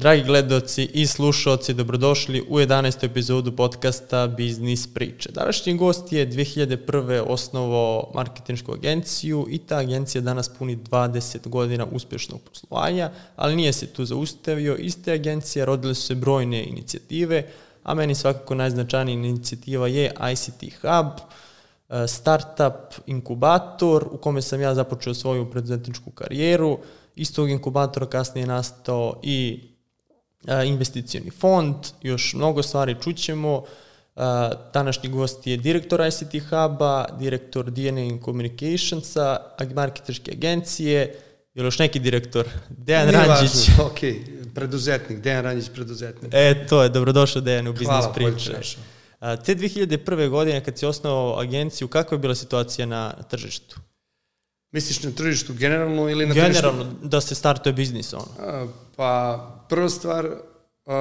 Dragi gledoci i slušalci, dobrodošli u 11. epizodu podcasta Biznis priče. Današnji gost je 2001. osnovo marketinšku agenciju i ta agencija danas puni 20 godina uspešnog poslovanja, ali nije se tu zaustavio. Iste agencije rodile su se brojne inicijative, a meni svakako najznačajnija inicijativa je ICT Hub, e, startup inkubator u kome sam ja započeo svoju preduzetničku karijeru. Iz tog inkubatora kasnije je nastao i investicioni fond, još mnogo stvari čućemo. Današnji gost je direktor ICT Hub-a, direktor DNA Communicationsa, marketerske agencije, je još neki direktor? Dejan Nije Ranđić. Važno, ok, preduzetnik, Dejan Ranđić, preduzetnik. E, to je, dobrodošao Dejan u Biznis Priče. Hvala, te 2001. godine kad si osnovao agenciju, kakva je bila situacija na tržištu? Misliš na tržištu generalno ili na generalno, tržištu? Generalno, da se startuje biznis, ono. A, pa, prva stvar, uh,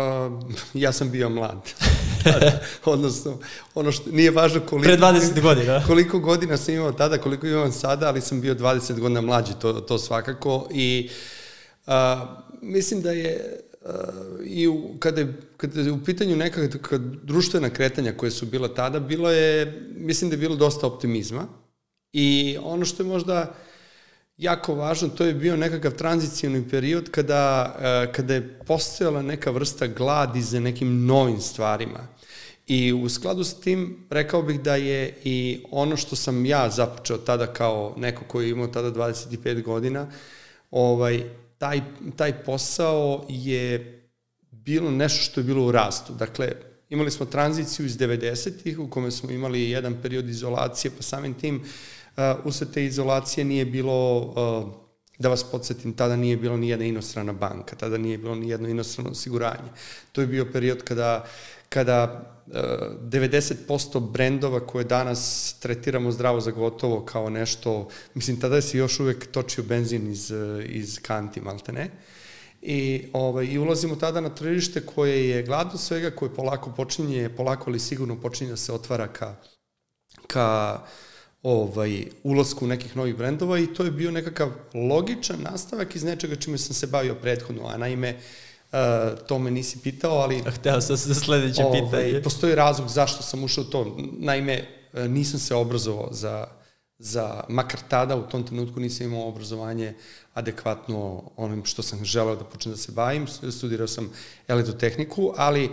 ja sam bio mlad. Odnosno, ono što nije važno koliko... Pre 20 godina. Koliko godina sam imao tada, koliko imam sada, ali sam bio 20 godina mlađi, to, to svakako. I uh, mislim da je uh, i u, kada, je, kada je u pitanju neka društvena kretanja koje su bila tada, bilo je, mislim da je bilo dosta optimizma. I ono što je možda jako važno, to je bio nekakav tranzicijni period kada, e, kada je postojala neka vrsta gladi za nekim novim stvarima. I u skladu sa tim rekao bih da je i ono što sam ja započeo tada kao neko koji je imao tada 25 godina, ovaj, taj, taj posao je bilo nešto što je bilo u rastu. Dakle, imali smo tranziciju iz 90-ih u kome smo imali jedan period izolacije, pa samim tim uh, usled te izolacije nije bilo, uh, da vas podsjetim, tada nije bilo ni jedna inostrana banka, tada nije bilo ni jedno inostrano osiguranje. To je bio period kada kada uh, 90% brendova koje danas tretiramo zdravo za gotovo kao nešto, mislim, tada se još uvek točio benzin iz, iz kanti, malte ne. I, ovaj, I ulazimo tada na tržište koje je gladno svega, koje polako počinje, polako ali sigurno počinje da se otvara ka, ka uh, ovaj, ulasku nekih novih brendova i to je bio nekakav logičan nastavak iz nečega čime sam se bavio prethodno, a naime, Uh, to me nisi pitao, ali... Hteo sam se sledeće ovaj, pitanje. Postoji razlog zašto sam ušao u to. Naime, e, nisam se obrazovao za, za, makar tada u tom trenutku nisam imao obrazovanje adekvatno onim što sam želeo da počnem da se bavim. Studirao sam elektrotehniku, ali uh,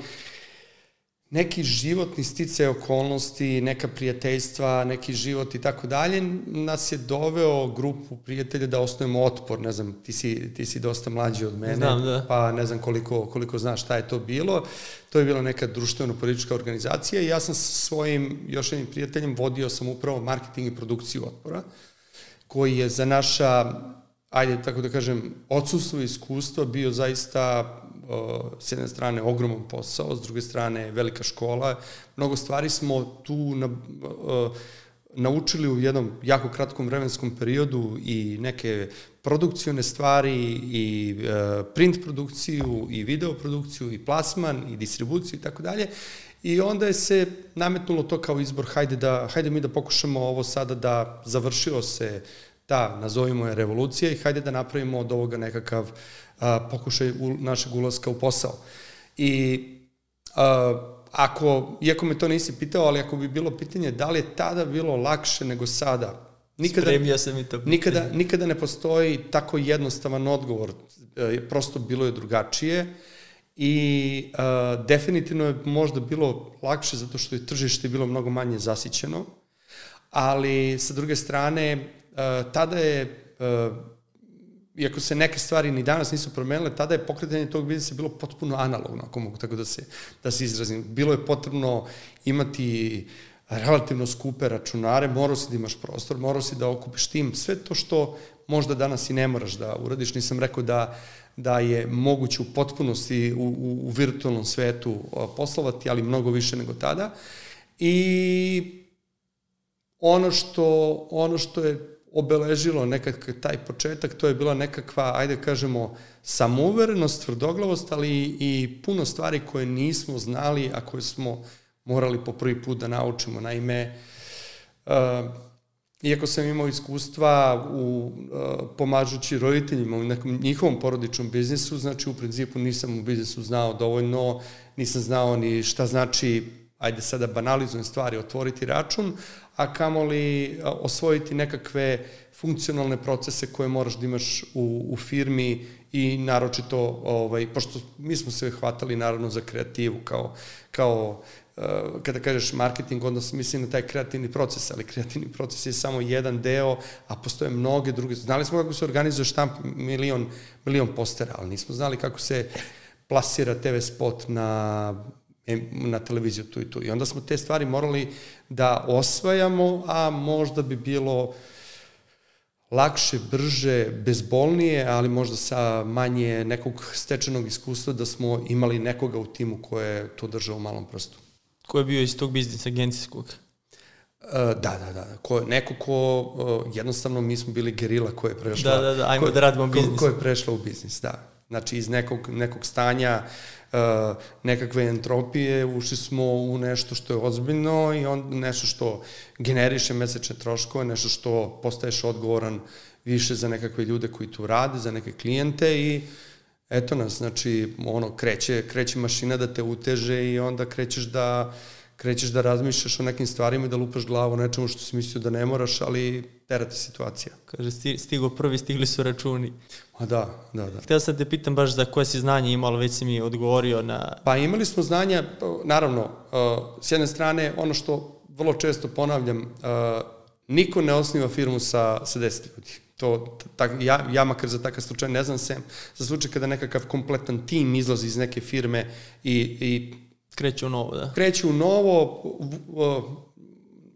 neki životni stice okolnosti, neka prijateljstva, neki život i tako dalje, nas je doveo grupu prijatelja da osnovimo otpor, ne znam, ti si, ti si dosta mlađi od mene, znam, da. pa ne znam koliko, koliko znaš šta je to bilo. To je bila neka društveno-politička organizacija i ja sam sa svojim još jednim prijateljem vodio sam upravo marketing i produkciju otpora, koji je za naša ajde tako da kažem, odsustvo iskustva bio zaista s jedne strane ogroman posao, s druge strane velika škola. Mnogo stvari smo tu na, naučili u jednom jako kratkom vremenskom periodu i neke produkcione stvari i print produkciju i video produkciju i plasman i distribuciju i tako dalje. I onda je se nametnulo to kao izbor, hajde, da, hajde mi da pokušamo ovo sada da završio se ta, nazovimo je, revolucija i hajde da napravimo od ovoga nekakav a, pokušaj u, našeg ulaska u posao. I a, ako, iako me to nisi pitao, ali ako bi bilo pitanje da li je tada bilo lakše nego sada, nikada, Spremio sam i to pitanje. Nikada, nikada ne postoji tako jednostavan odgovor, e, prosto bilo je drugačije i uh, definitivno je možda bilo lakše zato što je tržište bilo mnogo manje zasićeno, ali sa druge strane tada je uh, iako se neke stvari ni danas nisu promenile, tada je pokretanje tog biznisa bilo potpuno analogno, ako mogu tako da se, da se izrazim. Bilo je potrebno imati relativno skupe računare, morao si da imaš prostor, morao si da okupiš tim, sve to što možda danas i ne moraš da uradiš. Nisam rekao da, da je moguće u potpunosti u, u, u virtualnom svetu poslovati, ali mnogo više nego tada. I ono što, ono što je obeležilo nekakav taj početak, to je bila nekakva, ajde kažemo, samouverenost, tvrdoglavost, ali i puno stvari koje nismo znali, a koje smo morali po prvi put da naučimo. Naime, uh, iako sam imao iskustva u, uh, pomažući roditeljima u nekom njihovom porodičnom biznisu, znači u principu nisam u biznisu znao dovoljno, nisam znao ni šta znači, ajde sada banalizujem stvari, otvoriti račun, a kamoli osvojiti nekakve funkcionalne procese koje moraš da imaš u, u firmi i naročito, ovaj, pošto mi smo se hvatali naravno za kreativu kao, kao kada kažeš marketing, onda se misli na taj kreativni proces, ali kreativni proces je samo jedan deo, a postoje mnoge druge. Znali smo kako se organizuje štamp milion, milion postera, ali nismo znali kako se plasira TV spot na na televiziju tu i tu. I onda smo te stvari morali da osvajamo, a možda bi bilo lakše, brže, bezbolnije, ali možda sa manje nekog stečenog iskustva da smo imali nekoga u timu ko je to držao u malom prstu. Ko je bio iz tog biznisa agencijskog? Uh, da, da, da. Ko, neko ko, uh, jednostavno mi smo bili gerila koja je prešla... Da, da, da, ajmo ko, da radimo biznis. Ko, ko je prešla u biznis, da. Znači, iz nekog, nekog stanja uh, nekakve entropije ušli smo u nešto što je ozbiljno i on, nešto što generiše mesečne troškove, nešto što postaješ odgovoran više za nekakve ljude koji tu rade, za neke klijente i eto nas, znači, ono, kreće, kreće mašina da te uteže i onda krećeš da krećeš da razmišljaš o nekim stvarima i da lupaš glavu o nečemu što si mislio da ne moraš, ali terate situacija. Kaže, stigo prvi, stigli su računi. A da, da, da. Htio sam te pitam baš za koje si znanje imalo, već si mi odgovorio na... Pa imali smo znanja, naravno, uh, s jedne strane, ono što vrlo često ponavljam, uh, niko ne osniva firmu sa, sa 10 ljudi. To, tak, ja, ja makar za takav slučaj ne znam sem, za slučaj kada nekakav kompletan tim izlazi iz neke firme i, i Kreću u novo, da. Kreću u novo,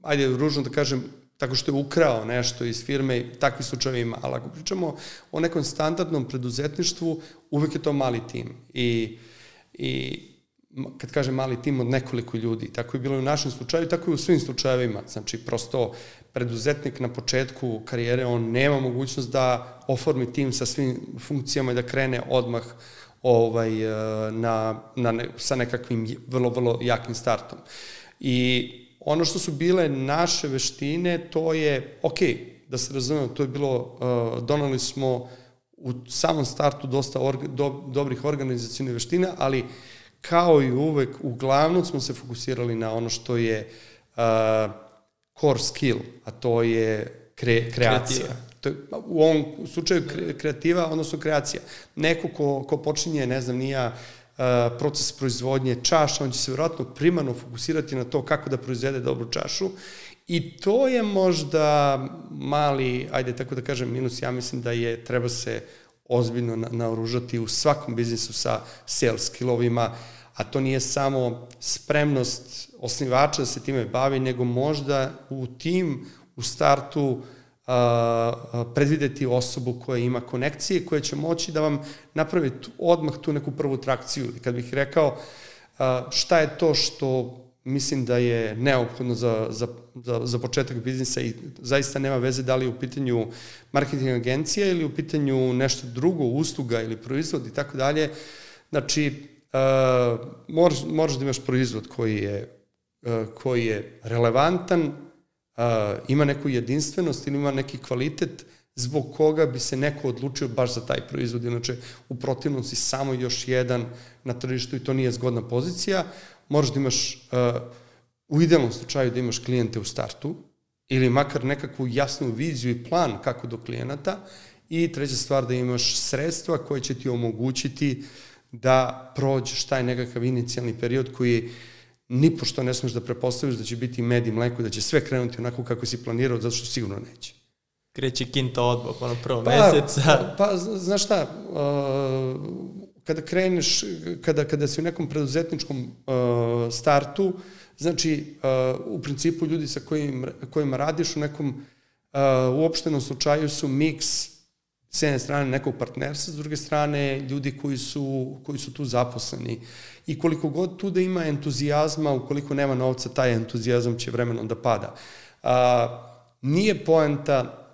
ajde, ružno da kažem, tako što je ukrao nešto iz firme, takvi slučajevi ima, ali ako pričamo o nekom standardnom preduzetništvu, uvek je to mali tim. I, i kad kažem mali tim od nekoliko ljudi, tako je bilo i u našem slučaju, tako i u svim slučajevima. Znači, prosto preduzetnik na početku karijere, on nema mogućnost da oformi tim sa svim funkcijama i da krene odmah ovaj, eh, na, na sa nekakvim vrlo, vrlo jakim startom. I ono što su bile naše veštine, to je, ok, da se razumemo, to je bilo, uh, donali smo u samom startu dosta orga, do, dobrih organizacijnih veština, ali kao i uvek, uglavnom smo se fokusirali na ono što je uh, core skill, a to je kre, kreacija. Kreativa. To je, u ovom slučaju kreativa, odnosno kreacija. Neko ko, ko počinje, ne znam, nija proces proizvodnje čaša, on će se vjerojatno primarno fokusirati na to kako da proizvede dobru čašu. I to je možda mali, ajde tako da kažem, minus, ja mislim da je, treba se ozbiljno naoružati u svakom biznisu sa sales skillovima, a to nije samo spremnost osnivača da se time bavi, nego možda u tim, u startu, uh, predvideti osobu koja ima konekcije, koja će moći da vam napravi tu, odmah tu neku prvu trakciju. Kad bih rekao šta je to što mislim da je neophodno za, za, za, za početak biznisa i zaista nema veze da li je u pitanju marketing agencija ili u pitanju nešto drugo, usluga ili proizvod i tako dalje. Znači, uh, moraš, moraš da imaš proizvod koji je, uh, koji je relevantan, ima neku jedinstvenost ili ima neki kvalitet zbog koga bi se neko odlučio baš za taj proizvod. Inače, u protivnom si samo još jedan na tržištu i to nije zgodna pozicija. Moraš da imaš, u idealnom slučaju da imaš klijente u startu ili makar nekakvu jasnu viziju i plan kako do klijenata i treća stvar da imaš sredstva koje će ti omogućiti da prođeš taj nekakav inicijalni period koji je ni pošto ne smeš da prepostaviš da će biti med i mleko, da će sve krenuti onako kako si planirao, zato što sigurno neće. Kreće kinta odbog, ono prvo pa, meseca. Pa, pa, znaš šta, uh, kada kreneš, kada, kada si u nekom preduzetničkom uh, startu, znači, uh, u principu ljudi sa kojim, kojima radiš u nekom uh, uopštenom slučaju su miks s jedne strane nekog partnerstva, s druge strane ljudi koji su, koji su tu zaposleni. I koliko god tu da ima entuzijazma, ukoliko nema novca, taj entuzijazam će vremenom da pada. A, nije poenta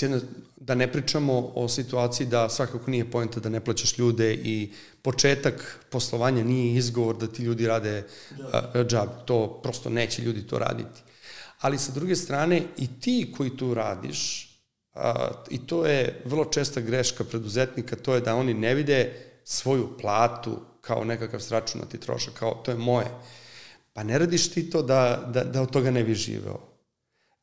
jedne, da ne pričamo o situaciji da svakako nije poenta da ne plaćaš ljude i početak poslovanja nije izgovor da ti ljudi rade džab. To prosto neće ljudi to raditi Ali sa druge strane i ti koji tu radiš, a, i to je vrlo česta greška preduzetnika, to je da oni ne vide svoju platu kao nekakav sračunati trošak, kao to je moje. Pa ne radiš ti to da, da, da od toga ne bi živeo.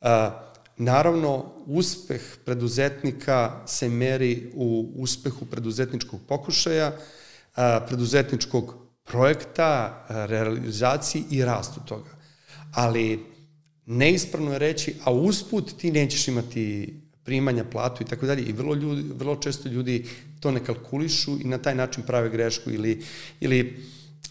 A, naravno, uspeh preduzetnika se meri u uspehu preduzetničkog pokušaja, a, preduzetničkog projekta, realizaciji i rastu toga. Ali neispravno je reći, a usput ti nećeš imati primanja, platu i tako dalje i vrlo, ljudi, vrlo često ljudi to ne kalkulišu i na taj način prave grešku ili, ili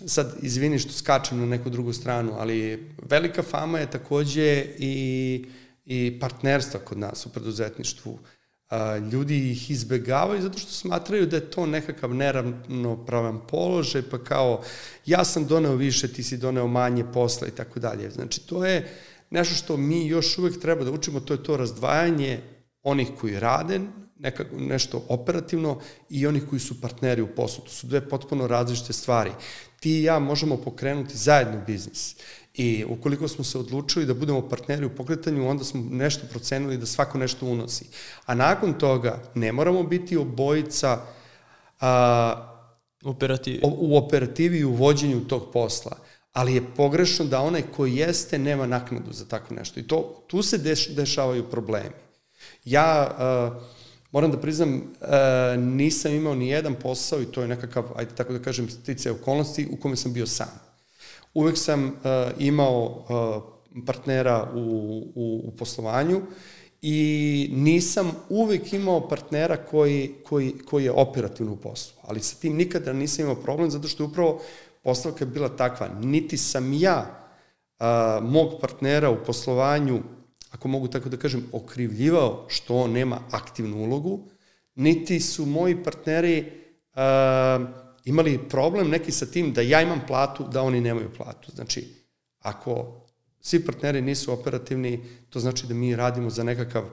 sad izvini što skačem na neku drugu stranu, ali velika fama je takođe i, i partnerstva kod nas u preduzetništvu. Ljudi ih izbegavaju zato što smatraju da je to nekakav neravnopravan položaj, pa kao ja sam doneo više, ti si doneo manje posla i tako dalje. Znači to je nešto što mi još uvek treba da učimo, to je to razdvajanje onih koji rade neka, nešto operativno i onih koji su partneri u poslu. To su dve potpuno različite stvari. Ti i ja možemo pokrenuti zajedno biznis. I ukoliko smo se odlučili da budemo partneri u pokretanju, onda smo nešto procenili da svako nešto unosi. A nakon toga ne moramo biti obojica a, Operativi. u operativi i u vođenju tog posla ali je pogrešno da onaj koji jeste nema naknadu za tako nešto. I to, tu se deš, dešavaju problemi. Ja uh, moram da priznam, uh, nisam imao ni jedan posao i to je nekakav, ajde tako da kažem, stice okolnosti u kome sam bio sam. Uvek sam uh, imao uh, partnera u, u, u poslovanju i nisam uvek imao partnera koji, koji, koji je operativno u poslu. Ali sa tim nikada nisam imao problem zato što je upravo postavka bila takva. Niti sam ja a, mog partnera u poslovanju ako mogu tako da kažem, okrivljivao što on nema aktivnu ulogu, niti su moji partneri uh, imali problem neki sa tim da ja imam platu, da oni nemaju platu. Znači, ako svi partneri nisu operativni, to znači da mi radimo za nekakav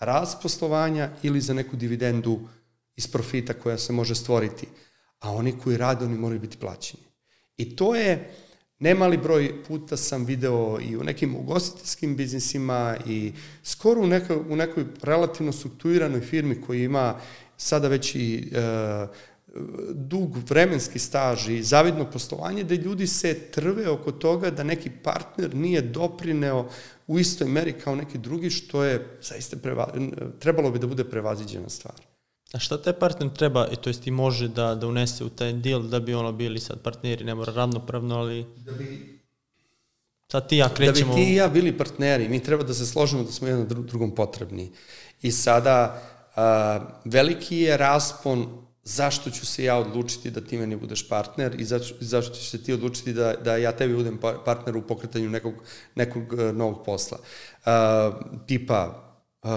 rast poslovanja ili za neku dividendu iz profita koja se može stvoriti. A oni koji rade, oni moraju biti plaćeni. I to je Nemali broj puta sam video i u nekim ugostiteljskim biznisima i skoro u, nekoj, u nekoj relativno strukturiranoj firmi koji ima sada već i e, dug vremenski staž i zavidno poslovanje, da ljudi se trve oko toga da neki partner nije doprineo u istoj meri kao neki drugi, što je zaista preva, trebalo bi da bude prevaziđena stvar. A šta taj partner treba, to jest i može da, da unese u taj deal da bi ono bili sad partneri, ne mora ravnopravno, ali... Da bi Sad ti ja krećemo... Da bi ti i ja bili partneri, mi treba da se složimo da smo jedan drugom potrebni. I sada, a, veliki je raspon zašto ću se ja odlučiti da ti meni budeš partner i zašto, zašto ćeš se ti odlučiti da, da ja tebi budem pa, partner u pokretanju nekog, nekog uh, novog posla. Uh, tipa, uh,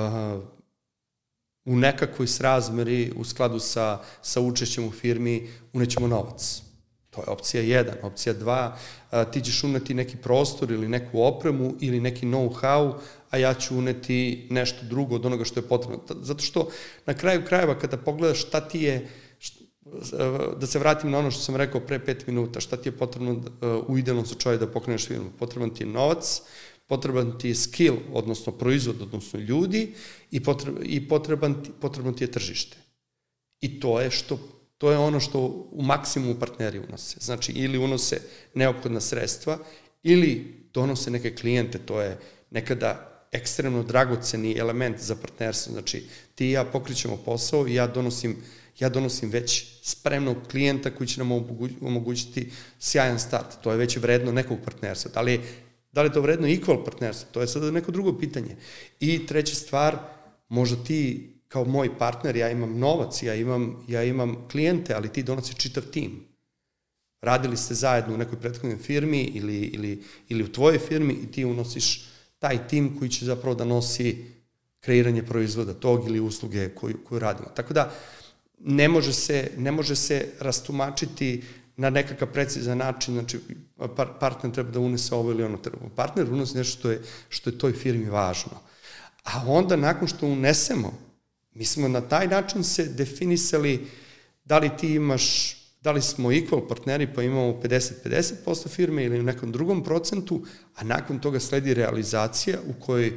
u nekakvoj srazmeri u skladu sa, sa učešćem u firmi unećemo novac. To je opcija 1. Opcija 2, ti ćeš uneti neki prostor ili neku opremu ili neki know-how, a ja ću uneti nešto drugo od onoga što je potrebno. Zato što na kraju krajeva kada pogledaš šta ti je, da se vratim na ono što sam rekao pre pet minuta, šta ti je potrebno u idealnom slučaju da pokreneš firmu? Potreban ti je novac, potreban ti je skill, odnosno proizvod, odnosno ljudi i, potreb, i potreban potrebno ti je tržište. I to je što to je ono što u maksimumu partneri unose. Znači, ili unose neophodna sredstva, ili donose neke klijente, to je nekada ekstremno dragoceni element za partnerstvo. Znači, ti i ja pokrićemo posao i ja donosim, ja donosim već spremnog klijenta koji će nam omogućiti sjajan start. To je već vredno nekog partnerstva. Da li Da li je to vredno equal partnerstvo? To je sada neko drugo pitanje. I treća stvar, možda ti kao moj partner, ja imam novac, ja imam, ja imam klijente, ali ti donosi čitav tim. Radili ste zajedno u nekoj prethodnoj firmi ili, ili, ili u tvojoj firmi i ti unosiš taj tim koji će zapravo da nosi kreiranje proizvoda tog ili usluge koju, koju radimo. Tako da, ne može se, ne može se rastumačiti na nekakav precizan način, znači par, partner treba da unese ovo ili ono treba. Partner unese nešto što je, što je toj firmi važno. A onda nakon što unesemo, mi smo na taj način se definisali da li ti imaš da li smo equal partneri pa imamo 50-50% firme ili u nekom drugom procentu, a nakon toga sledi realizacija u kojoj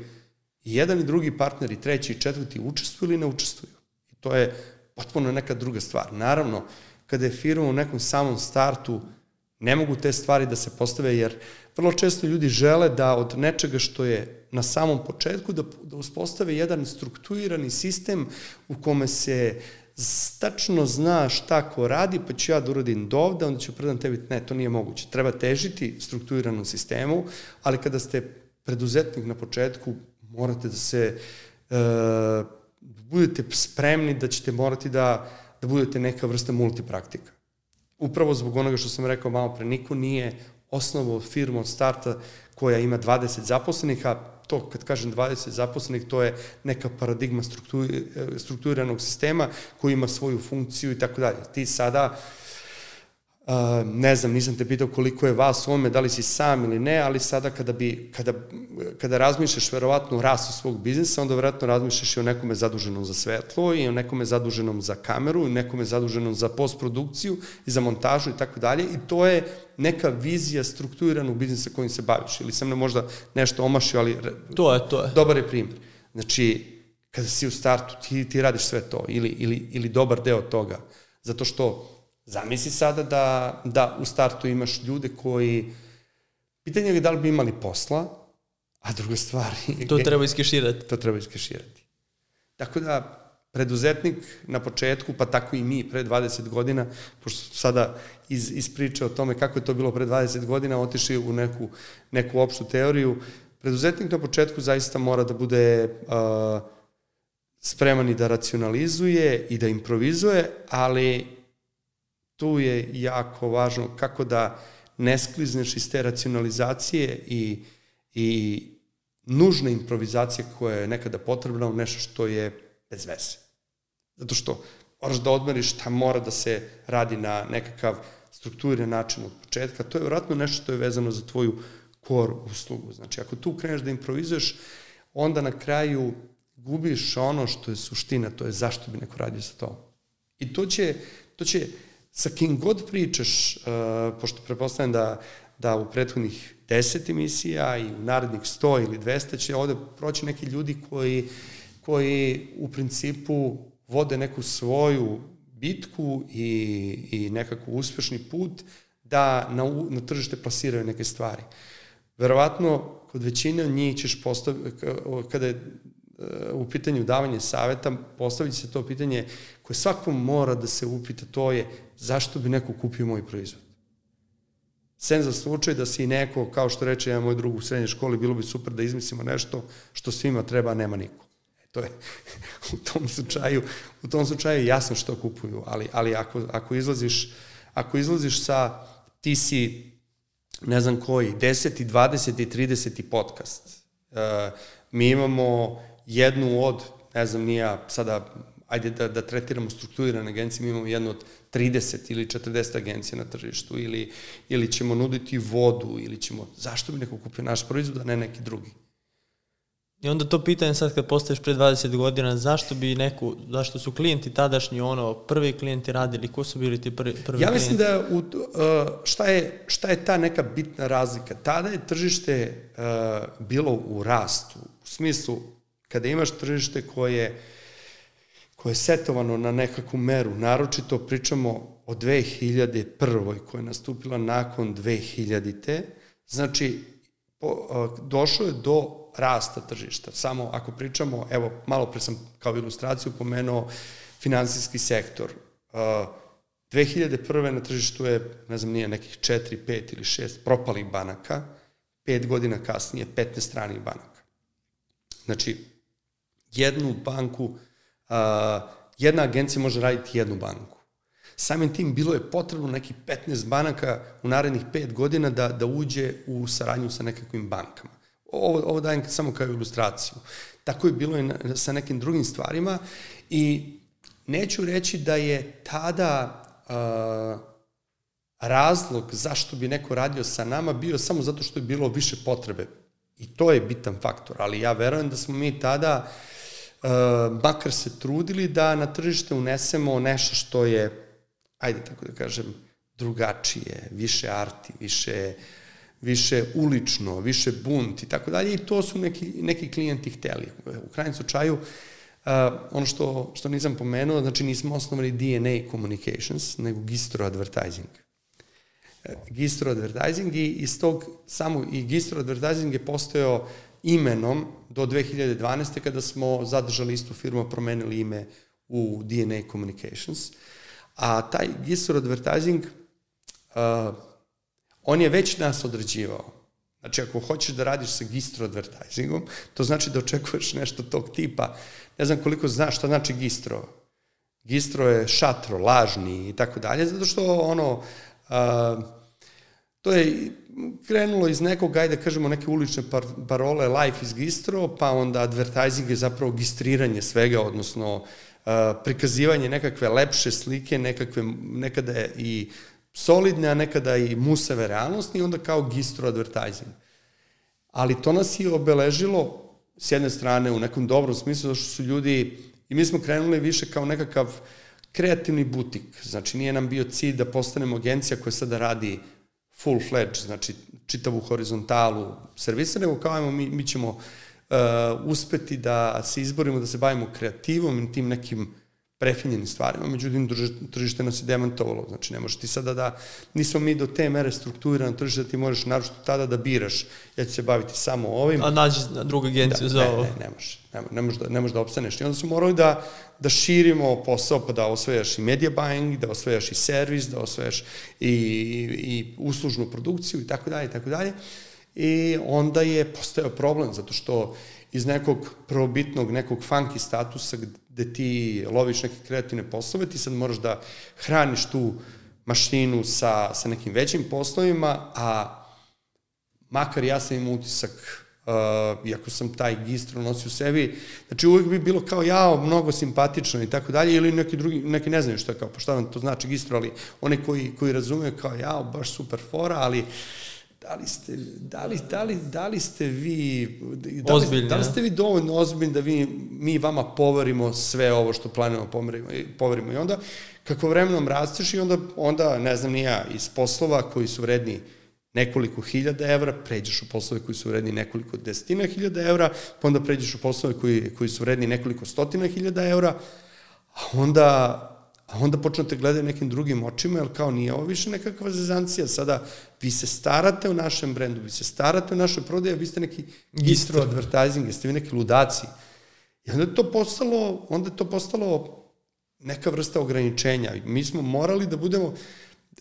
jedan i drugi partner i treći i četvrti učestvuju ili ne učestvuju. I to je potpuno neka druga stvar. Naravno, kada je firma u nekom samom startu, ne mogu te stvari da se postave, jer vrlo često ljudi žele da od nečega što je na samom početku, da, da uspostave jedan strukturirani sistem u kome se tačno zna šta ko radi, pa ću ja da uradim do ovde, onda ću predam tebi, ne, to nije moguće. Treba težiti strukturiranom sistemu, ali kada ste preduzetnik na početku, morate da se, e, budete spremni da ćete morati da, da budete neka vrsta multipraktika. Upravo zbog onoga što sam rekao malo pre, niko nije osnovo firmu od starta koja ima 20 zaposlenih, a to kad kažem 20 zaposlenih, to je neka paradigma strukturiranog sistema koji ima svoju funkciju i tako dalje. Ti sada uh, Uh, ne znam, nisam te pitao koliko je vas u ome, da li si sam ili ne, ali sada kada, bi, kada, kada razmišljaš verovatno o rastu svog biznisa, onda verovatno razmišljaš i o nekome zaduženom za svetlo i o nekome zaduženom za kameru i nekome zaduženom za postprodukciju i za montažu i tako dalje i to je neka vizija strukturiranog biznisa kojim se baviš ili sam ne možda nešto omašio, ali to je, to je. dobar je primjer. Znači, kada si u startu, ti, ti radiš sve to ili, ili, ili dobar deo toga, zato što Zamisli sada da, da u startu imaš ljude koji, pitanje je da li bi imali posla, a druga stvar... To treba iskeširati. To treba iskeširati. Tako da, preduzetnik na početku, pa tako i mi pre 20 godina, pošto sada iz, iz priče o tome kako je to bilo pre 20 godina, otišli u neku, neku opštu teoriju, preduzetnik na početku zaista mora da bude uh, spreman i da racionalizuje i da improvizuje, ali tu je jako važno kako da ne sklizneš iz te racionalizacije i, i nužne improvizacije koja je nekada potrebna u nešto što je bez veze. Zato što moraš da odmeriš šta mora da se radi na nekakav strukturiran način od početka. To je vjerojatno nešto što je vezano za tvoju core uslugu. Znači, ako tu kreneš da improvizuješ, onda na kraju gubiš ono što je suština, to je zašto bi neko radio sa to. I to će, to će sa kim god pričaš, uh, pošto prepostavljam da, da u prethodnih 10 emisija i u narednih 100 ili 200 će ovde proći neki ljudi koji, koji u principu vode neku svoju bitku i, i nekako uspešni put da na, na tržište plasiraju neke stvari. Verovatno, kod većine od njih ćeš postaviti, kada je u pitanju davanje saveta, postaviti se to pitanje koje svakom mora da se upita, to je zašto bi neko kupio moj proizvod? Sem za slučaj da si neko, kao što reče ja moj drug u srednjoj školi, bilo bi super da izmislimo nešto što svima treba, nema niko. E, to je u tom slučaju, u tom slučaju jasno što kupuju, ali, ali ako, ako izlaziš ako izlaziš sa ti si ne znam koji, 10. 20. i 30. podcast. Uh, mi imamo jednu od, ne znam, nija sada, ajde da, da tretiramo strukturirane agencije, mi imamo jednu od 30 ili 40 agencija na tržištu ili, ili ćemo nuditi vodu ili ćemo, zašto bi neko kupio naš proizvod, a ne neki drugi? I onda to pitanje sad kad postaviš pre 20 godina, zašto bi neku, zašto su klijenti tadašnji ono, prvi klijenti radili, ko su bili ti prvi, prvi Ja mislim klijenti? da u, uh, šta, je, šta je ta neka bitna razlika? Tada je tržište uh, bilo u rastu, u smislu kada imaš tržište koje koje je setovano na nekakvu meru, naročito pričamo o 2001. koja je nastupila nakon 2000. Znači, po, došlo je do rasta tržišta. Samo ako pričamo, evo, malo pre sam kao ilustraciju pomenuo finansijski sektor. 2001. na tržištu je, ne znam, nije nekih 4, 5 ili 6 propalih banaka, 5 godina kasnije 15 stranih banaka. Znači, jednu banku, jedna agencija može raditi jednu banku. Samim tim bilo je potrebno neki 15 banaka u narednih 5 godina da, da uđe u saradnju sa nekakvim bankama. Ovo, ovo dajem samo kao ilustraciju. Tako je bilo i sa nekim drugim stvarima i neću reći da je tada a, razlog zašto bi neko radio sa nama bio samo zato što je bilo više potrebe. I to je bitan faktor, ali ja verujem da smo mi tada uh, uh, makar se trudili da na tržište unesemo nešto što je, ajde tako da kažem, drugačije, više arti, više, više ulično, više bunt i tako dalje i to su neki, neki klijenti hteli. U krajnjem slučaju, uh, ono što, što nisam pomenuo, znači nismo osnovali DNA Communications, nego Gistro Advertising. Uh, Gistro Advertising i iz tog, samo i Gistro Advertising je postojao imenom do 2012. kada smo zadržali istu firmu, promenili ime u DNA Communications. A taj Gistro Advertising uh, on je već nas određivao. Znači, ako hoćeš da radiš sa gistro advertisingom, to znači da očekuješ nešto tog tipa. Ne znam koliko znaš šta znači gistro. Gistro je šatro, lažni i tako dalje, zato što ono, uh, to je krenulo iz nekog, ajde kažemo, neke ulične par, parole life is gistro, pa onda advertising je zapravo gistriranje svega, odnosno uh, prikazivanje nekakve lepše slike, nekakve, nekada je i solidne, a nekada i museve realnosti i onda kao gistro advertising. Ali to nas je obeležilo s jedne strane u nekom dobrom smislu, što su ljudi, i mi smo krenuli više kao nekakav kreativni butik. Znači, nije nam bio cilj da postanemo agencija koja sada radi full fledged, znači čitavu horizontalu servisa, nego kao ajmo, mi, mi ćemo uh, uspeti da se izborimo, da se bavimo kreativom i tim nekim prefinjenim stvarima, međutim tržište nas je demantovalo, znači ne možeš ti sada da, nismo mi do te mere strukturirano tržište da ti možeš naročito tada da biraš, ja ću se baviti samo ovim. A nađi drugu agenciju da, za ne, ovo. Ne, ne možeš, ne, ne, možeš da, ne možeš da opstaneš. I onda smo morali da, da širimo posao, pa da osvajaš i media buying, da osvajaš i servis, da osvajaš i, i, uslužnu produkciju i tako dalje i tako dalje. I onda je postao problem, zato što iz nekog probitnog, nekog funky statusa gde ti loviš neke kreativne poslove, ti sad moraš da hraniš tu mašinu sa, sa nekim većim poslovima, a makar ja sam imao utisak, uh, iako sam taj gistro nosio u sebi, znači uvek bi bilo kao jao, mnogo simpatično i tako dalje, ili neki drugi, neki ne znaju je kao, pa šta vam to znači gistro, ali oni koji, koji razumeju kao jao, baš super fora, ali uh, da li ste, da li, da li, da li ste vi, da li, da li ste vi dovoljno ozbiljni da vi, mi vama poverimo sve ovo što planujemo poverimo, poverimo. I onda, kako vremenom rasteš i onda, onda, ne znam ni ja, iz poslova koji su vredni nekoliko hiljada evra, pređeš u poslove koji su vredni nekoliko desetina hiljada evra, pa onda pređeš u poslove koji, koji su vredni nekoliko stotina hiljada evra, a onda a onda počnete gledati nekim drugim očima, jer kao nije ovo više nekakva zezancija, sada vi se starate o našem brendu, vi se starate o našoj prodaji, vi ste neki gistro advertising, jeste vi neki ludaci. I onda je to postalo, onda je to postalo neka vrsta ograničenja. Mi smo morali da budemo,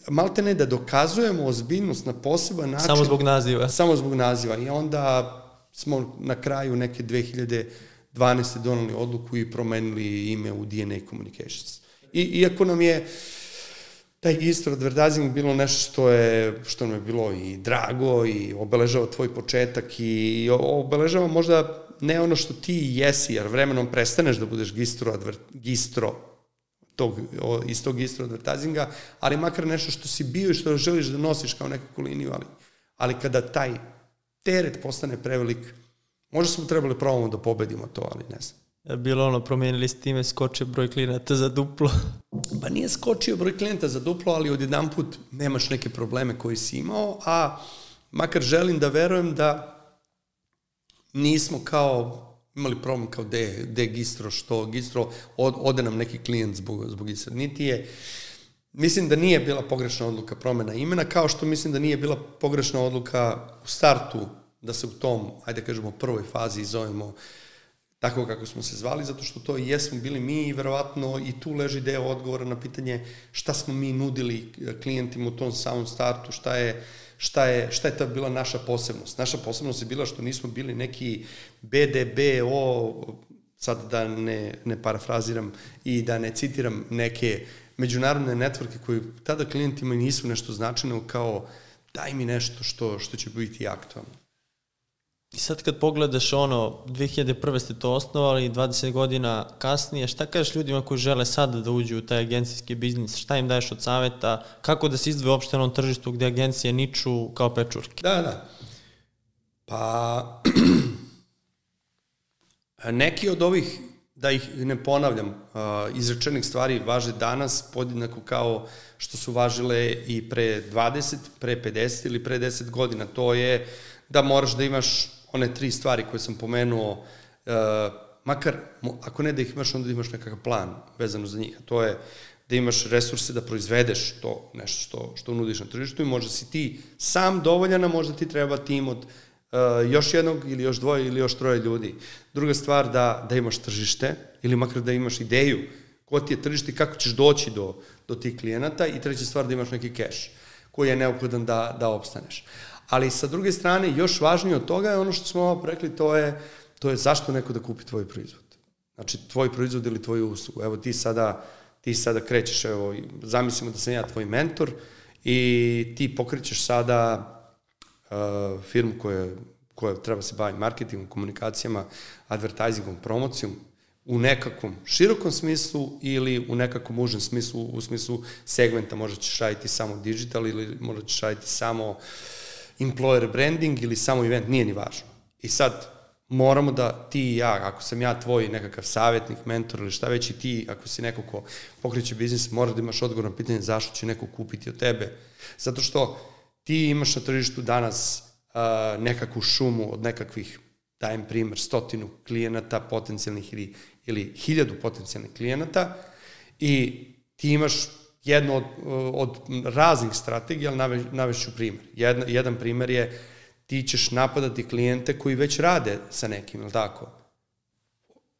malte ne da dokazujemo ozbiljnost na poseban način. Samo zbog naziva. Samo zbog naziva. I onda smo na kraju neke 2012. donali odluku i promenili ime u DNA Communications. I, iako nam je taj istro advertising bilo nešto što je, što nam je bilo i drago i obeležava tvoj početak i obeležava možda ne ono što ti jesi, jer vremenom prestaneš da budeš gistro, adver, gistro tog, iz tog gistro advertisinga, ali makar nešto što si bio i što želiš da nosiš kao nekakvu liniju, ali, ali kada taj teret postane prevelik, možda smo trebali probamo da pobedimo to, ali ne znam bilo ono, promenili s time, skoče broj klijenata za duplo. Pa nije skočio broj klijenta za duplo, ali odjedan put nemaš neke probleme koji si imao, a makar želim da verujem da nismo kao imali problem kao de, de gistro, što gistro od, ode nam neki klijent zbog, zbog gistro. Niti je, mislim da nije bila pogrešna odluka promena imena, kao što mislim da nije bila pogrešna odluka u startu da se u tom, ajde da kažemo, prvoj fazi zovemo uh, tako kako smo se zvali, zato što to i jesmo bili mi i verovatno i tu leži deo odgovora na pitanje šta smo mi nudili klijentima u tom samom startu, šta je, šta je, šta je ta bila naša posebnost. Naša posebnost je bila što nismo bili neki BDBO, sad da ne, ne parafraziram i da ne citiram neke međunarodne networke koji tada klijentima nisu nešto značajno kao daj mi nešto što, što će biti aktualno. I sad kad pogledaš ono, 2001. ste to osnovali, 20 godina kasnije, šta kažeš ljudima koji žele sad da uđu u taj agencijski biznis? Šta im daješ od saveta? Kako da se izdvoje uopšte na tržištu gde agencije niču kao pečurke? Da, da. Pa, neki od ovih da ih ne ponavljam, uh, izrečenih stvari važe danas podjednako kao što su važile i pre 20, pre 50 ili pre 10 godina. To je da moraš da imaš one tri stvari koje sam pomenuo, uh, makar, ako ne da ih imaš, onda da imaš nekakav plan vezano za njih. To je da imaš resurse da proizvedeš to nešto što, što nudiš na tržištu i možda si ti sam dovoljan, a možda ti treba tim od uh, još jednog ili još dvoje ili još troje ljudi. Druga stvar da, da imaš tržište ili makar da imaš ideju ko ti je tržište i kako ćeš doći do, do tih klijenata i treća stvar da imaš neki keš koji je neophodan da, da opstaneš. Ali sa druge strane, još važnije od toga je ono što smo ovo rekli, to je, to je zašto neko da kupi tvoj proizvod. Znači, tvoj proizvod ili tvoju uslugu. Evo ti sada, ti sada krećeš, evo, zamislimo da sam ja tvoj mentor i ti pokrećeš sada uh, firmu koja, koja treba se baviti marketingom, komunikacijama, advertisingom, promocijom, u nekakvom širokom smislu ili u nekakvom užem smislu, u smislu segmenta možda ćeš raditi samo digital ili možda ćeš raditi samo employer branding ili samo event, nije ni važno. I sad, moramo da ti i ja, ako sam ja tvoj nekakav savjetnik, mentor ili šta već i ti, ako si neko ko pokreće biznis, mora da imaš odgovor na pitanje zašto će neko kupiti od tebe. Zato što ti imaš na tržištu danas uh, nekakvu šumu od nekakvih, dajem primer, stotinu klijenata potencijalnih ili, ili hiljadu potencijalnih klijenata i ti imaš jednu od, od raznih strategija, ali nave, navešću primer. Jedna, jedan primer je ti ćeš napadati klijente koji već rade sa nekim, ili tako?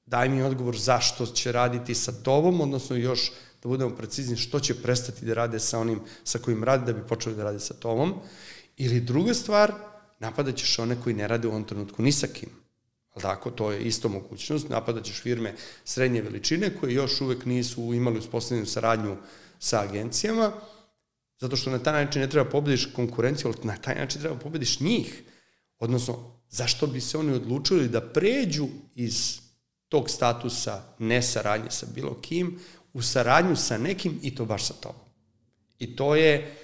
Daj mi odgovor zašto će raditi sa tobom, odnosno još da budemo precizni što će prestati da rade sa onim sa kojim rade da bi počeli da rade sa tobom. Ili druga stvar, napadaćeš one koji ne rade u ovom trenutku ni sa kim. Ali tako, to je isto mogućnost. Napadaćeš firme srednje veličine koje još uvek nisu imali uspostavljenu saradnju sa agencijama, zato što na taj način ne treba pobediš konkurenciju, ali na taj način treba pobediš njih. Odnosno, zašto bi se oni odlučili da pređu iz tog statusa nesaradnje sa bilo kim u saradnju sa nekim i to baš sa tobom. I to je,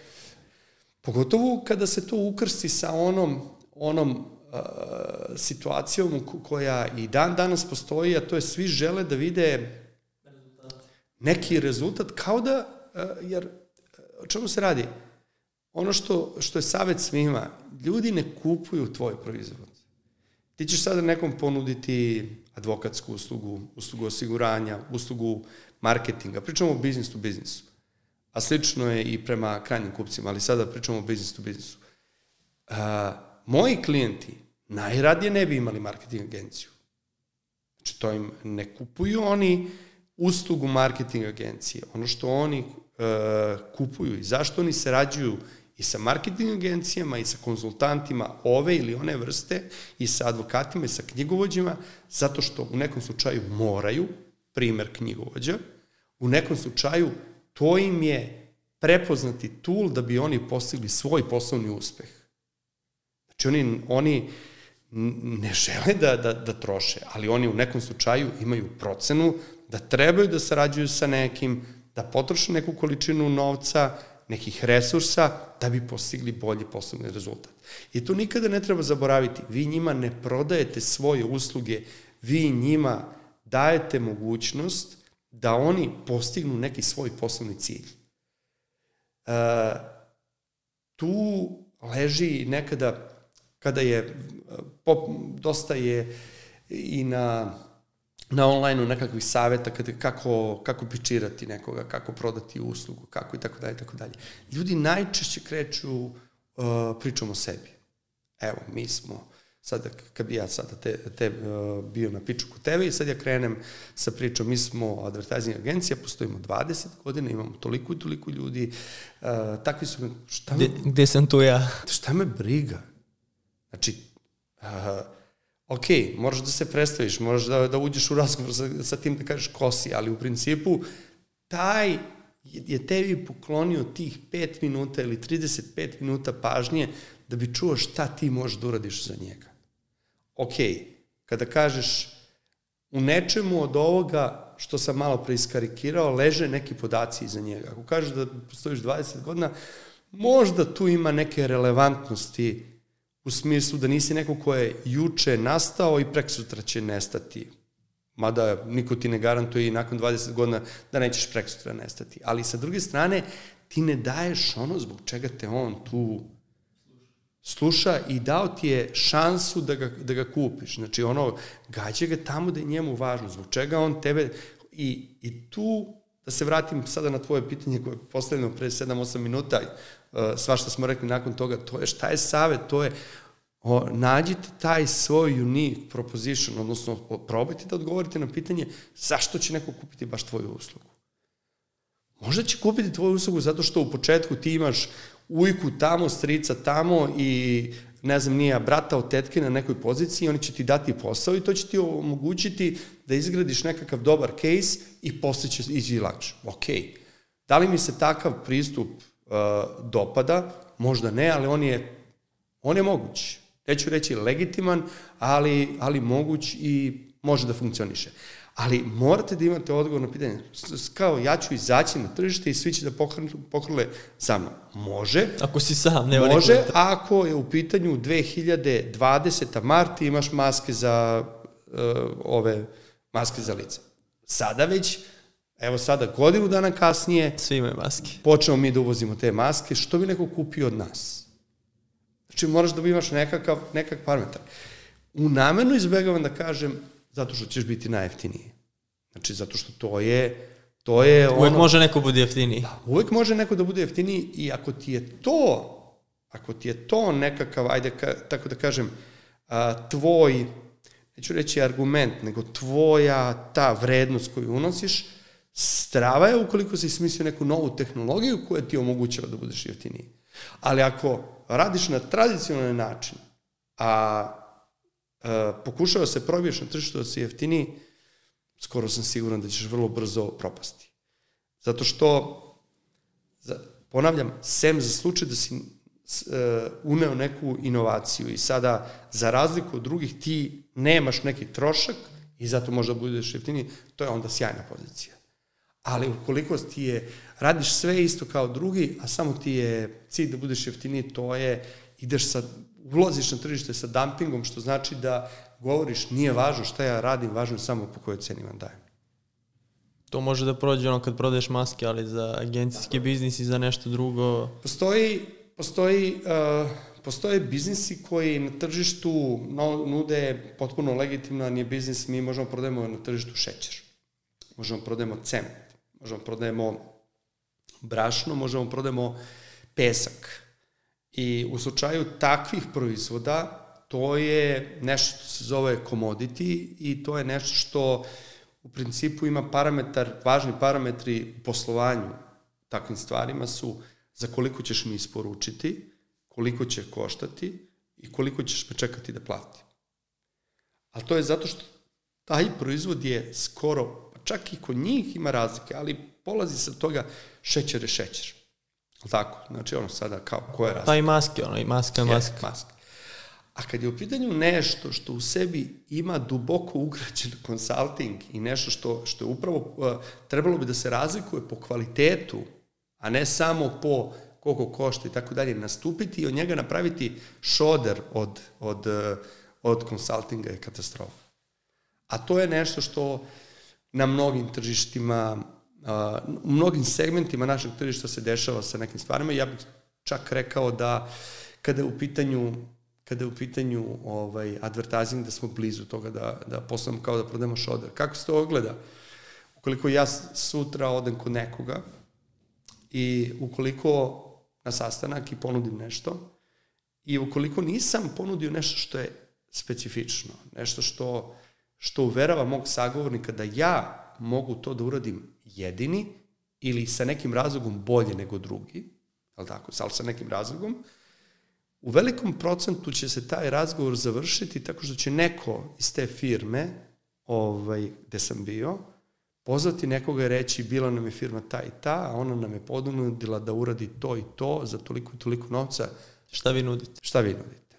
pogotovo kada se to ukrsti sa onom, onom uh, situacijom koja i dan danas postoji, a to je svi žele da vide neki rezultat, kao da, jer o čemu se radi? Ono što, što je savet svima, ljudi ne kupuju tvoj proizvod. Ti ćeš sada nekom ponuditi advokatsku uslugu, uslugu osiguranja, uslugu marketinga, pričamo o business to businessu, a slično je i prema krajnjim kupcima, ali sada pričamo o business to businessu. Uh, moji klijenti najradije ne bi imali marketing agenciju. Znači, to im ne kupuju oni uslugu marketing agencije. Ono što oni uh, kupuju i zašto oni sarađuju i sa marketing agencijama i sa konsultantima ove ili one vrste i sa advokatima i sa knjigovođima, zato što u nekom slučaju moraju, primer knjigovođa, u nekom slučaju to im je prepoznati tool da bi oni postigli svoj poslovni uspeh. Znači oni, oni ne žele da, da, da troše, ali oni u nekom slučaju imaju procenu da trebaju da sarađuju sa nekim, da potroše neku količinu novca, nekih resursa da bi postigli bolji poslovni rezultat. I to nikada ne treba zaboraviti. Vi njima ne prodajete svoje usluge, vi njima dajete mogućnost da oni postignu neki svoj poslovni cilj. E, tu leži nekada, kada je, pop, dosta je i na, na online-u nekakvih saveta kada, kako, kako pičirati nekoga, kako prodati uslugu, kako i tako dalje, tako dalje. Ljudi najčešće kreću uh, pričom o sebi. Evo, mi smo sada kad bi ja sada te, te uh, bio na piču kod tebe i sad ja krenem sa pričom, mi smo advertising agencija, postojimo 20 godina, imamo toliko i toliko ljudi, uh, takvi su, šta me... Gde, gde sam tu ja? Šta me briga? Znači, uh, ok, moraš da se predstaviš, moraš da, da uđeš u razgovor sa, sa tim da kažeš ko si, ali u principu taj je tebi poklonio tih 5 minuta ili 35 minuta pažnje da bi čuo šta ti možeš da uradiš za njega ok, kada kažeš u nečemu od ovoga što sam malo preiskarikirao, leže neki podaci iza njega. Ako kažeš da postojiš 20 godina, možda tu ima neke relevantnosti u smislu da nisi neko ko je juče nastao i prek sutra će nestati. mada niko ti ne garantuje i nakon 20 godina da nećeš prekosutra nestati. Ali sa druge strane, ti ne daješ ono zbog čega te on tu sluša i dao ti je šansu da ga, da ga kupiš. Znači, ono, gađe ga tamo da je njemu važno, zbog čega on tebe... I, i tu, da se vratim sada na tvoje pitanje koje je postavljeno pre 7-8 minuta, sva što smo rekli nakon toga, to je šta je savet, to je o, nađite taj svoj unique proposition, odnosno probajte da odgovorite na pitanje zašto će neko kupiti baš tvoju uslugu. Možda će kupiti tvoju uslugu zato što u početku ti imaš ujku tamo, strica tamo i ne znam, nije brata od tetke na nekoj poziciji, oni će ti dati posao i to će ti omogućiti da izgradiš nekakav dobar case i posle će ići lakše. Ok. Da li mi se takav pristup dopada? Možda ne, ali on je, on je moguć. Neću reći legitiman, ali, ali moguć i može da funkcioniše. Ali morate da imate odgovor na pitanje, kao ja ću izaći na tržište i svi će da pokrle za mnom. Može. Ako si sam, nema Može, nekog... ako je u pitanju 2020. mart i imaš maske za uh, ove maske za lice. Sada već, evo sada godinu dana kasnije, svi imaju maske. Počnemo mi da uvozimo te maske, što bi neko kupio od nas? Znači moraš da imaš nekakav, nekakav parametar. U namenu izbegavam da kažem zato što ćeš biti najjeftiniji. Znači, zato što to je, to je ono... Uvijek može neko bude jeftiniji. Da, uvijek može neko da bude jeftiniji i ako ti je to, ako ti je to nekakav, ajde, ka, tako da kažem, a, tvoj, neću reći argument, nego tvoja ta vrednost koju unosiš, strava je ukoliko si smislio neku novu tehnologiju koja ti omogućava da budeš jeftiniji. Ali ako radiš na tradicionalni način, a E, pokušava se probiješ na tržištu da si jeftiniji, skoro sam siguran da ćeš vrlo brzo propasti. Zato što, ponavljam, sem za slučaj da si uh, uneo neku inovaciju i sada, za razliku od drugih, ti nemaš neki trošak i zato možda budeš jeftiniji, to je onda sjajna pozicija. Ali ukoliko ti je, radiš sve isto kao drugi, a samo ti je cilj da budeš jeftiniji, to je, ideš sa ulaziš na tržište sa dumpingom, što znači da govoriš nije važno šta ja radim, važno je samo po kojoj ceni vam dajem. To može da prođe ono kad prodaješ maske, ali za agencijski biznis i za nešto drugo... Postoji, postoji, uh, postoje biznisi koji na tržištu nude potpuno legitimno, nije biznis, mi možemo prodajemo na tržištu šećer, možemo prodajemo cement, možemo prodajemo brašno, možemo prodajemo pesak, I u slučaju takvih proizvoda, to je nešto što se zove commodity i to je nešto što u principu ima parametar, važni parametri u poslovanju takvim stvarima su za koliko ćeš mi isporučiti, koliko će koštati i koliko ćeš me čekati da plati. A to je zato što taj proizvod je skoro, čak i kod njih ima razlike, ali polazi sa toga šećer je šećer. Tako, znači ono sada kao koja je razlika. Pa i maske, ono i maska, maska. Je, maske. A kad je u pitanju nešto što u sebi ima duboko ugrađen konsulting i nešto što, što je upravo uh, trebalo bi da se razlikuje po kvalitetu, a ne samo po koliko košta i tako dalje, nastupiti i od njega napraviti šoder od, od, uh, od konsultinga je katastrofa. A to je nešto što na mnogim tržištima u mnogim segmentima našeg tržišta se dešava sa nekim stvarima. Ja bih čak rekao da kada je u pitanju kada je u pitanju ovaj, advertising, da smo blizu toga da, da posledamo kao da prodamo šoder. Kako se to ogleda? Ukoliko ja sutra odem kod nekoga i ukoliko na sastanak i ponudim nešto i ukoliko nisam ponudio nešto što je specifično, nešto što, što uverava mog sagovornika da ja mogu to da uradim jedini ili sa nekim razlogom bolje nego drugi, ali tako, ali sa nekim razlogom, u velikom procentu će se taj razgovor završiti tako što će neko iz te firme, ovaj, gde sam bio, pozvati nekoga i reći bila nam je firma ta i ta, a ona nam je podunudila da uradi to i to za toliko i toliko novca. Šta vi nudite? Šta vi nudite?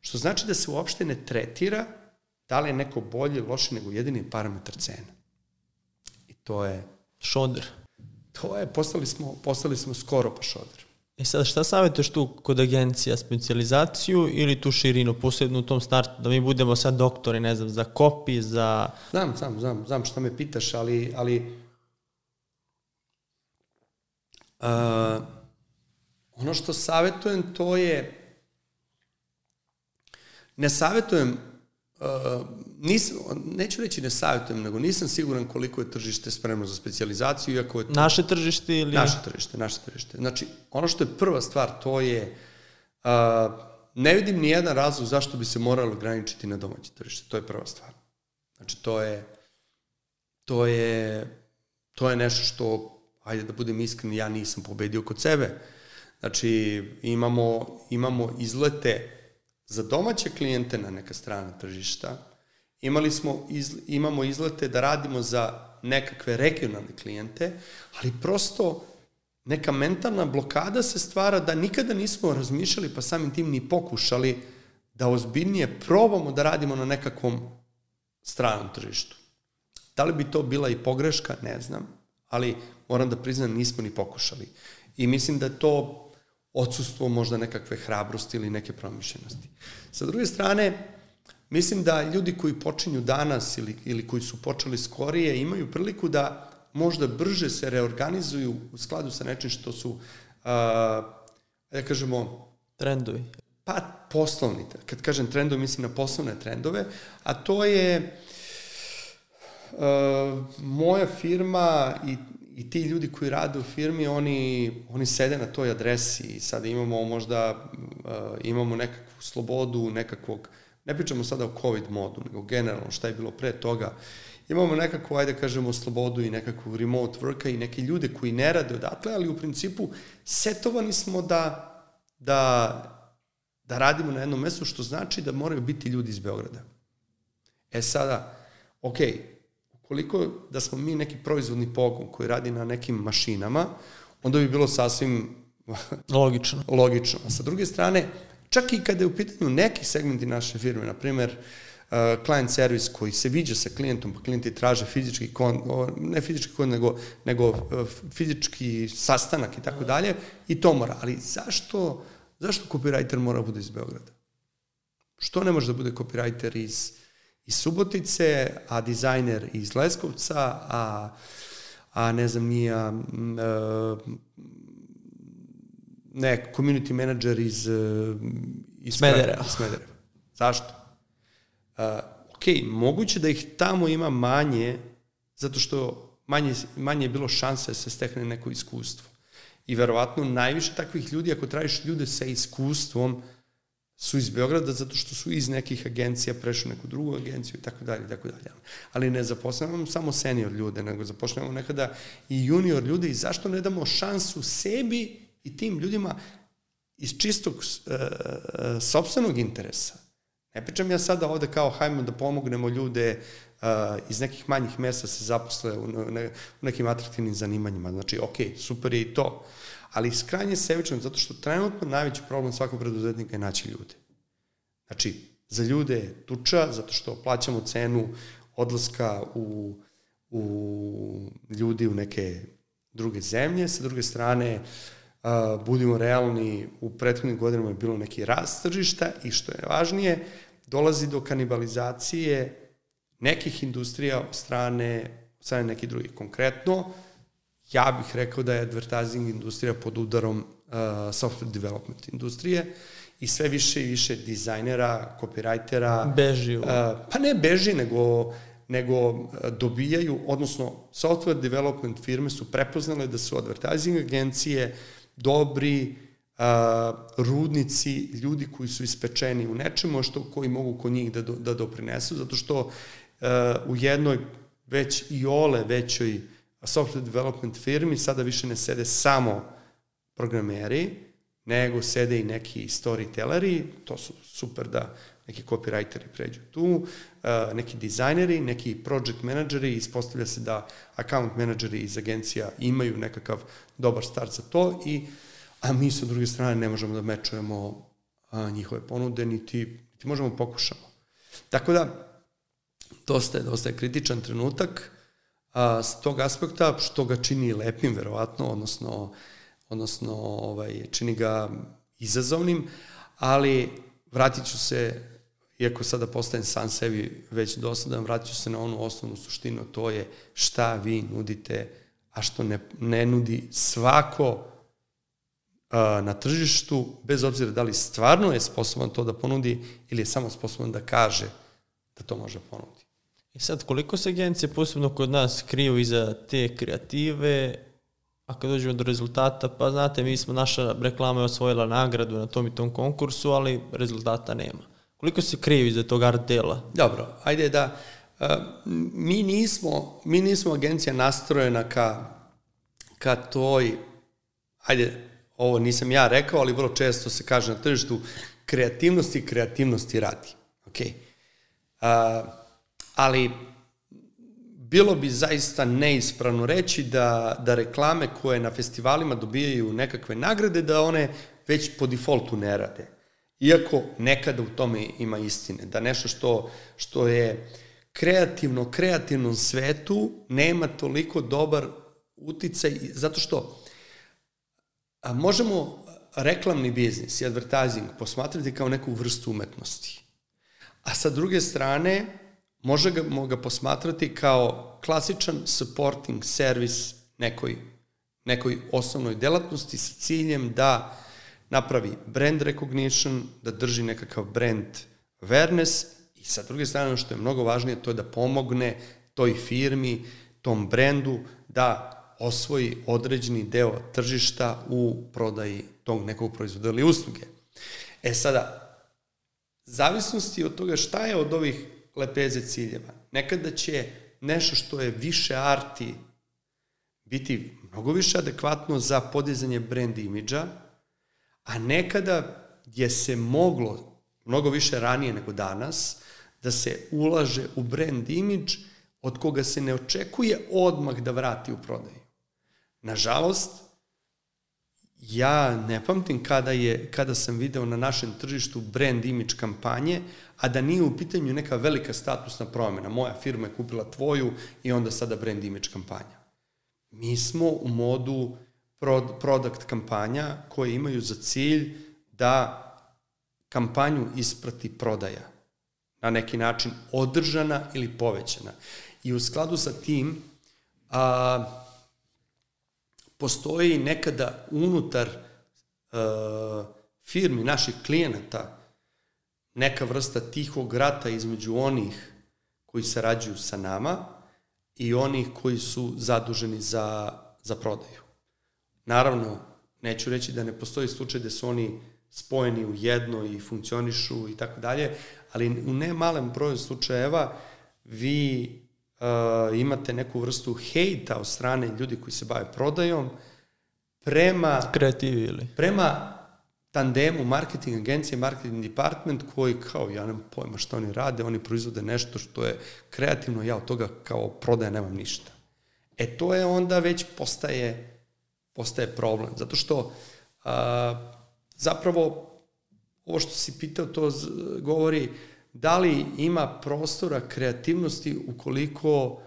Što znači da se uopšte ne tretira da li je neko bolje, loše nego jedini parametar cena. I to je Šoder. To je, postali smo, postali smo skoro pa šoder. E sad, šta savjetuješ tu kod agencija? Specializaciju ili tu širinu, posebno u tom startu, da mi budemo sad doktori, ne znam, za kopi, za... Znam, znam, znam, znam šta me pitaš, ali, ali uh, ono što savjetujem to je ne savjetujem Uh, nis, neću reći ne savjetujem, nego nisam siguran koliko je tržište spremno za specializaciju, iako je... To, naše tržište ili... Naše tržište, naše tržište. Znači, ono što je prva stvar, to je... Uh, ne vidim ni jedan razlog zašto bi se moralo ograničiti na domaće tržište. To je prva stvar. Znači, to je... To je... To je nešto što, ajde da budem iskren, ja nisam pobedio kod sebe. Znači, imamo, imamo izlete za domaće klijente na neka strana tržišta, imali smo, iz, imamo izlete da radimo za nekakve regionalne klijente, ali prosto neka mentalna blokada se stvara da nikada nismo razmišljali, pa samim tim ni pokušali da ozbiljnije probamo da radimo na nekakvom stranom tržištu. Da li bi to bila i pogreška, ne znam, ali moram da priznam nismo ni pokušali. I mislim da to odsustvo možda nekakve hrabrosti ili neke promišljenosti. Sa druge strane, mislim da ljudi koji počinju danas ili, ili koji su počeli skorije imaju priliku da možda brže se reorganizuju u skladu sa nečim što su, uh, da kažemo... Trendovi. Pa poslovni. Kad kažem trendovi, mislim na poslovne trendove, a to je uh, moja firma i i ti ljudi koji rade u firmi, oni, oni sede na toj adresi i sada imamo možda, uh, imamo nekakvu slobodu, nekakvog, ne pričamo sada o COVID modu, nego generalno šta je bilo pre toga, imamo nekakvu, ajde kažemo, slobodu i nekakvu remote worka i neke ljude koji ne rade odatle, ali u principu setovani smo da, da, da radimo na jednom mestu, što znači da moraju biti ljudi iz Beograda. E sada, okej, okay, koliko da smo mi neki proizvodni pogon koji radi na nekim mašinama, onda bi bilo sasvim logično. logično. A sa druge strane, čak i kada je u pitanju neki segmenti naše firme, na primer, uh, client service koji se viđa sa klijentom, pa klijenti traže fizički kon, ne fizički kon, nego, nego uh, fizički sastanak i tako dalje, i to mora. Ali zašto, zašto copywriter mora da bude iz Beograda? Što ne može da bude copywriter iz iz Subotice, a dizajner iz Leskovca, a, a ne znam, nije a, ne, community manager iz, iz Smedereva. Smedereva. Zašto? Uh, ok, moguće da ih tamo ima manje, zato što manje, manje je bilo šanse da se stekne neko iskustvo. I verovatno najviše takvih ljudi, ako tražiš ljude sa iskustvom, su iz Beograda zato što su iz nekih agencija prešli u neku drugu agenciju i tako dalje i tako dalje. Ali ne zaposlujemo samo senior ljude, nego zaposlujemo nekada i junior ljude i zašto ne damo šansu sebi i tim ljudima iz čistog uh, sobstvenog interesa. Ne pričam ja sada ovde kao hajmo da pomognemo ljude uh, iz nekih manjih mesta se zaposle u, ne, u nekim atraktivnim zanimanjima. Znači, ok, super je i to ali skrajnje sebično, zato što trenutno najveći problem svakog preduzetnika je naći ljude. Znači, za ljude je tuča, zato što plaćamo cenu odlaska u, u ljudi u neke druge zemlje, sa druge strane, uh, budimo realni, u prethodnim godinama je bilo neki rast tržišta i što je važnije, dolazi do kanibalizacije nekih industrija od strane, strane nekih drugih. Konkretno, ja bih rekao da je advertising industrija pod udarom uh, software development industrije i sve više i više dizajnera, copywritera. Beži. Uh, pa ne beži, nego nego uh, dobijaju, odnosno software development firme su prepoznale da su advertising agencije dobri uh, rudnici, ljudi koji su ispečeni u nečemu što koji mogu kod njih da, do, da doprinesu, zato što uh, u jednoj već i ole većoj uh, software development firmi sada više ne sede samo programeri, nego sede i neki storytelleri, to su super da neki copywriteri pređu tu, uh, neki dizajneri, neki project menadžeri, ispostavlja se da account menadžeri iz agencija imaju nekakav dobar start za to i a mi sa druge strane ne možemo da mečujemo njihove ponude, niti, niti možemo pokušamo. Tako da, dosta je, dosta je kritičan trenutak, a, s tog aspekta, što ga čini lepim, verovatno, odnosno, odnosno ovaj, čini ga izazovnim, ali vratit ću se, iako sada postajem sam sebi već dosadan, vratit ću se na onu osnovnu suštinu, to je šta vi nudite, a što ne, ne nudi svako a, na tržištu, bez obzira da li stvarno je sposoban to da ponudi ili je samo sposoban da kaže da to može ponuditi. I sad, koliko se agencije posebno kod nas kriju iza te kreative, a kad dođemo do rezultata, pa znate, mi smo, naša reklama je osvojila nagradu na tom i tom konkursu, ali rezultata nema. Koliko se kriju iza tog art dela? Dobro, ajde da, uh, mi nismo, mi nismo agencija nastrojena ka, ka toj, ajde, ovo nisam ja rekao, ali vrlo često se kaže na tržištu, kreativnosti kreativnosti radi. Okay. Uh, ali bilo bi zaista neispravno reći da, da reklame koje na festivalima dobijaju nekakve nagrade, da one već po defaultu ne rade. Iako nekada u tome ima istine, da nešto što, što je kreativno, kreativnom svetu nema toliko dobar uticaj, zato što a možemo reklamni biznis i advertising posmatrati kao neku vrstu umetnosti. A sa druge strane, možemo ga posmatrati kao klasičan supporting servis nekoj, nekoj osnovnoj delatnosti sa ciljem da napravi brand recognition, da drži nekakav brand awareness i sa druge strane, što je mnogo važnije, to je da pomogne toj firmi, tom brendu, da osvoji određeni deo tržišta u prodaji tog nekog proizvoda ili usluge. E sada, zavisnosti od toga šta je od ovih lepeze ciljeva. Nekada će nešto što je više arti biti mnogo više adekvatno za podizanje brand imidža, a nekada je se moglo mnogo više ranije nego danas da se ulaže u brand imidž od koga se ne očekuje odmah da vrati u prodaju. Nažalost, ja ne pamtim kada, je, kada sam video na našem tržištu brand image kampanje, a da nije u pitanju neka velika statusna promjena. Moja firma je kupila tvoju i onda sada brand image kampanja. Mi smo u modu product kampanja koje imaju za cilj da kampanju isprati prodaja. Na neki način održana ili povećana. I u skladu sa tim, a, postoji nekada unutar uh, firmi naših klijenata neka vrsta tihog rata između onih koji sarađuju sa nama i onih koji su zaduženi za, za prodaju. Naravno, neću reći da ne postoji slučaj da su oni spojeni u jedno i funkcionišu i tako dalje, ali u ne malem broju slučajeva vi uh, imate neku vrstu hejta od strane ljudi koji se bave prodajom prema... Kreativi ili? Prema tandemu marketing agencije, marketing department koji kao, ja nemam pojma što oni rade, oni proizvode nešto što je kreativno, ja od toga kao prodaja nemam ništa. E to je onda već postaje, postaje problem, zato što a, zapravo ovo što si pitao to govori da li ima prostora kreativnosti ukoliko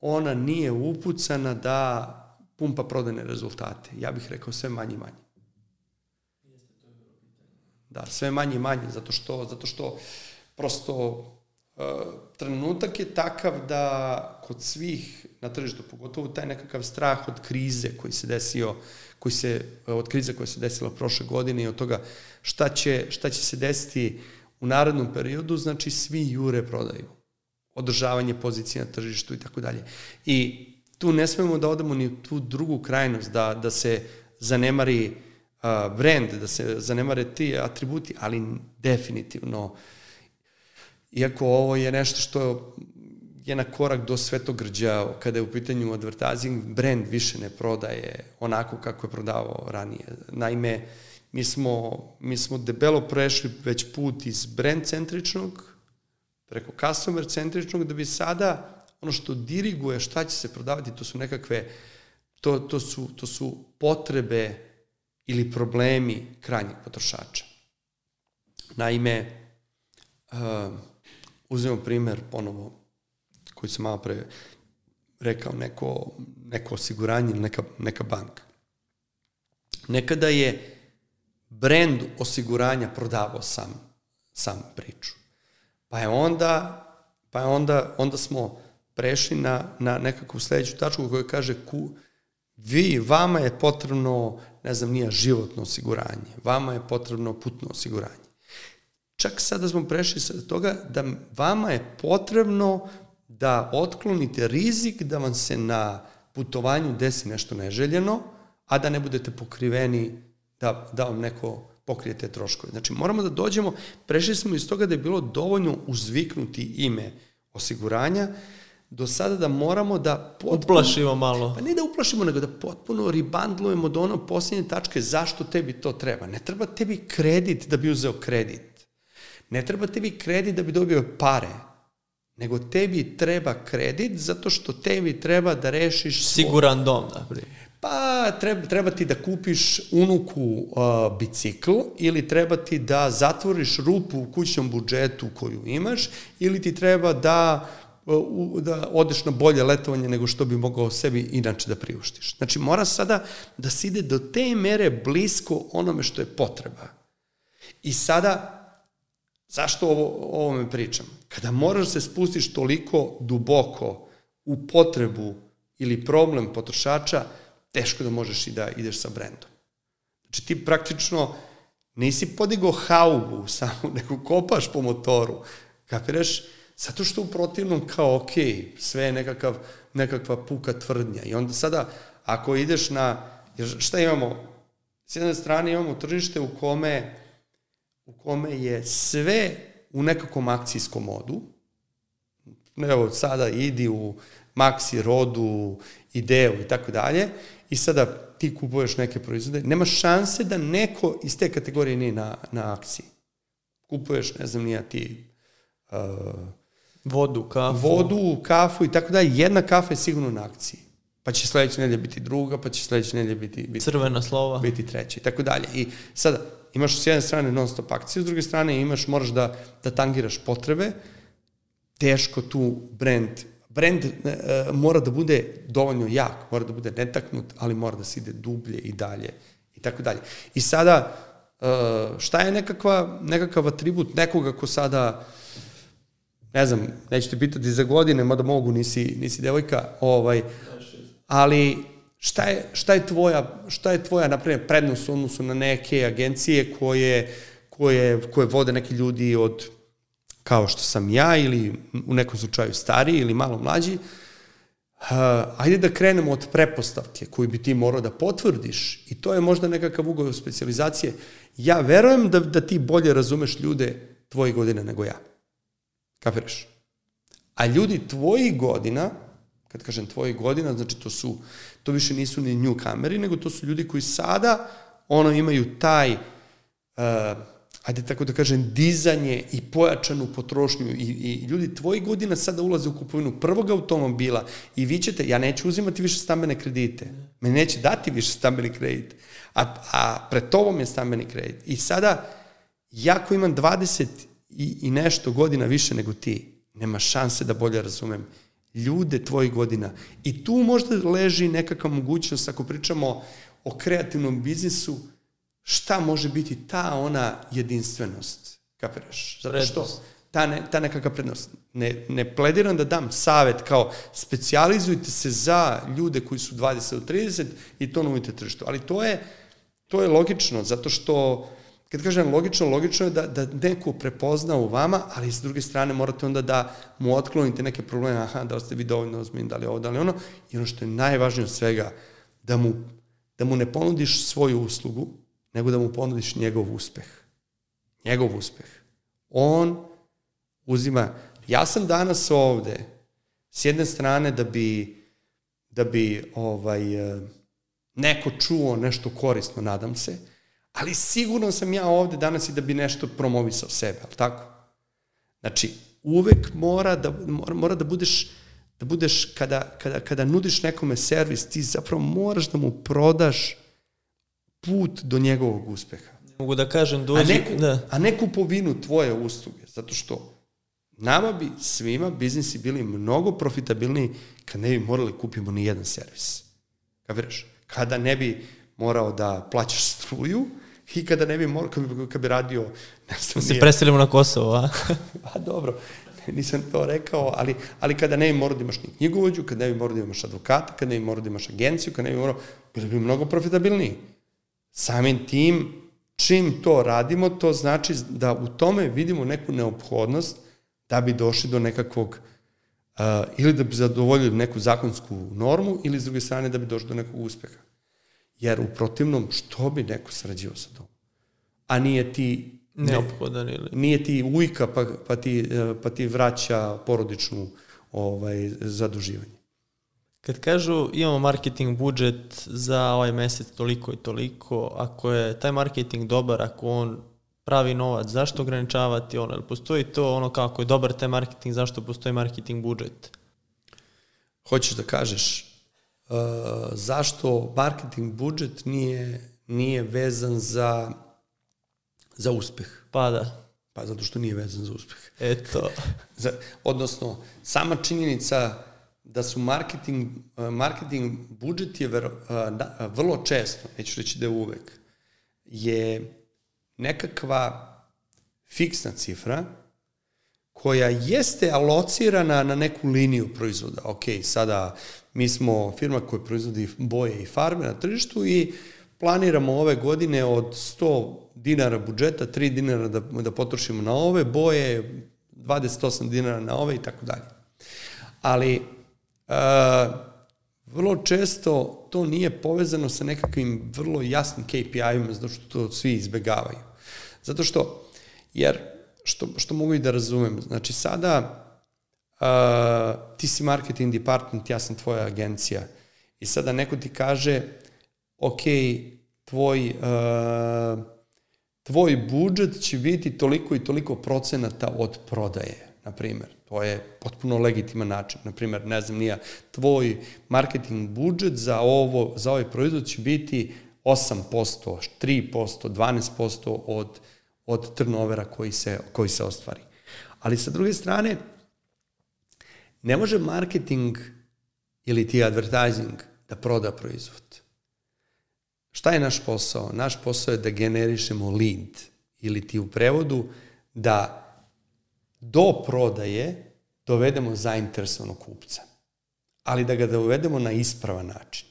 ona nije upucana da pumpa prodane rezultate. Ja bih rekao sve manje i manje. Da, sve manje i manje, zato što, zato što prosto uh, trenutak je takav da kod svih na tržištu, pogotovo taj nekakav strah od krize koji se desio, koji se, od krize koja se desila prošle godine i od toga šta će, šta će se desiti u narednom periodu, znači svi jure prodaju. Održavanje pozicije na tržištu i tako dalje. I tu ne smemo da odemo ni tu drugu krajnost, da, da se zanemari brand, da se zanemare ti atributi, ali definitivno, iako ovo je nešto što je na korak do svetogrđa kada je u pitanju advertising, brand više ne prodaje onako kako je prodavao ranije. Naime, mi smo, mi smo debelo prešli već put iz brand centričnog preko customer centričnog da bi sada ono što diriguje šta će se prodavati, to su nekakve, to, to, su, to su potrebe ili problemi krajnjeg potrošača. Naime, uh, uzmemo primer ponovo koji sam malo pre rekao, neko, neko osiguranje ili neka, neka banka. nekada je brend osiguranja prodavao sam, sam priču. Pa je onda, pa je onda, onda smo prešli na, na nekakvu sledeću tačku koja kaže ku, vi, vama je potrebno, ne znam, nije životno osiguranje, vama je potrebno putno osiguranje. Čak sada smo prešli sa toga da vama je potrebno da otklonite rizik da vam se na putovanju desi nešto neželjeno, a da ne budete pokriveni da, da vam neko pokrije te troškove. Znači, moramo da dođemo, prešli smo iz toga da je bilo dovoljno uzviknuti ime osiguranja, do sada da moramo da potpuno, uplašimo malo. Pa ne da uplašimo, nego da potpuno ribandlujemo do ono posljednje tačke zašto tebi to treba. Ne treba tebi kredit da bi uzeo kredit. Ne treba tebi kredit da bi dobio pare. Nego tebi treba kredit zato što tebi treba da rešiš... Svoj... Siguran dom, da. Pa treba, treba ti da kupiš unuku uh, bicikl ili treba ti da zatvoriš rupu u kućnom budžetu koju imaš ili ti treba da uh, da odeš na bolje letovanje nego što bi mogao sebi inače da priuštiš. Znači mora sada da se ide do te mere blisko onome što je potreba. I sada Zašto ovo, ovo me pričam? Kada moraš da se spustiš toliko duboko u potrebu ili problem potrošača, teško da možeš i da ideš sa brendom. Znači ti praktično nisi podigao haubu samo, nego kopaš po motoru. Kapiraš? Zato što u protivnom kao, ok, sve je nekakav, nekakva puka tvrdnja. I onda sada, ako ideš na, jer šta imamo? S jedne strane imamo tržište u kome, u kome je sve u nekakvom akcijskom modu. Evo, sada idi u Maxi, Rodu, Ideu i tako dalje i sada ti kupuješ neke proizvode, nema šanse da neko iz te kategorije nije na, na akciji. Kupuješ, ne znam, nija ti... Uh, vodu, kafu. Vodu, kafu i tako dalje. Jedna kafa je sigurno na akciji. Pa će sledeće nedelje biti druga, pa će sledeće nedelje biti, biti... Crvena slova. Biti treća i tako dalje. I sada, imaš s jedne strane non stop akciju, s druge strane imaš, moraš da, da tangiraš potrebe, teško tu brand brend e, mora da bude dovoljno jak, mora da bude netaknut, ali mora da se ide dublje i dalje i tako dalje. I sada, e, šta je nekakva, nekakav atribut nekoga ko sada, ne znam, neću te pitati za godine, mada mogu, nisi, nisi devojka, ovaj, ali šta je, šta je tvoja, šta je tvoja, naprimjer, prednost u odnosu na neke agencije koje, koje, koje vode neki ljudi od kao što sam ja ili u nekom slučaju stariji ili malo mlađi, uh, ajde da krenemo od prepostavke koju bi ti morao da potvrdiš i to je možda nekakav ugoj specializacije. Ja verujem da, da ti bolje razumeš ljude tvoje godine nego ja. Kapiraš? A ljudi tvojih godina, kad kažem tvojih godina, znači to su, to više nisu ni nju kameri, nego to su ljudi koji sada ono imaju taj uh, ajde tako da kažem, dizanje i pojačanu potrošnju i, i ljudi tvoji godina sada ulaze u kupovinu prvog automobila i vi ćete, ja neću uzimati više stambene kredite, me neće dati više stambeni kredit, a, a pred tobom je stambeni kredit. I sada, ja ko imam 20 i, i nešto godina više nego ti, nema šanse da bolje razumem ljude tvojih godina. I tu možda leži nekakva mogućnost, ako pričamo o kreativnom biznisu, šta može biti ta ona jedinstvenost, kapiraš? Zato što ta, ne, ta nekakva prednost. Ne, ne plediram da dam savet kao specijalizujte se za ljude koji su 20 do 30 i to nudite tržištu. Ali to je, to je logično, zato što kad kažem logično, logično je da, da neko prepozna u vama, ali s druge strane morate onda da mu otklonite neke probleme, aha, da li ste vi dovoljno ozbiljni, da li ovo, da li ono, i ono što je najvažnije od svega, da mu, da mu ne ponudiš svoju uslugu, nego da mu ponudiš njegov uspeh. Njegov uspeh. On uzima... Ja sam danas ovde s jedne strane da bi da bi ovaj eh, neko čuo nešto korisno, nadam se, ali sigurno sam ja ovde danas i da bi nešto promovisao sebe, al tako? Znači, uvek mora da, mora, mora da budeš da budeš, kada, kada, kada nudiš nekome servis, ti zapravo moraš da mu prodaš put do njegovog uspeha. Mogu da kažem, dođi... A ne, da. a ne kupovinu tvoje usluge, zato što nama bi svima biznisi bili mnogo profitabilniji kad ne bi morali kupimo ni jedan servis. Kapiraš? Kada ne bi morao da plaćaš struju i kada ne bi morao, kad bi, kad bi radio... Ne znam, se preselimo na Kosovo, a? pa dobro, nisam to rekao, ali, ali kada ne bi morao da imaš ni knjigovođu, kada ne bi morao da imaš advokata, kada ne bi morao da imaš agenciju, kada ne bi morao, bilo bi mnogo profitabilniji. Samim tim, čim to radimo, to znači da u tome vidimo neku neophodnost da bi došli do nekakvog uh, ili da bi zadovoljili neku zakonsku normu ili s druge strane da bi došli do nekog uspeha. Jer u protivnom, što bi neko sarađivao sa tom? A nije ti neophodan ili... Nije ti ujka pa, pa, ti, uh, pa ti vraća porodičnu ovaj, zaduživanje. Kad kažu imamo marketing budžet za ovaj mesec toliko i toliko, ako je taj marketing dobar, ako on pravi novac, zašto ograničavati ono? Postoji to ono kako je dobar taj marketing, zašto postoji marketing budžet? Hoćeš da kažeš uh, zašto marketing budžet nije, nije vezan za, za uspeh? Pa da. Pa zato što nije vezan za uspeh. Eto. odnosno, sama činjenica da su marketing, uh, marketing budžet je ver, uh, da, vrlo često, neću reći da je uvek, je nekakva fiksna cifra koja jeste alocirana na neku liniju proizvoda. Ok, sada mi smo firma koja proizvodi boje i farbe na tržištu i planiramo ove godine od 100 dinara budžeta, 3 dinara da, da potrošimo na ove boje, 28 dinara na ove i tako dalje. Ali uh, vrlo često to nije povezano sa nekakvim vrlo jasnim KPI-ima, zato što to svi izbegavaju. Zato što, jer, što, što mogu i da razumem, znači sada ti si marketing department, ja sam tvoja agencija i sada neko ti kaže, ok, tvoj, uh, tvoj budžet će biti toliko i toliko procenata od prodaje, na primjer. To je potpuno legitiman način. Na primjer, ne znam, nija, tvoj marketing budžet za, ovo, za ovaj proizvod će biti 8%, 3%, 12% od, od turnovera koji se, koji se ostvari. Ali sa druge strane, ne može marketing ili ti advertising da proda proizvod. Šta je naš posao? Naš posao je da generišemo lead ili ti u prevodu da do prodaje dovedemo zainteresovanog kupca. Ali da ga dovedemo na ispravan način.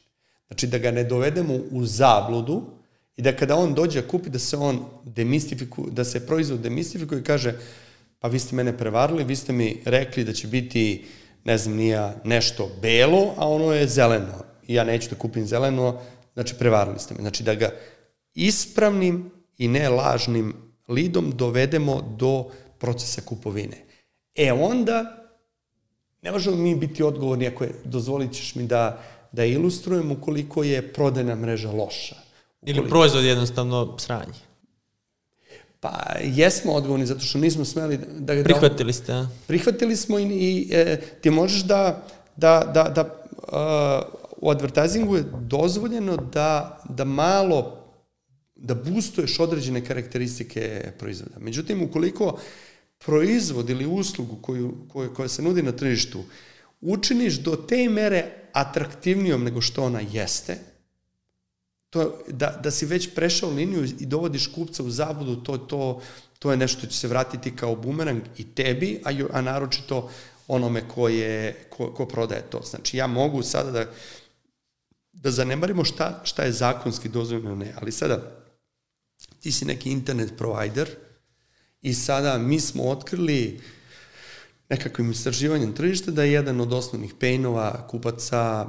Znači da ga ne dovedemo u zabludu i da kada on dođe da kupi da se on demistifikuje, da se proizvod demistifikuje i kaže pa vi ste mene prevarili, vi ste mi rekli da će biti ne znam nija nešto belo, a ono je zeleno. I ja neću da kupim zeleno, znači prevarili ste me. Znači da ga ispravnim i ne lažnim lidom dovedemo do procesa kupovine. E onda, ne možemo mi biti odgovorni ako je, dozvolit ćeš mi da, da ilustrujem ukoliko je prodajna mreža loša. Ukoliko... Ili proizvod jednostavno sranje. Pa jesmo odgovorni zato što nismo smeli da... da prihvatili ste, a? Prihvatili smo i, i e, ti možeš da, da, da, da uh, u advertisingu je dozvoljeno da, da malo da boostuješ određene karakteristike proizvoda. Međutim, ukoliko proizvod ili uslugu koju, koju, koja se nudi na tržištu učiniš do te mere atraktivnijom nego što ona jeste, to, da, da si već prešao liniju i dovodiš kupca u zabudu, to, to, to je nešto što će se vratiti kao bumerang i tebi, a, a naročito onome ko, je, ko, ko prodaje to. Znači, ja mogu sada da, da zanemarimo šta, šta je zakonski dozvoljeno ne, ali sada ti si neki internet provider, I sada mi smo otkrili nekakvim istraživanjem tržišta da je jedan od osnovnih painova kupaca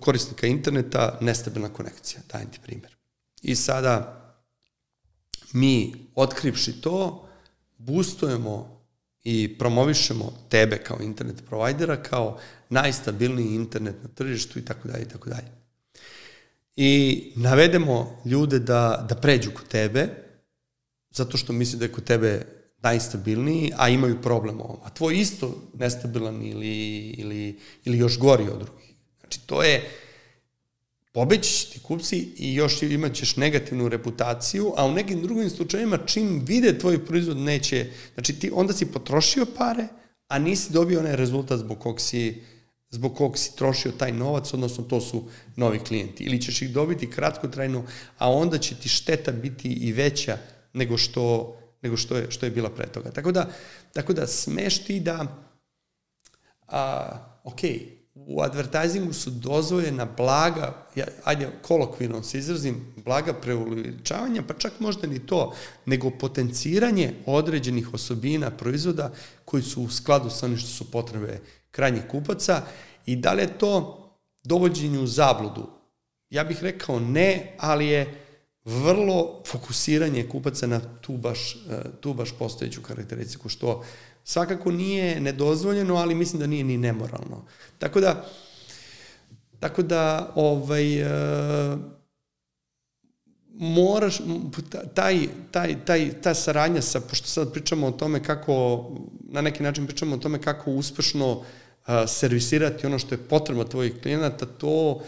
korisnika interneta nestabilna konekcija, dajem ti primjer. I sada mi, otkrivši to, boostujemo i promovišemo tebe kao internet provajdera kao najstabilniji internet na tržištu i tako dalje i tako dalje. I navedemo ljude da, da pređu kod tebe, zato što misli da je kod tebe najstabilniji, a imaju problem ovom. A tvoj isto nestabilan ili, ili, ili još gori od drugih. Znači, to je, pobećiš ti kupci i još imaćeš negativnu reputaciju, a u nekim drugim slučajima čim vide tvoj proizvod neće, znači ti onda si potrošio pare, a nisi dobio onaj rezultat zbog kog si, zbog kog si trošio taj novac, odnosno to su novi klijenti. Ili ćeš ih dobiti kratkotrajno, a onda će ti šteta biti i veća nego što, nego što, je, što je bila pre toga. Tako da, tako da smeš ti da, a, ok, u advertisingu su dozvoljena blaga, ja, ajde, kolokvilno se izrazim, blaga preuličavanja, pa čak možda ni to, nego potenciranje određenih osobina proizvoda koji su u skladu sa onim što su potrebe krajnjih kupaca i da li je to dovođenje u zabludu? Ja bih rekao ne, ali je vrlo fokusiranje kupaca na tu baš, e, tu baš postojeću karakteristiku, što svakako nije nedozvoljeno, ali mislim da nije ni nemoralno. Tako da, tako da, ovaj, uh, moraš, taj, taj, taj, ta saradnja sa, pošto sad pričamo o tome kako, na neki način pričamo o tome kako uspešno uh, servisirati ono što je potrebno tvojih klijenata, to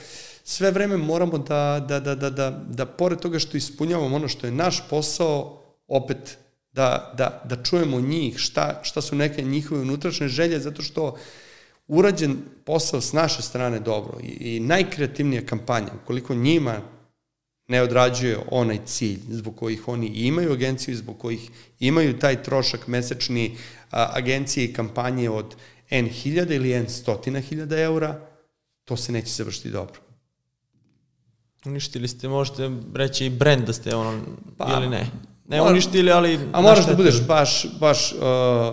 sve vreme moramo da, da, da, da, da, da pored toga što ispunjavamo ono što je naš posao, opet da, da, da čujemo njih, šta, šta su neke njihove unutrašnje želje, zato što urađen posao s naše strane dobro i, i najkreativnija kampanja, ukoliko njima ne odrađuje onaj cilj zbog kojih oni imaju agenciju, zbog kojih imaju taj trošak mesečni a, agencije i kampanje od N hiljada ili N stotina hiljada eura, to se neće završiti dobro. Uništili ste, možete reći i brend da ste ono, pa, ili ne? Ne uništili, ali... A moraš da budeš baš, baš uh,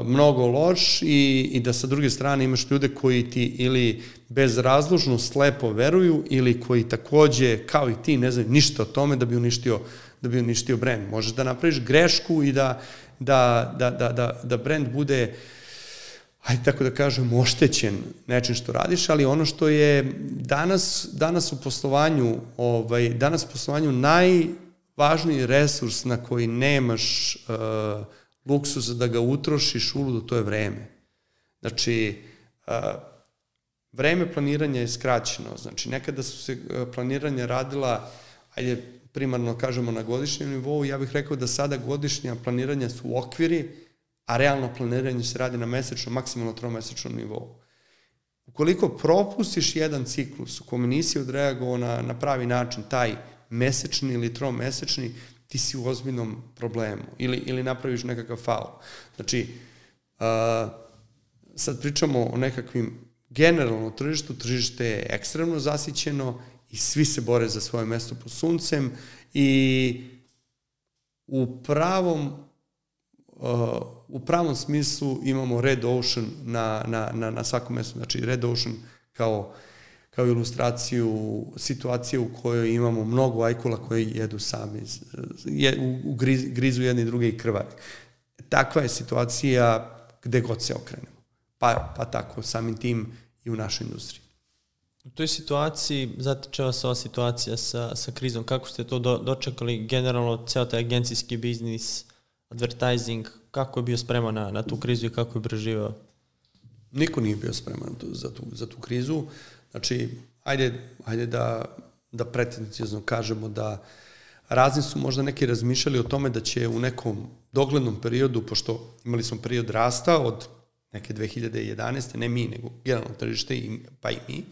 mnogo loš i, i da sa druge strane imaš ljude koji ti ili bezrazložno slepo veruju ili koji takođe, kao i ti, ne znaju ništa o tome da bi uništio, da bi uništio brend. Možeš da napraviš grešku i da, da, da, da, da, da brend bude ajde tako da kažem, oštećen nečim što radiš, ali ono što je danas, danas u poslovanju, ovaj, danas u poslovanju naj, važniji resurs na koji nemaš uh, luksusa da ga utrošiš uludo, to je vreme. Znači, uh, vreme planiranja je skraćeno. Znači, nekada su se uh, planiranja radila, ajde, primarno kažemo na godišnjem nivou, ja bih rekao da sada godišnja planiranja su okviri, a realno planiranje se radi na mesečno, maksimalno tromesečnom nivou. Ukoliko propustiš jedan ciklus u kome nisi odreagovao na, na pravi način taj mesečni ili tromesečni, ti si u ozbiljnom problemu ili, ili napraviš nekakav faul. Znači, uh, sad pričamo o nekakvim generalno tržištu, tržište je ekstremno zasićeno i svi se bore za svoje mesto pod suncem i u pravom uh, u pravom smislu imamo Red Ocean na, na, na, na svakom mestu, znači Red Ocean kao uh, kao ilustraciju situacije u kojoj imamo mnogo ajkula koji jedu sami, je, u, u griz, grizu jedni druge i krvari. Takva je situacija gde god se okrenemo. Pa, pa tako, samim tim i u našoj industriji. U toj situaciji, zatečeva se ova situacija sa, sa krizom, kako ste to do, dočekali generalno, ceo taj agencijski biznis, advertising, kako je bio spreman na, na tu krizu i kako je preživao? Niko nije bio spreman za tu, za tu krizu. Uh, Znači, ajde, ajde da, da pretencijozno kažemo da razni su možda neki razmišljali o tome da će u nekom doglednom periodu, pošto imali smo period rasta od neke 2011. ne mi, nego generalno tržište, pa i mi,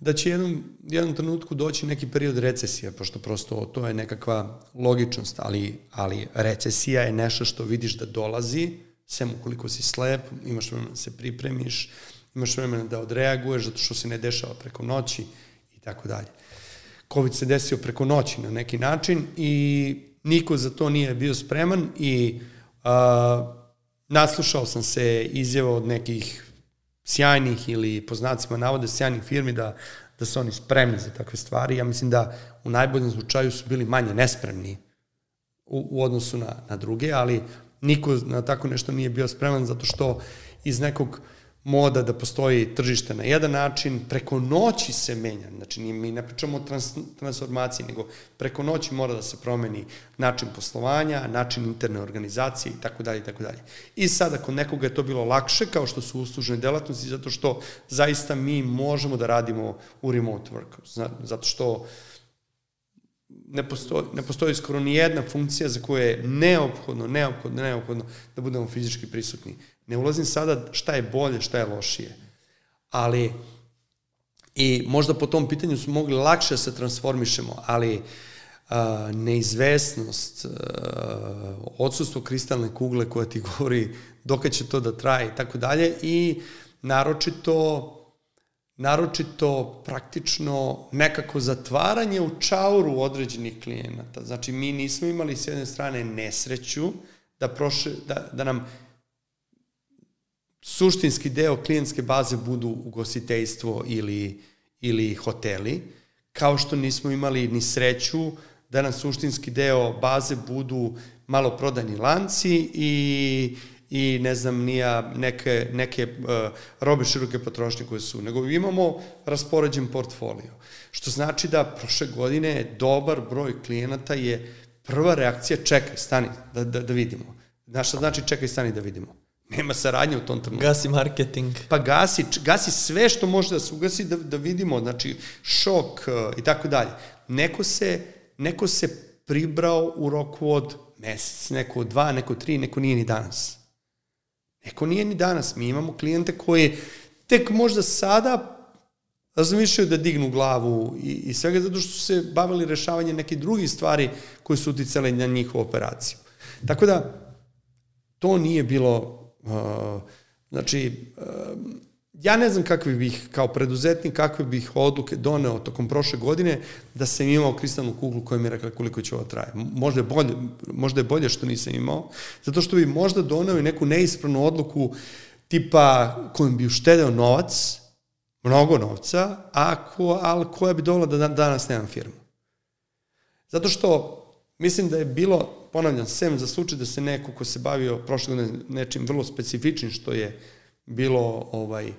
da će jednom, jednom trenutku doći neki period recesije, pošto prosto to je nekakva logičnost, ali, ali recesija je nešto što vidiš da dolazi, sem ukoliko si slep, imaš vremena da se pripremiš, imaš vremena da odreaguješ zato što se ne dešava preko noći i tako dalje. COVID se desio preko noći na neki način i niko za to nije bio spreman i a, naslušao sam se izjava od nekih sjajnih ili po znacima navode sjajnih firmi da, da su oni spremni za takve stvari. Ja mislim da u najboljem slučaju su bili manje nespremni u, u odnosu na, na druge, ali niko na tako nešto nije bio spreman zato što iz nekog uh, moda da postoji tržište na jedan način, preko noći se menja, znači mi ne pričamo o trans, transformaciji, nego preko noći mora da se promeni način poslovanja, način interne organizacije i tako dalje i tako dalje. I sada kod nekoga je to bilo lakše, kao što su uslužne delatnosti, zato što zaista mi možemo da radimo u remote work, zato što ne postoji, ne postoji skoro ni jedna funkcija za koju je neophodno, neophodno, neophodno da budemo fizički prisutni. Ne ulazim sada šta je bolje, šta je lošije. Ali I možda po tom pitanju smo mogli lakše da se transformišemo, ali a, neizvesnost, a, odsustvo kristalne kugle koja ti govori dok će to da traje i tako dalje i naročito naročito praktično nekako zatvaranje u čauru određenih klijenata. Znači, mi nismo imali s jedne strane nesreću da, proše, da, da nam suštinski deo klijentske baze budu ugostiteljstvo ili, ili hoteli, kao što nismo imali ni sreću da nam suštinski deo baze budu maloprodajni lanci i i ne znam nija neke, neke uh, robe široke potrošnje koje su, nego imamo raspoređen portfolio. Što znači da prošle godine dobar broj klijenata je prva reakcija čekaj, stani, da, da, da vidimo. Znaš šta znači čekaj, stani da vidimo? Nema saradnje u tom trenutku. Gasi marketing. Pa gasi, gasi sve što može da se ugasi da, da vidimo, znači šok uh, i tako dalje. Neko se, neko se pribrao u roku od mesec, neko od dva, neko od tri, neko nije ni danas. Neko nije ni danas. Mi imamo klijente koji tek možda sada razmišljaju da dignu glavu i, i svega zato što su se bavili rešavanjem neke drugih stvari koje su uticale na njihovu operaciju. Tako da, to nije bilo, znači, uh, ja ne znam kakve bih, kao preduzetnik, kakve bih odluke doneo tokom prošle godine da sam imao kristalnu kuglu koja mi je rekla koliko će ovo traje. Možda je bolje, možda je bolje što nisam imao, zato što bi možda doneo i neku neispravnu odluku tipa kojim bi uštedeo novac, mnogo novca, ako, ali koja bi dovola da danas nemam firmu. Zato što mislim da je bilo, ponavljam, sem za slučaj da se neko ko se bavio prošle godine nečim vrlo specifičnim, što je bilo ovaj,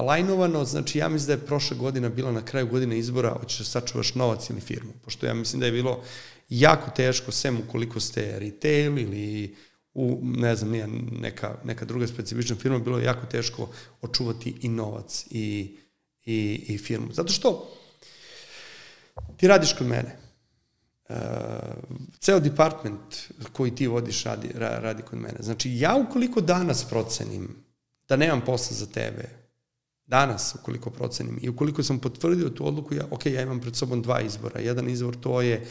lajnovano, znači ja mislim da je prošla godina bila na kraju godine izbora, hoćeš da sačuvaš novac ili firmu, pošto ja mislim da je bilo jako teško, sem ukoliko ste retail ili u, ne znam, nije neka, neka druga specifična firma, bilo je jako teško očuvati i novac i, i, i firmu. Zato što ti radiš kod mene. Uh, ceo department koji ti vodiš radi, radi kod mene. Znači, ja ukoliko danas procenim da nemam posla za tebe, danas, ukoliko procenim, i ukoliko sam potvrdio tu odluku, ja, ok, ja imam pred sobom dva izbora. Jedan izbor to je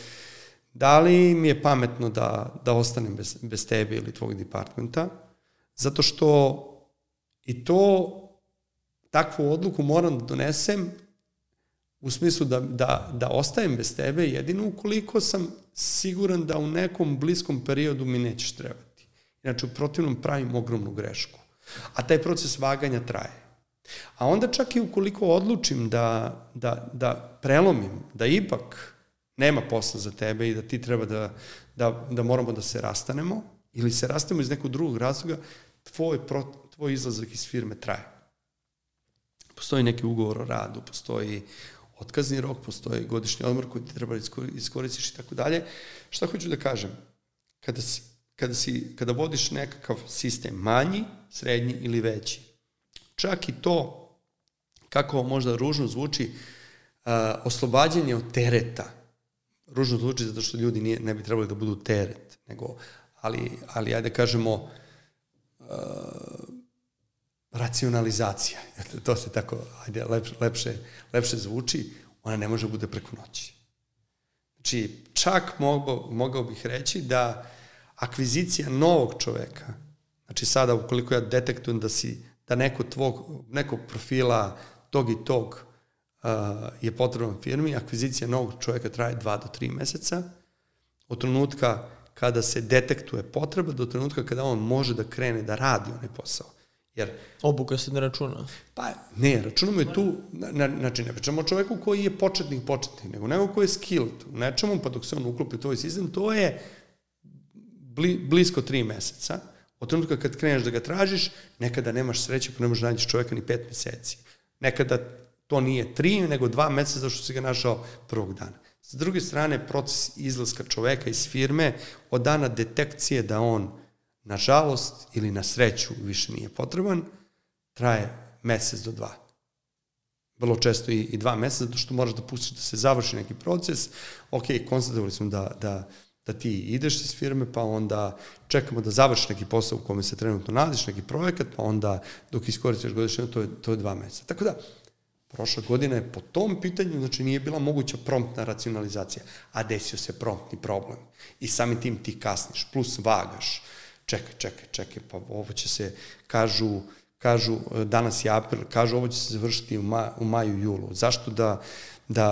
da li mi je pametno da, da ostanem bez, bez tebe ili tvog departmenta, zato što i to, takvu odluku moram da donesem u smislu da, da, da ostajem bez tebe jedino ukoliko sam siguran da u nekom bliskom periodu mi nećeš trebati. Inače, u protivnom pravim ogromnu grešku. A taj proces vaganja traje. A onda čak i ukoliko odlučim da, da, da prelomim, da ipak nema posla za tebe i da ti treba da, da, da moramo da se rastanemo ili se rastanemo iz nekog drugog razloga, tvoj, pro, tvoj izlazak iz firme traje. Postoji neki ugovor o radu, postoji otkazni rok, postoji godišnji odmor koji ti treba da iskoristiš i tako dalje. Šta hoću da kažem? Kada, si, kada, si, kada vodiš nekakav sistem manji, srednji ili veći, čak i to, kako možda ružno zvuči, oslobađanje od tereta. Ružno zvuči zato što ljudi nije, ne bi trebali da budu teret, nego, ali, ali ajde kažemo, uh, racionalizacija, to se tako, ajde, lepše, lepše, lepše zvuči, ona ne može da bude preko noći. Znači, čak mogao, mogao bih reći da akvizicija novog čoveka, znači sada ukoliko ja detektujem da si da neko tvog, nekog profila tog i tog uh, je potreban firmi, akvizicija novog čovjeka traje 2 do 3 meseca, od trenutka kada se detektuje potreba do trenutka kada on može da krene da radi onaj posao. Jer, Obuka se ne računa. Pa ne, računamo je tu, na, znači ne pričamo o čoveku koji je početnik početnik, nego nego koji je skilled u nečemu, pa dok se on uklopi u tvoj sistem, to je bli, blisko tri meseca. Od trenutka kad kreneš da ga tražiš, nekada nemaš sreće pa ne možeš nađeš čoveka ni pet meseci. Nekada to nije tri, nego dva meseca zašto si ga našao prvog dana. S druge strane, proces izlaska čoveka iz firme od dana detekcije da on, nažalost ili na sreću, više nije potreban, traje mesec do dva. Vrlo često i, i dva meseca, zato što moraš da pustiš da se završi neki proces. Ok, konstatovali smo da, da da ti ideš iz firme, pa onda čekamo da završi neki posao u kome se trenutno nalaziš, neki projekat, pa onda dok iskoristiš godišnje, to je, to je dva meseca. Tako da, Prošla godina je po tom pitanju, znači nije bila moguća promptna racionalizacija, a desio se promptni problem. I samim tim ti kasniš, plus vagaš. Čekaj, čekaj, čekaj, pa ovo će se, kažu, kažu, danas je april, kažu ovo će se završiti u, ma, u maju, julu. Zašto da, da,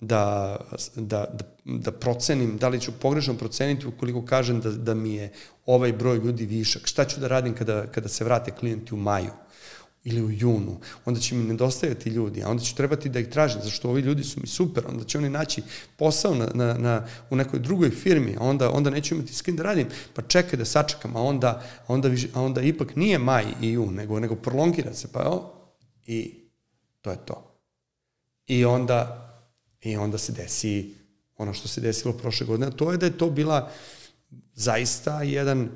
da, da, da, da procenim, da li ću pogrešno proceniti ukoliko kažem da, da mi je ovaj broj ljudi višak? Šta ću da radim kada, kada se vrate klijenti u maju? Ili u junu, onda će mi nedostajati ljudi, a onda ću trebati da ih tražim, zašto ovi ljudi su mi super, onda će oni naći posao na, na, na, u nekoj drugoj firmi, a onda, onda neću imati s kim da radim, pa čekaj da sačekam, a onda, a onda, a onda ipak nije maj i jun, nego, nego prolongira se, pa evo, i to je to. I onda, i onda se desi ono što se desilo prošle godine, to je da je to bila zaista jedan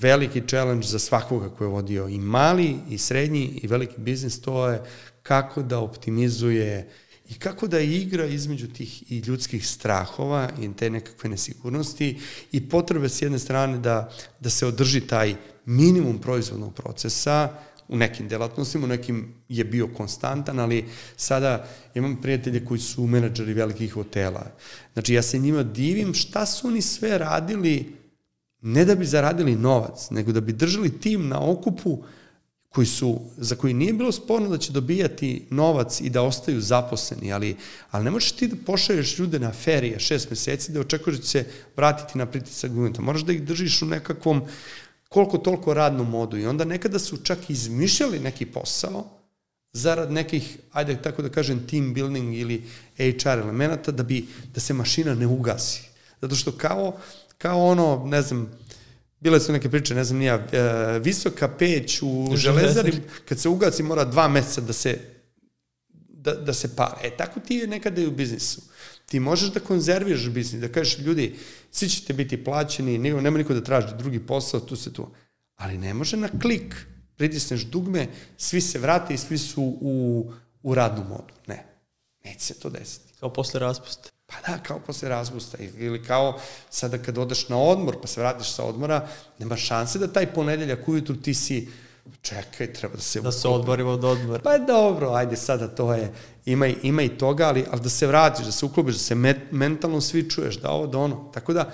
veliki challenge za svakoga ko je vodio i mali, i srednji, i veliki biznis, to je kako da optimizuje i kako da igra između tih i ljudskih strahova i te nekakve nesigurnosti i potrebe s jedne strane da, da se održi taj minimum proizvodnog procesa u nekim delatnostima, u nekim je bio konstantan, ali sada imam prijatelje koji su menadžeri velikih hotela. Znači ja se njima divim šta su oni sve radili ne da bi zaradili novac, nego da bi držali tim na okupu koji su, za koji nije bilo sporno da će dobijati novac i da ostaju zaposleni, ali, ali ne možeš ti da pošalješ ljude na ferije šest meseci da očekuješ da će se vratiti na pritisak guventa. Moraš da ih držiš u nekakvom koliko toliko radnom modu i onda nekada su čak izmišljali neki posao zarad nekih, ajde tako da kažem, team building ili HR elemenata da bi, da se mašina ne ugasi. Zato što kao kao ono, ne znam, bile su neke priče, ne znam nija, e, visoka peć u železari, kad se ugasi mora dva meseca da se da, da se pale. E, tako ti je nekada i u biznisu. Ti možeš da konzerviraš biznis, da kažeš ljudi, svi ćete biti plaćeni, nema, nema niko da traži drugi posao, tu se tu. Ali ne može na klik, pritisneš dugme, svi se vrate i svi su u, u radnu modu. Ne, neće se to desiti. Kao posle raspusta. Pa da, kao posle razgusta ili kao sada kad odeš na odmor pa se vratiš sa odmora, nema šanse da taj ponedeljak ujutru ti si čekaj, treba da se... Da se odborimo od odmora. Pa dobro, ajde sada to je, ima, ima i toga, ali, ali da se vratiš, da se uklopiš, da se met, mentalno svi čuješ, da ovo, da ono. Tako da,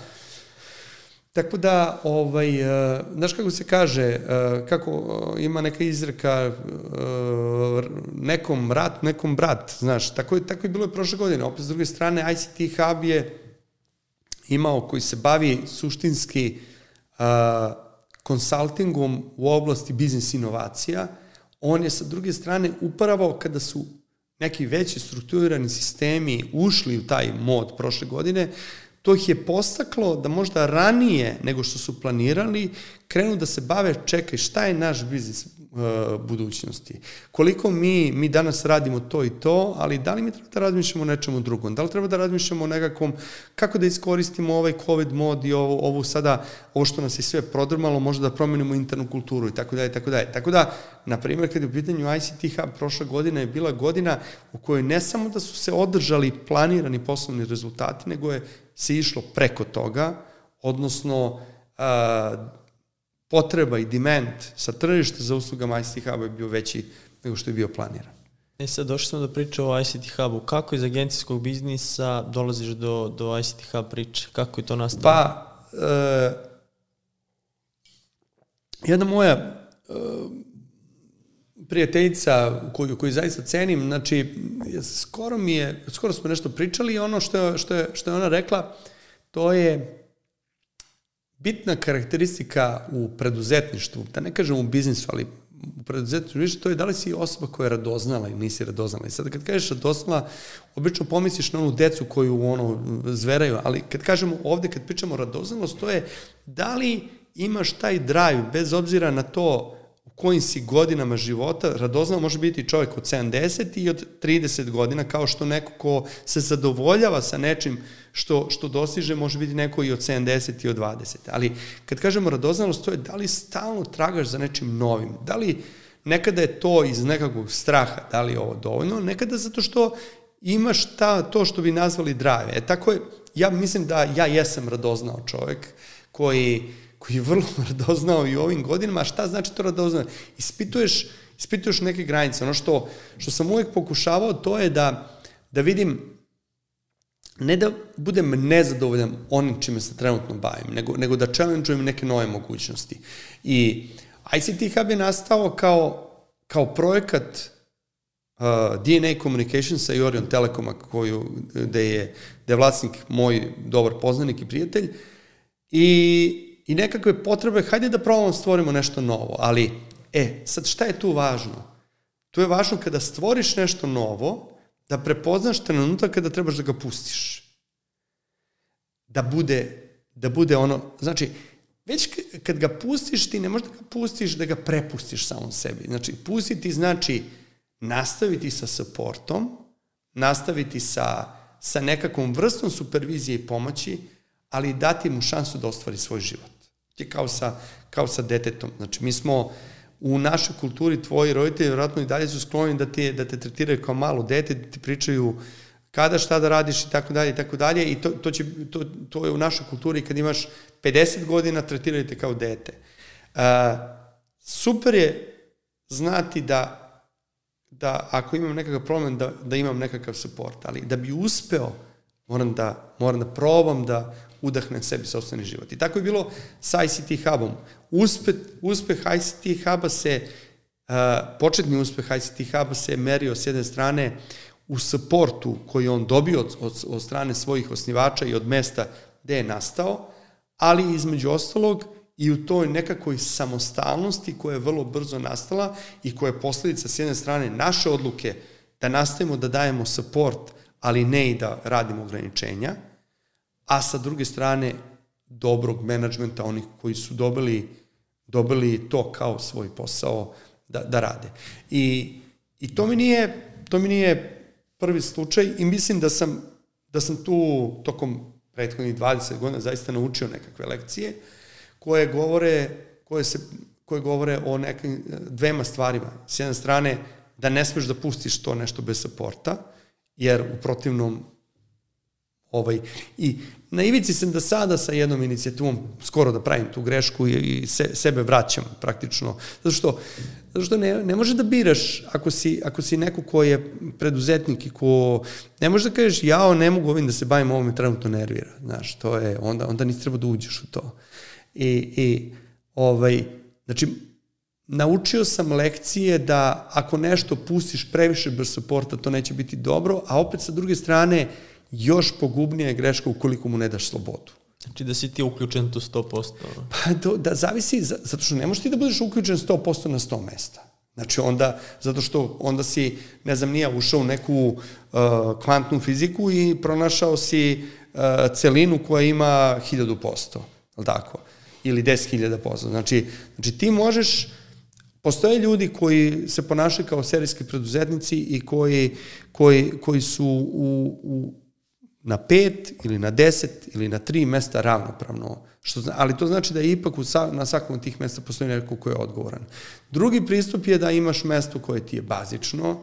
Tako da, ovaj, uh, znaš kako se kaže, uh, kako uh, ima neka izreka uh, nekom rat, nekom brat, znaš, tako je, tako je bilo prošle godine. Opet s druge strane, ICT Hub je imao koji se bavi suštinski uh, konsultingom u oblasti biznis inovacija. On je sa druge strane upravo kada su neki veći strukturirani sistemi ušli u taj mod prošle godine, to ih je postaklo da možda ranije nego što su planirali krenu da se bave, čekaj, šta je naš biznis uh, budućnosti? Koliko mi, mi danas radimo to i to, ali da li mi treba da razmišljamo o nečemu drugom? Da li treba da razmišljamo o nekakvom, kako da iskoristimo ovaj COVID mod i ovo, ovo sada, ovo što nas je sve prodrmalo, možda da promenimo internu kulturu i tako dalje, tako dalje. Tako da, na primjer, kada je u pitanju ICT Hub, prošla godina je bila godina u kojoj ne samo da su se održali planirani poslovni rezultati, nego je se išlo preko toga, odnosno a, potreba i demand sa tržišta za uslugama ICT Hub je bio veći nego što je bio planiran. E sad, došli smo do priče o ICT Hubu. Kako iz agencijskog biznisa dolaziš do, do ICT Hub priče? Kako je to nastalo? Pa, e, jedna moja e, prijateljica koju, koju zaista cenim, znači, skoro mi je, skoro smo nešto pričali i ono što što je, što je ona rekla, to je bitna karakteristika u preduzetništvu, da ne kažem u biznisu, ali u preduzetništvu više, to je da li si osoba koja je radoznala ili nisi radoznala. I sad kad kažeš radoznala, obično pomisliš na onu decu koju ono zveraju, ali kad kažemo ovde, kad pričamo radoznalost, to je da li imaš taj drive, bez obzira na to kojim si godinama života, radoznao može biti čovjek od 70 i od 30 godina, kao što neko ko se zadovoljava sa nečim što, što dostiže, može biti neko i od 70 i od 20. Ali kad kažemo radoznalost, to je da li stalno tragaš za nečim novim, da li nekada je to iz nekakvog straha, da li je ovo dovoljno, nekada zato što imaš ta, to što bi nazvali drive. E tako je, ja mislim da ja jesam radoznao čovjek koji koji je vrlo radoznao i u ovim godinama, a šta znači to radoznao? Ispituješ, ispituješ neke granice. Ono što, što sam uvek pokušavao, to je da, da vidim, ne da budem nezadovoljan onim čime se trenutno bavim, nego, nego da challenge neke nove mogućnosti. I ICT Hub je nastao kao, kao projekat uh, DNA Communicationsa i Orion Telekoma, koju, gde je, gde je vlasnik moj dobar poznanik i prijatelj, i, i nekakve potrebe, hajde da probamo stvorimo nešto novo, ali, e, sad šta je tu važno? Tu je važno kada stvoriš nešto novo, da prepoznaš trenutak kada trebaš da ga pustiš. Da bude, da bude ono, znači, već kad ga pustiš, ti ne možeš da ga pustiš, da ga prepustiš samom sebi. Znači, pustiti znači nastaviti sa supportom, nastaviti sa, sa nekakvom vrstom supervizije i pomoći, ali dati mu šansu da ostvari svoj život. Je kao sa, kao sa detetom. Znači, mi smo u našoj kulturi, tvoji roditelji vjerojatno i dalje su skloni da te, da te tretiraju kao malo dete, da ti pričaju kada šta da radiš i tako dalje i tako dalje i to, to, će, to, to je u našoj kulturi kad imaš 50 godina tretiraju te kao dete. Uh, super je znati da da ako imam nekakav problem da, da imam nekakav support, ali da bi uspeo moram da, moram da probam da udahnem sebi sobstveni život. I tako je bilo sa ICT Hubom. Uspeh, uspeh ICT Huba se, uh, početni uspeh ICT Huba se merio s jedne strane u supportu koji on dobio od, od, od strane svojih osnivača i od mesta gde je nastao, ali između ostalog i u toj nekakvoj samostalnosti koja je vrlo brzo nastala i koja je posledica s jedne strane naše odluke da nastavimo da dajemo support, ali ne i da radimo ograničenja, a sa druge strane dobrog menadžmenta, onih koji su dobili, dobili to kao svoj posao da, da rade. I, I to mi nije, to mi nije prvi slučaj i mislim da sam, da sam tu tokom prethodnih 20 godina zaista naučio nekakve lekcije. Koje govore, koje se, koje govore o nekim dvema stvarima. S jedne strane, da ne smeš da pustiš to nešto bez suporta, jer u protivnom ovaj, i na ivici sam da sada sa jednom inicijativom skoro da pravim tu grešku i, i se, sebe vraćam praktično. Zato što, zato što ne, ne može da biraš ako si, ako si neko ko je preduzetnik i ko ne može da kažeš jao ne mogu ovim da se bavim, ovo me trenutno nervira. Znaš, to je, onda, onda nisi treba da uđeš u to. I, i ovaj, znači, naučio sam lekcije da ako nešto pustiš previše bez suporta, to neće biti dobro, a opet sa druge strane, još pogubnija je greška ukoliko mu ne daš slobodu. Znači da si ti uključen tu 100%? Pa do, da zavisi, zato što ne možeš ti da budeš uključen 100% na 100 mesta. Znači onda, zato što onda si, ne znam, nije ušao u neku uh, kvantnu fiziku i pronašao si uh, celinu koja ima 1000%, ali tako? ili 10.000 posla. Znači, znači ti možeš, postoje ljudi koji se ponašaju kao serijski preduzetnici i koji, koji, koji su u, u, na pet ili na deset ili na tri mesta ravnopravno. Što, ali to znači da je ipak u, na svakom od tih mesta postoji neko ko je odgovoran. Drugi pristup je da imaš mesto koje ti je bazično,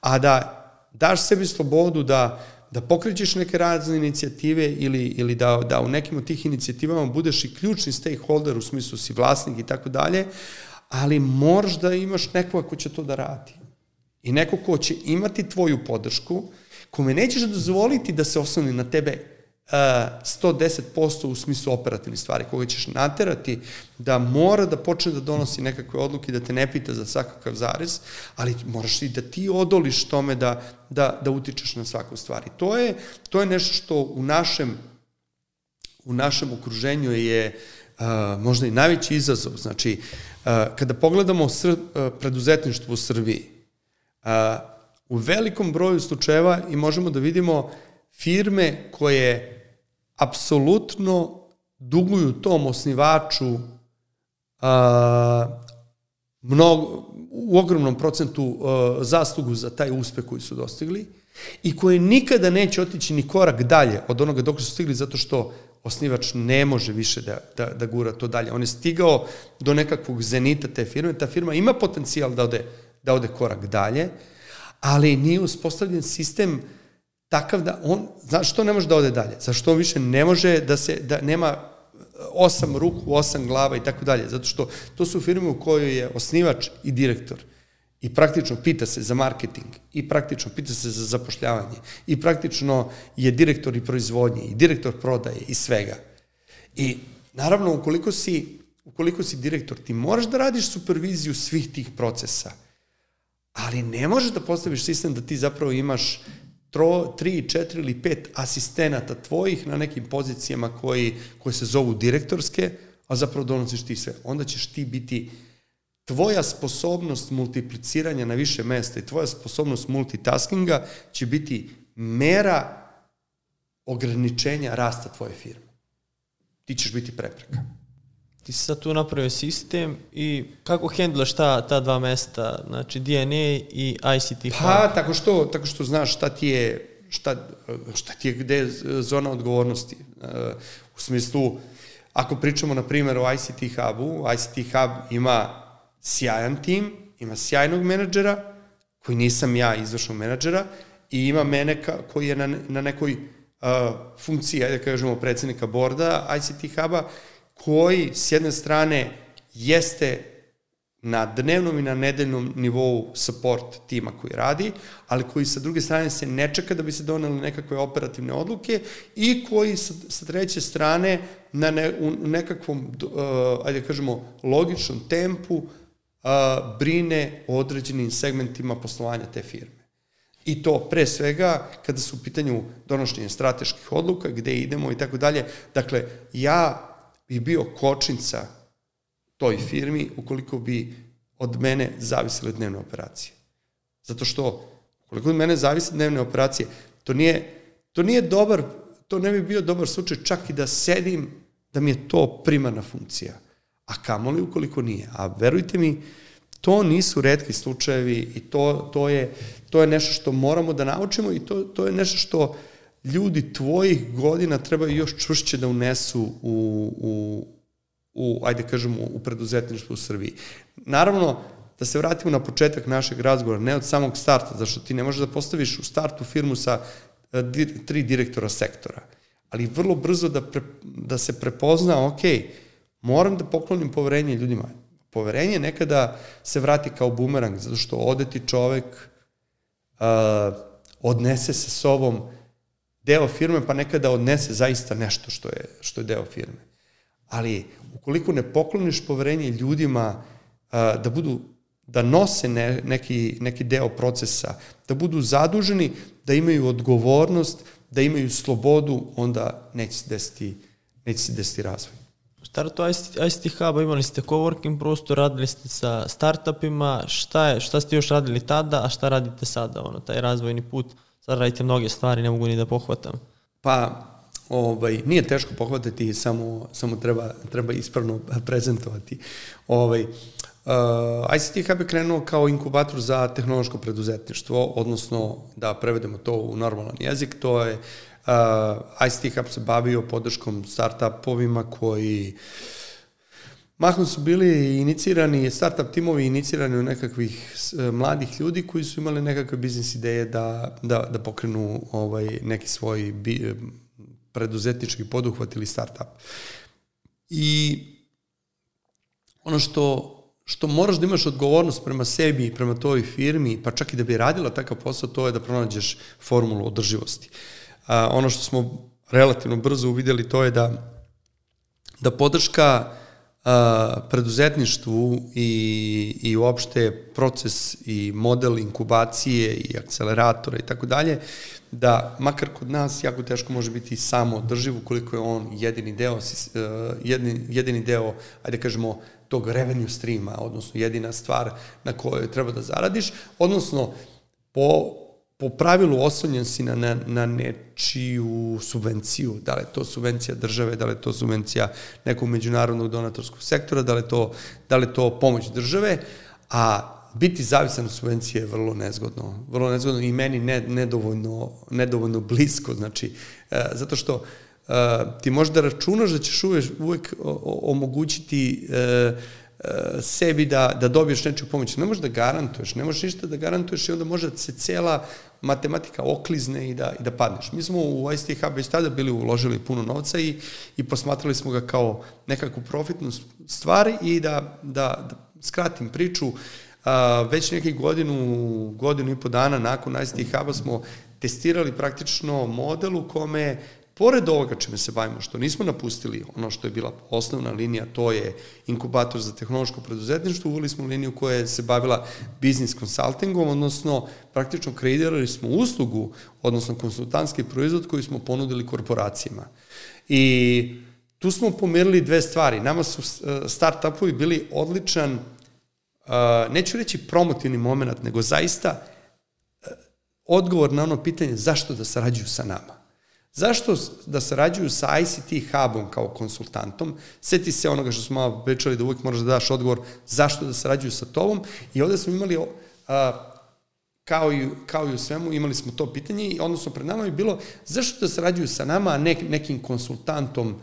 a da daš sebi slobodu da da pokrećeš neke razne inicijative ili, ili da, da u nekim od tih inicijativama budeš i ključni stakeholder u smislu si vlasnik i tako dalje, ali moraš da imaš nekoga ko će to da radi. I neko ko će imati tvoju podršku, kome nećeš dozvoliti da se osnovni na tebe 110% u smislu operativnih stvari, koga ćeš naterati da mora da počne da donosi nekakve odluke, da te ne pita za svakakav zarez, ali moraš i da ti odoliš tome da, da, da utičeš na svaku stvar. I to je, to je nešto što u našem, u našem okruženju je uh, možda i najveći izazov. Znači, kada pogledamo sr, preduzetništvo u Srbiji, u velikom broju slučajeva i možemo da vidimo firme koje apsolutno duguju tom osnivaču a, mnogo, u ogromnom procentu a, zaslugu za taj uspeh koji su dostigli i koje nikada neće otići ni korak dalje od onoga dok su stigli zato što osnivač ne može više da, da, da gura to dalje. On je stigao do nekakvog zenita te firme, ta firma ima potencijal da ode, da ode korak dalje, ali nije uspostavljen sistem takav da on, znaš što ne može da ode dalje? Zašto on više ne može da se, da nema osam ruku, osam glava i tako dalje, zato što to su firme u kojoj je osnivač i direktor. I praktično pita se za marketing, i praktično pita se za zapošljavanje, i praktično je direktor i proizvodnje, i direktor prodaje, i svega. I naravno, ukoliko si, ukoliko si direktor, ti moraš da radiš superviziju svih tih procesa, ali ne možeš da postaviš sistem da ti zapravo imaš tro, tri, četiri ili pet asistenata tvojih na nekim pozicijama koji, koje se zovu direktorske, a zapravo donosiš ti sve. Onda ćeš ti biti tvoja sposobnost multipliciranja na više mesta i tvoja sposobnost multitaskinga će biti mera ograničenja rasta tvoje firme. Ti ćeš biti prepreka. Ti si sad tu napravio sistem i kako hendlaš ta, ta dva mesta, znači DNA i ICT Hub? Pa, tako što, tako što znaš šta ti je, šta, šta ti je, gde je zona odgovornosti. U smislu, ako pričamo, na primjer, o ICT Hubu, ICT Hub ima sjajan tim, ima sjajnog menadžera, koji nisam ja izvršnog menadžera, i ima mene ka, koji je na, na nekoj uh, funkciji, ajde da kažemo, predsednika borda ICT Huba, koji s jedne strane jeste na dnevnom i na nedeljnom nivou support tima koji radi, ali koji sa druge strane se ne čeka da bi se doneli nekakve operativne odluke i koji sa, sa treće strane na ne, u nekakvom, uh, ajde da kažemo, logičnom tempu a, brine o određenim segmentima poslovanja te firme. I to pre svega kada su u pitanju donošenje strateških odluka, gde idemo i tako dalje. Dakle, ja bi bio kočnica toj firmi ukoliko bi od mene zavisile dnevne operacije. Zato što ukoliko od mene zavise dnevne operacije, to nije, to nije dobar, to ne bi bio dobar slučaj čak i da sedim, da mi je to primarna funkcija a kamoli ukoliko nije. A verujte mi, to nisu redki slučajevi i to, to, je, to je nešto što moramo da naučimo i to, to je nešto što ljudi tvojih godina trebaju još čvršće da unesu u, u, u ajde kažemo, u preduzetništvu u Srbiji. Naravno, da se vratimo na početak našeg razgovora, ne od samog starta, zašto ti ne možeš da postaviš u startu firmu sa e, tri direktora sektora, ali vrlo brzo da, pre, da se prepozna, okej, okay, moram da poklonim poverenje ljudima. Poverenje nekada se vrati kao bumerang, zato što odeti čovek uh, odnese sa sobom deo firme, pa nekada odnese zaista nešto što je, što je deo firme. Ali ukoliko ne pokloniš poverenje ljudima uh, da budu da nose ne, neki, neki deo procesa, da budu zaduženi, da imaju odgovornost, da imaju slobodu, onda neće se desiti, neće se desiti razvoj startu ICT Hub-a imali ste coworking prostor, radili ste sa startupima, šta, je, šta ste još radili tada, a šta radite sada, ono, taj razvojni put, sad radite mnoge stvari, ne mogu ni da pohvatam. Pa, ovaj, nije teško pohvatati, samo, samo treba, treba ispravno prezentovati. Ovaj, Uh, ICT Hub je krenuo kao inkubator za tehnološko preduzetništvo, odnosno da prevedemo to u normalan jezik, to je Uh, ICT Hub se bavio podrškom startupovima koji mahom su bili inicirani, startup timovi inicirani u nekakvih uh, mladih ljudi koji su imali nekakve biznis ideje da, da, da pokrenu ovaj, neki svoj bi, preduzetnički poduhvat ili startup. I ono što što moraš da imaš odgovornost prema sebi i prema toj firmi, pa čak i da bi radila takav posao, to je da pronađeš formulu održivosti. Uh, a, ono što smo relativno brzo uvideli to je da, da podrška a, preduzetništvu i, i uopšte proces i model inkubacije i akceleratora i tako dalje, da makar kod nas jako teško može biti samo održiv ukoliko je on jedini deo, jedini, jedini deo, ajde kažemo, tog revenue streama, odnosno jedina stvar na kojoj treba da zaradiš, odnosno po po pravilu oslonjen si na, na, na nečiju subvenciju, da li je to subvencija države, da li je to subvencija nekog međunarodnog donatorskog sektora, da li je to, da li je to pomoć države, a biti zavisan od subvencije je vrlo nezgodno. Vrlo nezgodno i meni ne, nedovoljno, nedovoljno blisko, znači, e, zato što e, ti možeš da računaš da ćeš uvek, uvek omogućiti E, sebi da, da dobiješ nečiju pomoć. Ne možeš da garantuješ, ne možeš ništa da garantuješ i onda može da se cela matematika oklizne i da, i da padneš. Mi smo u ICT Hub već tada bili uložili puno novca i, i posmatrali smo ga kao nekakvu profitnu stvar i da, da, da skratim priču, A, već nekih godinu, godinu i po dana nakon ICT Huba smo testirali praktično model u kome Pored ovoga čime se bavimo, što nismo napustili ono što je bila osnovna linija, to je inkubator za tehnološko preduzetništvo, uveli smo liniju koja se bavila business consultingom, odnosno praktično kreirali smo uslugu, odnosno konsultantski proizvod koji smo ponudili korporacijama. I tu smo pomerili dve stvari. Nama su e, start-upovi bili odličan, e, neću reći promotivni moment, nego zaista e, odgovor na ono pitanje zašto da sarađuju sa nama. Zašto da sarađuju sa ICT hubom kao konsultantom? Seti se onoga što smo malo pričali da uvijek moraš da daš odgovor zašto da sarađuju sa tobom i ovde smo imali a, kao i, kao i u svemu imali smo to pitanje i odnosno pred nama je bilo zašto da sarađuju sa nama, a ne, nekim konsultantom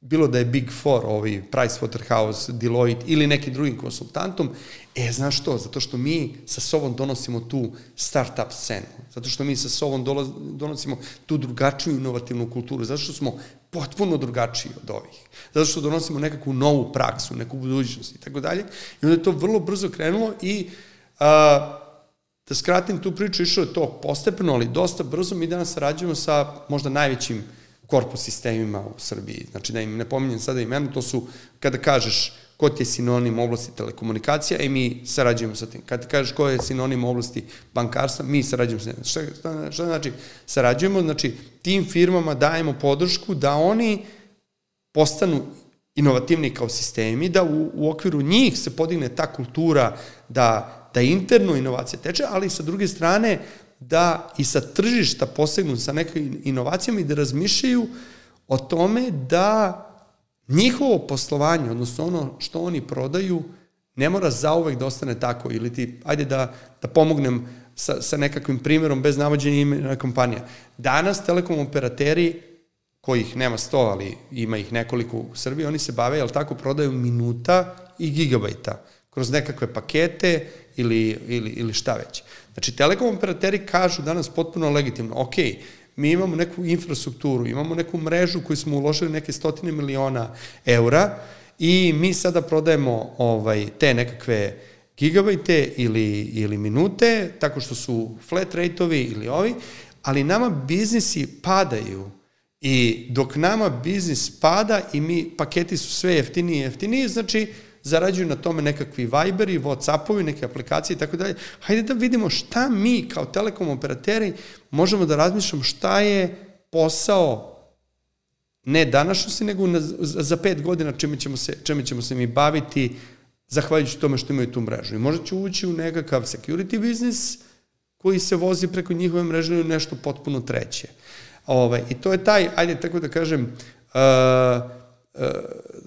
bilo da je Big Four, ovi Pricewaterhouse, Deloitte ili nekim drugim konsultantom, e, znaš što, zato što mi sa sobom donosimo tu startup scenu, zato što mi sa sobom donosimo tu drugačiju inovativnu kulturu, zato što smo potpuno drugačiji od ovih, zato što donosimo nekakvu novu praksu, neku budućnost i tako dalje. I onda je to vrlo brzo krenulo i a, da skratim tu priču, išlo je to postepeno, ali dosta brzo, mi danas sarađujemo sa možda najvećim korpus sistemima u Srbiji. Znači da im ne pominjem sada imenu, to su kada kažeš ko ti je sinonim oblasti telekomunikacija, i e, mi sarađujemo sa tim. Kad kažeš ko je sinonim oblasti bankarstva, mi sarađujemo sa tim. Šta, šta, šta znači sarađujemo? Znači, tim firmama dajemo podršku da oni postanu inovativni kao sistemi, da u, u okviru njih se podigne ta kultura da, da interno inovacija teče, ali sa druge strane da i sa tržišta posegnu sa nekim inovacijama i da razmišljaju o tome da njihovo poslovanje, odnosno ono što oni prodaju, ne mora zauvek da ostane tako ili ti, ajde da, da pomognem sa, sa nekakvim primjerom bez navođenja imena kompanija. Danas telekom operateri kojih nema sto, ali ima ih nekoliko u Srbiji, oni se bave, jel tako, prodaju minuta i gigabajta kroz nekakve pakete ili, ili, ili šta već. Znači, telekom operateri kažu danas potpuno legitimno, ok, mi imamo neku infrastrukturu, imamo neku mrežu koju smo uložili neke stotine miliona eura i mi sada prodajemo ovaj, te nekakve gigabajte ili, ili minute, tako što su flat rate-ovi ili ovi, ali nama biznisi padaju. I dok nama biznis pada i mi, paketi su sve jeftiniji i jeftiniji, znači zarađuju na tome nekakvi Viberi, Whatsappovi, neke aplikacije i tako dalje. Hajde da vidimo šta mi kao telekom operateri možemo da razmišljamo šta je posao ne današnjosti, nego za pet godina čime ćemo se, čime ćemo se mi baviti zahvaljujući tome što imaju tu mrežu. I možda će ući u nekakav security biznis koji se vozi preko njihove mreže ili nešto potpuno treće. Ovaj, I to je taj, ajde tako da kažem, uh,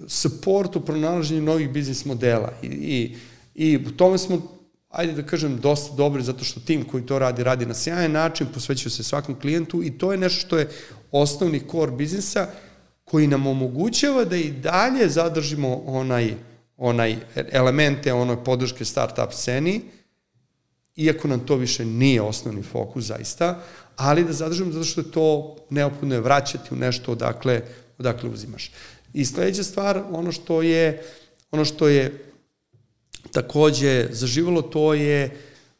support u pronalaženju novih biznis modela i, i, i u tome smo ajde da kažem, dosta dobri, zato što tim koji to radi, radi na sjajan način, posvećuje se svakom klijentu i to je nešto što je osnovni core biznisa koji nam omogućava da i dalje zadržimo onaj, onaj elemente, onoj podrške startup sceni, iako nam to više nije osnovni fokus zaista, ali da zadržimo zato što je to neophodno je vraćati u nešto odakle, odakle uzimaš. I sledeća stvar, ono što je, ono što je takođe zaživalo, to je,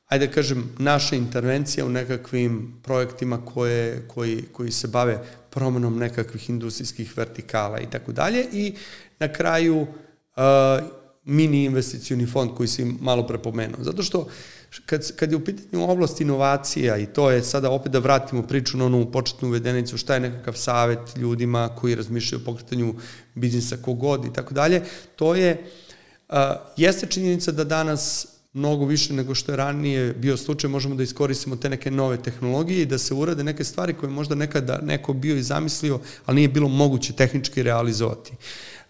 ajde da kažem, naša intervencija u nekakvim projektima koje, koji, koji se bave promenom nekakvih industrijskih vertikala i tako dalje. I na kraju uh, mini investicioni fond koji si malo prepomenuo. Zato što kad, kad je u pitanju oblast inovacija i to je sada opet da vratimo priču na onu početnu uvedenicu, šta je nekakav savet ljudima koji razmišljaju o pokretanju biznisa kogod i tako dalje, to je, uh, jeste činjenica da danas mnogo više nego što je ranije bio slučaj, možemo da iskoristimo te neke nove tehnologije i da se urade neke stvari koje možda nekada neko bio i zamislio, ali nije bilo moguće tehnički realizovati.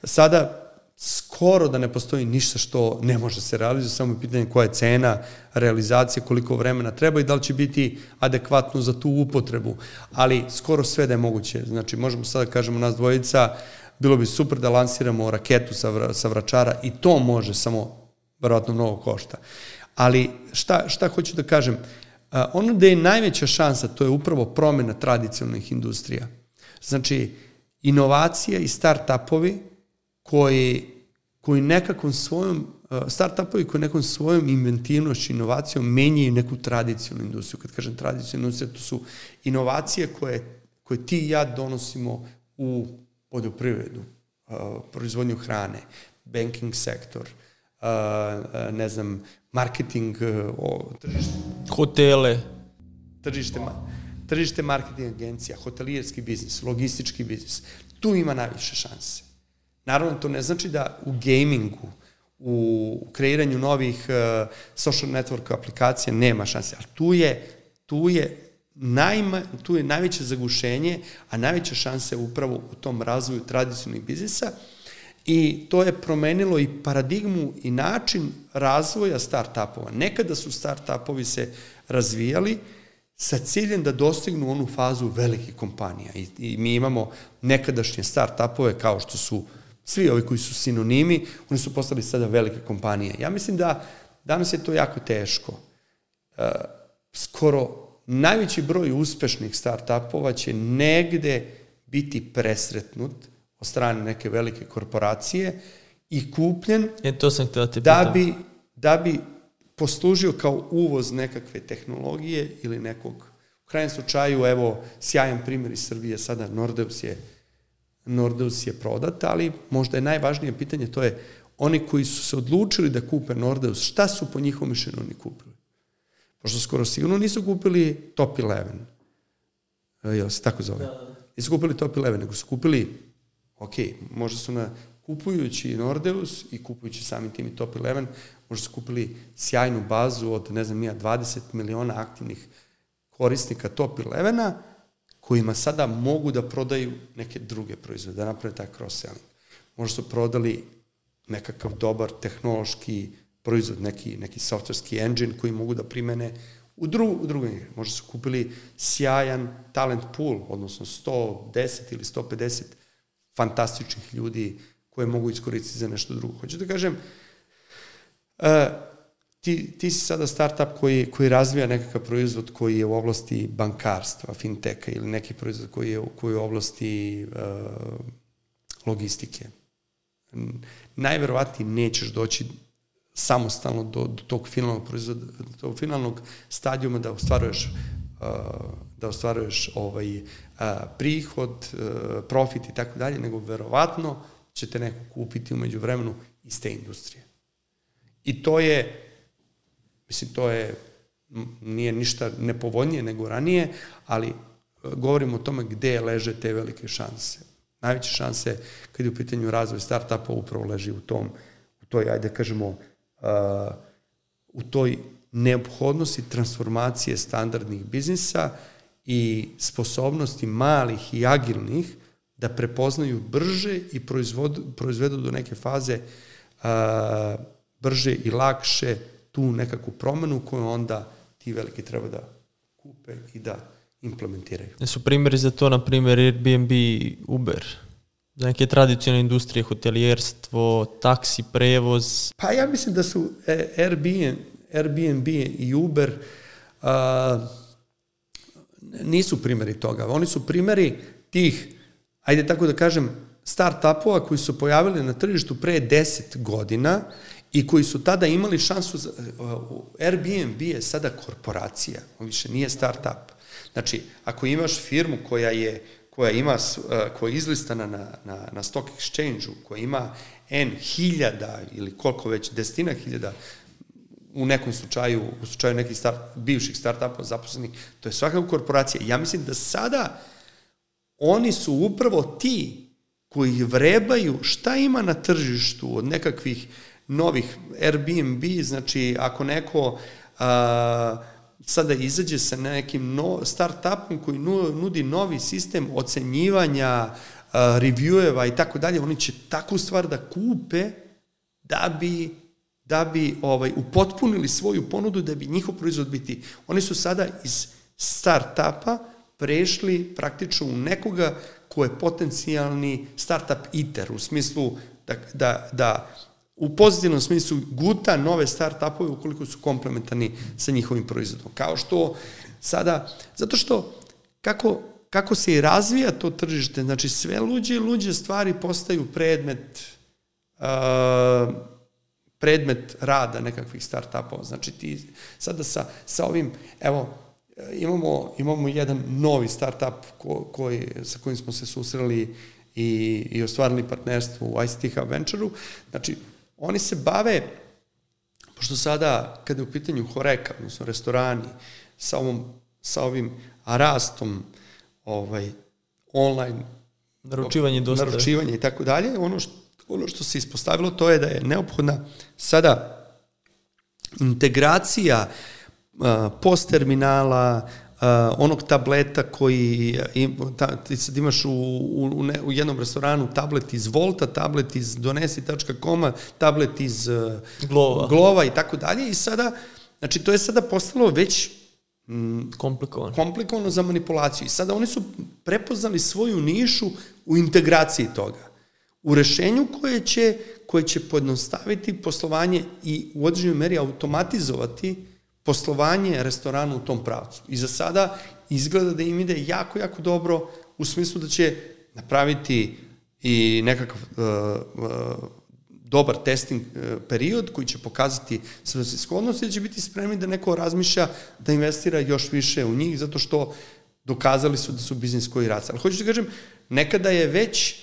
Sada skoro da ne postoji ništa što ne može se realizovati, samo je pitanje koja je cena realizacije, koliko vremena treba i da li će biti adekvatno za tu upotrebu, ali skoro sve da je moguće. Znači, možemo sada da kažemo nas dvojica, bilo bi super da lansiramo raketu sa, sa vračara i to može, samo verovatno mnogo košta. Ali šta, šta hoću da kažem? ono da je najveća šansa, to je upravo promena tradicionalnih industrija. Znači, inovacija i start-upovi koji, koji nekakvom svojom startupovi koji nekom svojom inventivnošću, inovacijom menjaju neku tradicionalnu industriju. Kad kažem tradicionalnu industriju, to su inovacije koje, koje ti i ja donosimo u poljoprivredu, proizvodnju hrane, banking sektor, ne znam, marketing, tržište. Hotele. Tržište, tržište marketing agencija, hotelijerski biznis, logistički biznis. Tu ima najviše šanse. Naravno, to ne znači da u gamingu, u kreiranju novih uh, social network aplikacija nema šanse, ali tu je, tu je najma, tu je najveće zagušenje, a najveća šansa je upravo u tom razvoju tradicionalnih biznisa i to je promenilo i paradigmu i način razvoja start-upova. Nekada su start-upovi se razvijali sa ciljem da dostignu onu fazu velikih kompanija i, i mi imamo nekadašnje start-upove kao što su svi ovi koji su sinonimi, oni su postali sada velike kompanije. Ja mislim da danas je to jako teško. Uh, skoro najveći broj uspešnih start-upova će negde biti presretnut od strane neke velike korporacije i kupljen e, to sam da te da bi, da bi poslužio kao uvoz nekakve tehnologije ili nekog, u krajem slučaju, evo, sjajan primjer iz Srbije, sada Nordeus je Nordeus je prodat, ali možda je najvažnije pitanje, to je oni koji su se odlučili da kupe Nordeus, šta su po njihovom mišljenju oni kupili? Pošto skoro sigurno nisu kupili Top 11. E, jel se tako zove? Da, da. Nisu kupili Top 11, nego su kupili, ok, možda su na kupujući Nordeus i kupujući samim tim i Top 11, možda su kupili sjajnu bazu od, ne znam, ja, 20 miliona aktivnih korisnika Top 11 kojima sada mogu da prodaju neke druge proizvode, da naprave taj cross-selling. Možda su prodali nekakav dobar tehnološki proizvod, neki, neki softverski engine koji mogu da primene u, dru, u drugoj. Možda su kupili sjajan talent pool, odnosno 110 ili 150 fantastičnih ljudi koje mogu iskoristiti za nešto drugo. Hoću da kažem, uh, ti, ti si sada startup koji, koji razvija nekakav proizvod koji je u oblasti bankarstva, finteka ili neki proizvod koji je, koji je u oblasti uh, logistike. Najverovatnije nećeš doći samostalno do, do tog finalnog proizvoda, do tog finalnog stadijuma da ostvaruješ uh, da ostvaruješ ovaj uh, prihod, profit i tako dalje, nego verovatno će te neko kupiti umeđu vremenu iz te industrije. I to je Mislim, to je, nije ništa nepovoljnije nego ranije, ali e, govorimo o tome gde leže te velike šanse. Najveće šanse kad je u pitanju razvoj startupa upravo leži u tom, u toj, ajde da kažemo, uh, u toj neophodnosti transformacije standardnih biznisa i sposobnosti malih i agilnih da prepoznaju brže i proizvod, proizvedu do neke faze uh, brže i lakše tu nekakvu promenu koju onda ti veliki treba da kupe i da implementiraju. Ne su primjeri za to, na primjer, Airbnb, Uber? Za neke tradicionalne industrije, hotelijerstvo, taksi, prevoz? Pa ja mislim da su e, Airbnb, Airbnb i Uber uh, nisu primjeri toga. Oni su primjeri tih, ajde tako da kažem, start-upova koji su pojavili na tržištu pre 10 godina i koji su tada imali šansu, za, uh, Airbnb je sada korporacija, on više nije start-up. Znači, ako imaš firmu koja je koja ima, uh, koja je izlistana na, na, na stock exchange-u, koja ima N hiljada ili koliko već, desetina hiljada u nekom slučaju, u slučaju nekih start, bivših start-upova zaposlenih, to je svakako korporacija. Ja mislim da sada oni su upravo ti koji vrebaju šta ima na tržištu od nekakvih uh, novih Airbnb, znači ako neko a, sada izađe sa nekim no, start-upom koji nudi novi sistem ocenjivanja, a, revieweva i tako dalje, oni će takvu stvar da kupe da bi da bi ovaj upotpunili svoju ponudu da bi njihov proizvod biti. Oni su sada iz start-upa prešli praktično u nekoga ko je potencijalni startup iter, u smislu da, da, da u pozitivnom smislu guta nove start-upove ukoliko su komplementarni sa njihovim proizvodom. Kao što sada, zato što kako, kako se i razvija to tržište, znači sve luđe i luđe stvari postaju predmet uh, predmet rada nekakvih start-upova. Znači ti sada sa, sa ovim, evo, imamo, imamo jedan novi start-up ko, koji, sa kojim smo se susreli i, i ostvarili partnerstvo u ICT Hub Venture-u. Znači, oni se bave, pošto sada, kada je u pitanju horeka, odnosno restorani, sa, ovom, sa ovim rastom ovaj, online naručivanje dosta naručivanje i tako dalje, ono što, ono što se ispostavilo to je da je neophodna sada integracija post terminala, uh, onog tableta koji ta, ti sad imaš u, u, ne, u jednom restoranu tablet iz Volta, tablet iz donesi.com, tablet iz uh, Glova. Glova i tako dalje i sada, znači to je sada postalo već mm, komplikovano. komplikovano za manipulaciju. I sada oni su prepoznali svoju nišu u integraciji toga. U rešenju koje će, koje će pojednostaviti poslovanje i u određenoj meri automatizovati poslovanje restorana u tom pravcu. I za sada izgleda da im ide jako, jako dobro u smislu da će napraviti i nekakav uh, uh, dobar testing uh, period koji će pokazati svrsishodnost i će biti spremni da neko razmišlja da investira još više u njih zato što dokazali su da su biznis koji raca. Ali hoću da kažem, nekada je već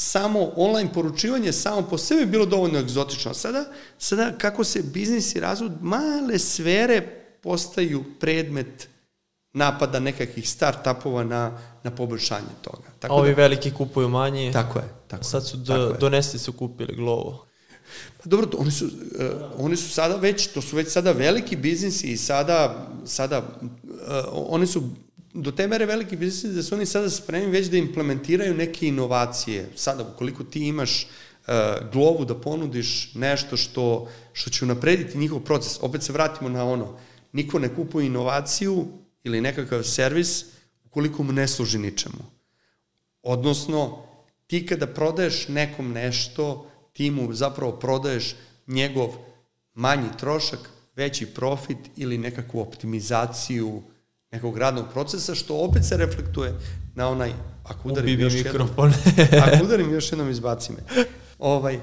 samo online poručivanje samo po sebi bilo dovoljno egzotično. Sada, sada kako se biznis i razvod, male sfere postaju predmet napada nekakvih start-upova na, na poboljšanje toga. Tako A ovi da, veliki kupuju manje. Tako je. Tako Sad su do, donesti su kupili Glovo. Pa dobro, oni su, uh, oni su sada već, to su već sada veliki biznisi i sada, sada uh, oni su do te mere veliki biznisi da su oni sada spremni već da implementiraju neke inovacije. Sada, ukoliko ti imaš uh, glovu da ponudiš nešto što, što će unaprediti njihov proces, opet se vratimo na ono, niko ne kupuje inovaciju ili nekakav servis ukoliko mu ne služi ničemu. Odnosno, ti kada prodaješ nekom nešto, ti mu zapravo prodaješ njegov manji trošak, veći profit ili nekakvu optimizaciju uh, nekog radnog procesa, što opet se reflektuje na onaj, ako udarim još mikrofon. jednom, ako udarim još jednom izbaci me, ovaj, uh,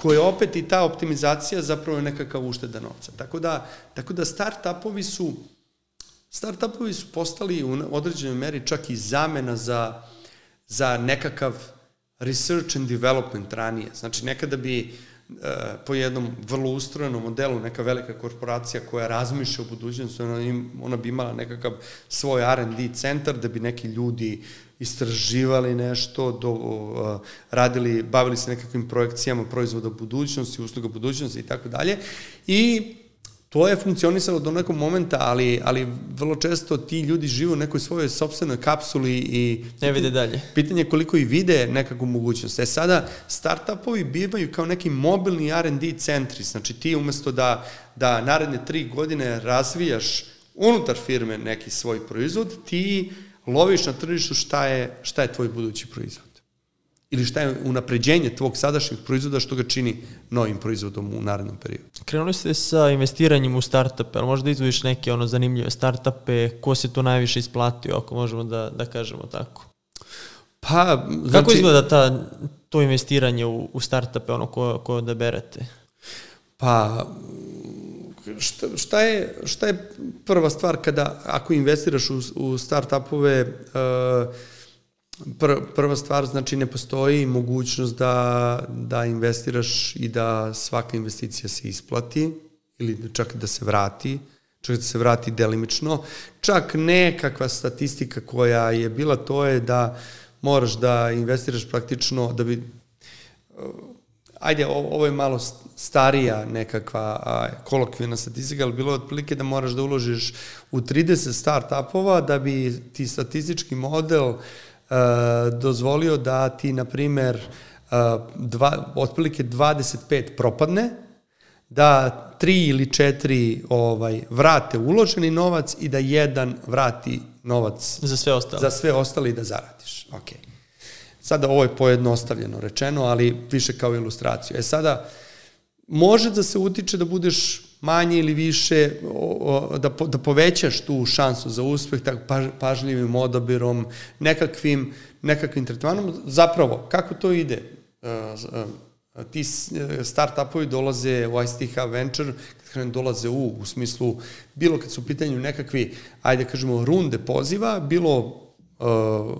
koje opet i ta optimizacija zapravo je nekakav ušteda novca. Tako da, tako da start-upovi su start-upovi su postali u određenoj meri čak i zamena za, za nekakav research and development ranije. Znači, nekada bi E, po jednom vrlo ustrojenom modelu, neka velika korporacija koja razmišlja o budućnosti, ona, ona bi imala nekakav svoj R&D centar da bi neki ljudi istraživali nešto, do, uh, radili, bavili se nekakvim projekcijama proizvoda budućnosti, usluga budućnosti i tako dalje. I to je funkcionisalo do nekog momenta, ali, ali vrlo često ti ljudi žive u nekoj svojoj sobstvenoj kapsuli i... Ne vide dalje. Pitanje je koliko i vide nekakvu mogućnost. E sada, startupovi bivaju kao neki mobilni R&D centri, znači ti umesto da, da naredne tri godine razvijaš unutar firme neki svoj proizvod, ti loviš na tržištu šta je, šta je tvoj budući proizvod ili šta je unapređenje tvog sadašnjeg proizvoda što ga čini novim proizvodom u narednom periodu. Krenuli ste sa investiranjem u startupe, ali možda izvojiš neke ono zanimljive startupe, ko se to najviše isplatio, ako možemo da, da kažemo tako? Pa, znači... Kako izgleda ta, to investiranje u, u startupe, ono ko, ko da berete? Pa, šta, šta, je, šta je prva stvar kada, ako investiraš u, u startupove, uh, Pr, prva stvar, znači ne postoji mogućnost da, da investiraš i da svaka investicija se isplati ili čak da se vrati, čak da se vrati delimično. Čak nekakva statistika koja je bila to je da moraš da investiraš praktično da bi ajde, ovo je malo starija nekakva kolokvijna statistika, ali bilo je otprilike da moraš da uložiš u 30 start-upova da bi ti statistički model uh, dozvolio da ti, na primer, uh, dva, otprilike 25 propadne, da tri ili četiri ovaj, vrate uloženi novac i da jedan vrati novac za sve ostale, za sve ostale i da zaradiš. Ok. Sada ovo je pojednostavljeno rečeno, ali više kao ilustraciju. E sada, može da se utiče da budeš manje ili više, da, da povećaš tu šansu za uspeh tako pažljivim odabirom, nekakvim, nekakvim tretmanom. Zapravo, kako to ide? E, e, ti start-upovi dolaze u ICT Hub Venture, kad kažem dolaze u, u smislu, bilo kad su u pitanju nekakvi, ajde kažemo, runde poziva, bilo uh,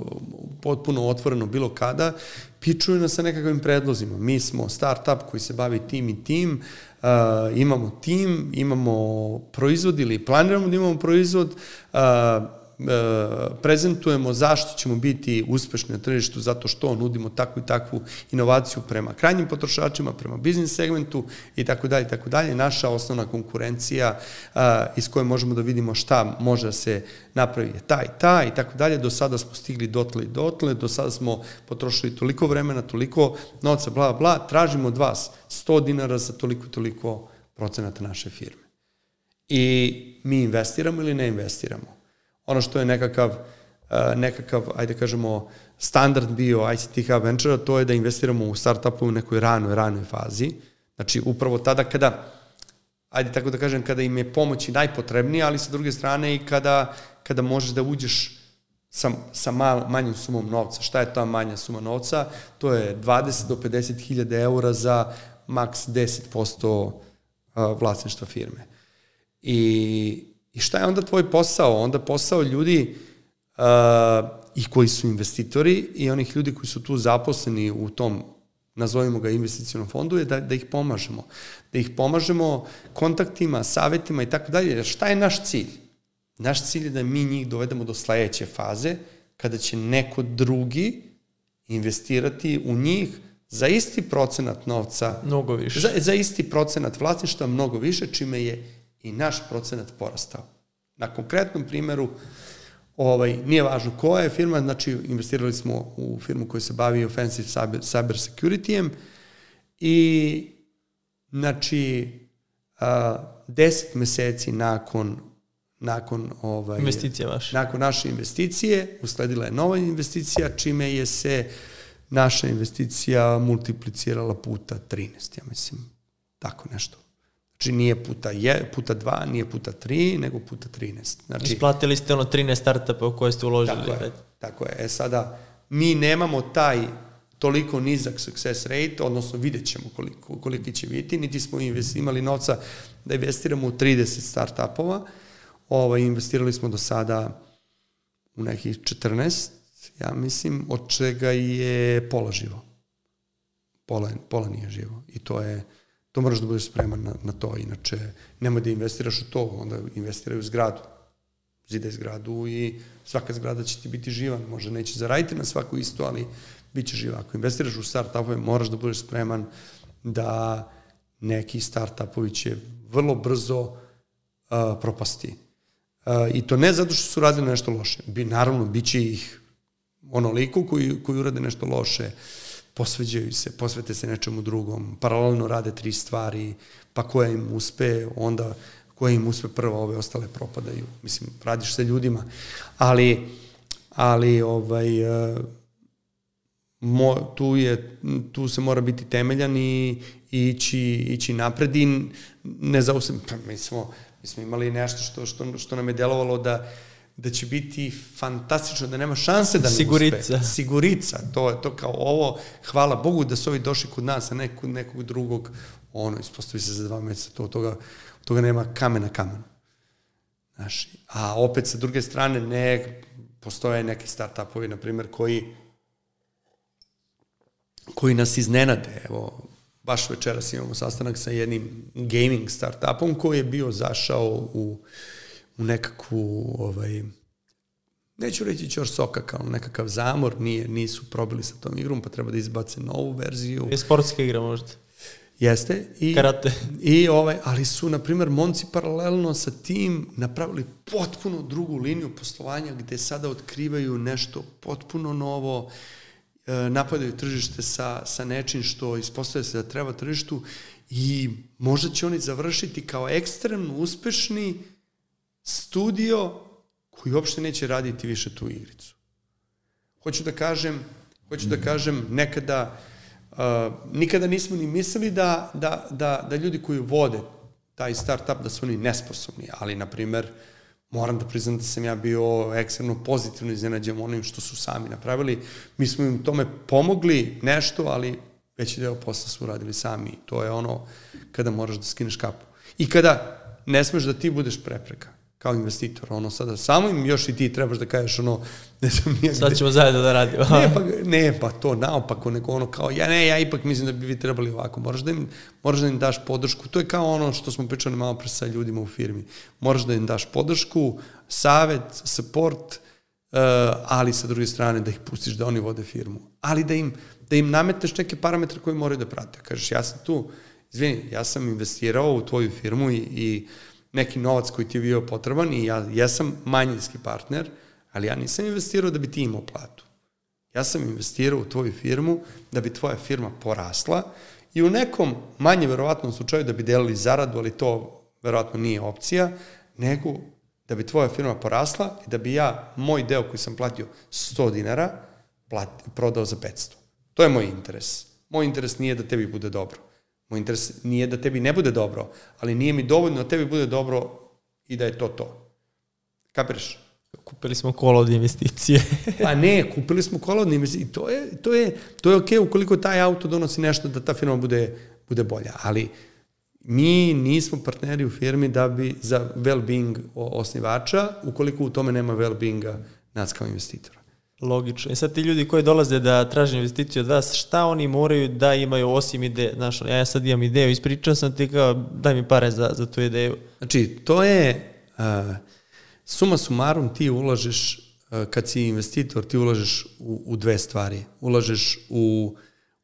potpuno otvoreno bilo kada, pičuju nas sa nekakvim predlozima. Mi smo startup koji se bavi tim i tim, uh, imamo tim, imamo proizvod ili planiramo da imamo proizvod, uh, prezentujemo zašto ćemo biti uspešni na tržištu, zato što nudimo takvu i takvu inovaciju prema krajnjim potrošačima, prema biznis segmentu i tako dalje i tako dalje. Naša osnovna konkurencija e, iz koje možemo da vidimo šta može da se napravi je ta i ta i tako dalje. Do sada smo stigli dotle i dotle, do sada smo potrošili toliko vremena, toliko novca, bla, bla, tražimo od vas 100 dinara za toliko i toliko procenata naše firme. I mi investiramo ili ne investiramo ono što je nekakav, uh, nekakav, ajde kažemo, standard bio ICT Hub Venture, to je da investiramo u startupu u nekoj ranoj, ranoj fazi. Znači, upravo tada kada, ajde tako da kažem, kada im je pomoć i najpotrebnija, ali sa druge strane i kada, kada možeš da uđeš sa, sa mal, manjim sumom novca. Šta je ta manja suma novca? To je 20 do 50 hiljada eura za maks 10% vlasništva firme. I I šta je onda tvoj posao? Onda posao ljudi uh, i koji su investitori i onih ljudi koji su tu zaposleni u tom nazovimo ga investicijonom fondu, je da, da ih pomažemo. Da ih pomažemo kontaktima, savetima i tako dalje. Šta je naš cilj? Naš cilj je da mi njih dovedemo do sledeće faze, kada će neko drugi investirati u njih za isti procenat novca. Mnogo više. Za, za isti procenat vlasništva, mnogo više, čime je i naš procenat porastao. Na konkretnom primeru, ovaj, nije važno koja je firma, znači investirali smo u firmu koja se bavi offensive cyber, cyber security-em i znači a, 10 meseci nakon nakon ovaj investicije vaše. Nakon naše investicije usledila je nova investicija čime je se naša investicija multiplicirala puta 13, ja mislim. Tako nešto. Znači nije puta, je, puta dva, nije puta tri, nego puta 13. Znači, Isplatili ste ono 13 startupa u koje ste uložili. Tako je, tako je. E sada, mi nemamo taj toliko nizak success rate, odnosno vidjet ćemo koliko, koliko će biti, niti smo imali novca da investiramo u 30 startupova, ovaj, investirali smo do sada u nekih 14, ja mislim, od čega je pola živo. Pola, pola nije živo. I to je, to moraš da budeš spreman na, na to, inače nemoj da investiraš u to, onda investiraj u zgradu. Zidaj zgradu i svaka zgrada će ti biti živa, možda neće zaraditi na svaku isto, ali bit će živa. Ako investiraš u start-upove, moraš da budeš spreman da neki start-upovi će vrlo brzo uh, propasti. Uh, I to ne zato što su radili nešto loše. Bi, naravno, bit će ih onoliko koji, koji urade nešto loše. Uh, posveđaju se, posvete se nečemu drugom, paralelno rade tri stvari, pa koja im uspe, onda koja im uspe prva, ove ostale propadaju. Mislim, radiš sa ljudima, ali, ali ovaj, uh, mo, tu, je, tu se mora biti temeljan i, i ići, ići napred i ne zausem, pa mi smo, mi smo imali nešto što, što, što nam je delovalo da da će biti fantastično, da nema šanse da ne Sigurica. uspe. Sigurica. To je to kao ovo, hvala Bogu da su ovi došli kod nas, a ne kod nekog drugog, ono, ispostavi se za dva meseca, to, toga, toga nema kamena kamena. Znaš, a opet sa druge strane ne, postoje neki start-upovi, na primjer, koji koji nas iznenade. Evo, baš večeras imamo sastanak sa jednim gaming startupom koji je bio zašao u u nekakvu, ovaj, neću reći čor soka kao nekakav zamor, nije, nisu probili sa tom igrom, pa treba da izbace novu verziju. Je sportska igra možda? Jeste. I, Karate. I ovaj, ali su, na primjer, Monci paralelno sa tim napravili potpuno drugu liniju poslovanja gde sada otkrivaju nešto potpuno novo, e, napadaju tržište sa, sa nečim što ispostavlja se da treba tržištu i možda će oni završiti kao ekstremno uspešni studio koji uopšte neće raditi više tu igricu. Hoću da kažem, hoću da kažem, nekada, uh, nikada nismo ni mislili da, da, da, da ljudi koji vode taj startup, da su oni nesposobni, ali, na primer, moram da priznam da sam ja bio ekstremno pozitivno iznenađen onim što su sami napravili. Mi smo im tome pomogli nešto, ali veći deo posla su uradili sami. To je ono kada moraš da skineš kapu. I kada ne smeš da ti budeš prepreka kao investitor. Ono sada samo im još i ti trebaš da kažeš ono ne sam nije Sad ćemo zajedno da radimo. ne, pa, ne, pa to naopako, nego ono kao, ja ne, ja ipak mislim da bi vi trebali ovako. Moraš da im, moraš da im daš podršku. To je kao ono što smo pričali malo pre sa ljudima u firmi. Moraš da im daš podršku, savet, support, uh, ali sa druge strane da ih pustiš da oni vode firmu. Ali da im, da im nametneš neke parametre koje moraju da prate. Kažeš, ja sam tu, izvini, ja sam investirao u tvoju firmu i, i neki novac koji ti je bio potreban i ja jesam manjinski partner, ali ja nisam investirao da bi ti imao platu. Ja sam investirao u tvoju firmu da bi tvoja firma porasla i u nekom manje verovatnom slučaju da bi delili zaradu, ali to verovatno nije opcija, nego da bi tvoja firma porasla i da bi ja moj deo koji sam platio 100 dinara plati, prodao za 500. To je moj interes. Moj interes nije da tebi bude dobro. Moj interes nije da tebi ne bude dobro, ali nije mi dovoljno da tebi bude dobro i da je to to. Kapiraš? Kupili smo kola od investicije. pa ne, kupili smo kola od investicije. To je, to je, to je okej okay ukoliko taj auto donosi nešto da ta firma bude, bude bolja. Ali mi nismo partneri u firmi da bi za well-being osnivača, ukoliko u tome nema well-beinga nas kao investitora. Logično. I sad ti ljudi koji dolaze da traže investiciju od vas, šta oni moraju da imaju osim ideje? Znaš, ja sad imam ideju, ispričao sam ti kao daj mi pare za, za tu ideju. Znači, to je uh, suma sumarum ti ulažeš, uh, kad si investitor, ti ulažeš u, u dve stvari. Ulažeš u,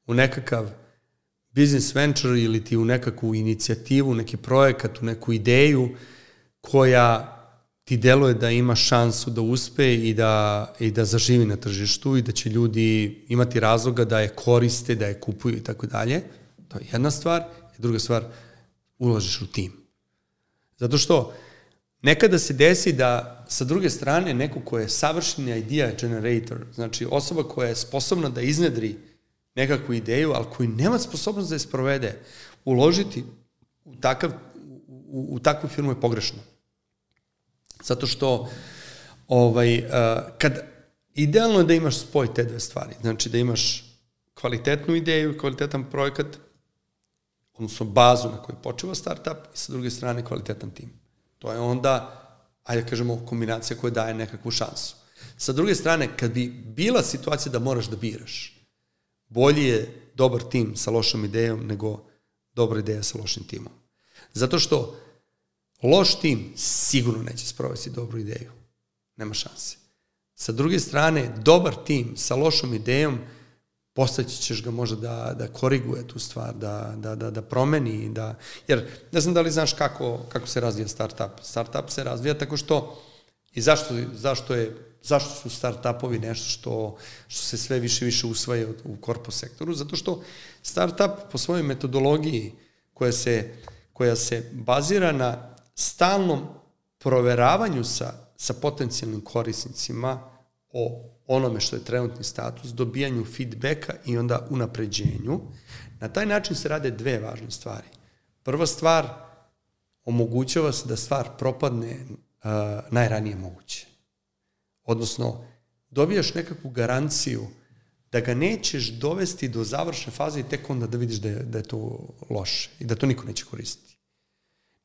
u nekakav business venture ili ti u nekakvu inicijativu, neki projekat, u neku ideju koja ti deluje da ima šansu da uspe i da, i da zaživi na tržištu i da će ljudi imati razloga da je koriste, da je kupuju i tako dalje. To je jedna stvar. Druga stvar, ulažeš u tim. Zato što nekada se desi da sa druge strane neko ko je savršeni idea generator, znači osoba koja je sposobna da iznedri nekakvu ideju, ali koji nema sposobnost da je sprovede, uložiti u, takav, u, u takvu firmu je pogrešno. Zato što ovaj, uh, kad idealno je da imaš spoj te dve stvari. Znači da imaš kvalitetnu ideju, kvalitetan projekat, odnosno bazu na kojoj počeva startup i sa druge strane kvalitetan tim. To je onda, ajde da kažemo, kombinacija koja daje nekakvu šansu. Sa druge strane, kad bi bila situacija da moraš da biraš, bolje je dobar tim sa lošom idejom nego dobra ideja sa lošim timom. Zato što Loš tim sigurno neće sprovesti dobru ideju. Nema šanse. Sa druge strane, dobar tim sa lošom idejom postaći ćeš ga možda da, da koriguje tu stvar, da, da, da, da promeni, da, jer ne znam da li znaš kako, kako se razvija startup. Startup se razvija tako što, i zašto, zašto, je, zašto su startupovi nešto što, što se sve više više usvaja u korpo sektoru? Zato što startup po svojoj metodologiji koja se, koja se bazira na stalnom proveravanju sa, sa potencijalnim korisnicima o onome što je trenutni status, dobijanju feedbacka i onda unapređenju. Na taj način se rade dve važne stvari. Prva stvar, omogućava se da stvar propadne uh, najranije moguće. Odnosno, dobijaš nekakvu garanciju da ga nećeš dovesti do završne faze i tek onda da vidiš da je, da je to loše i da to niko neće koristiti.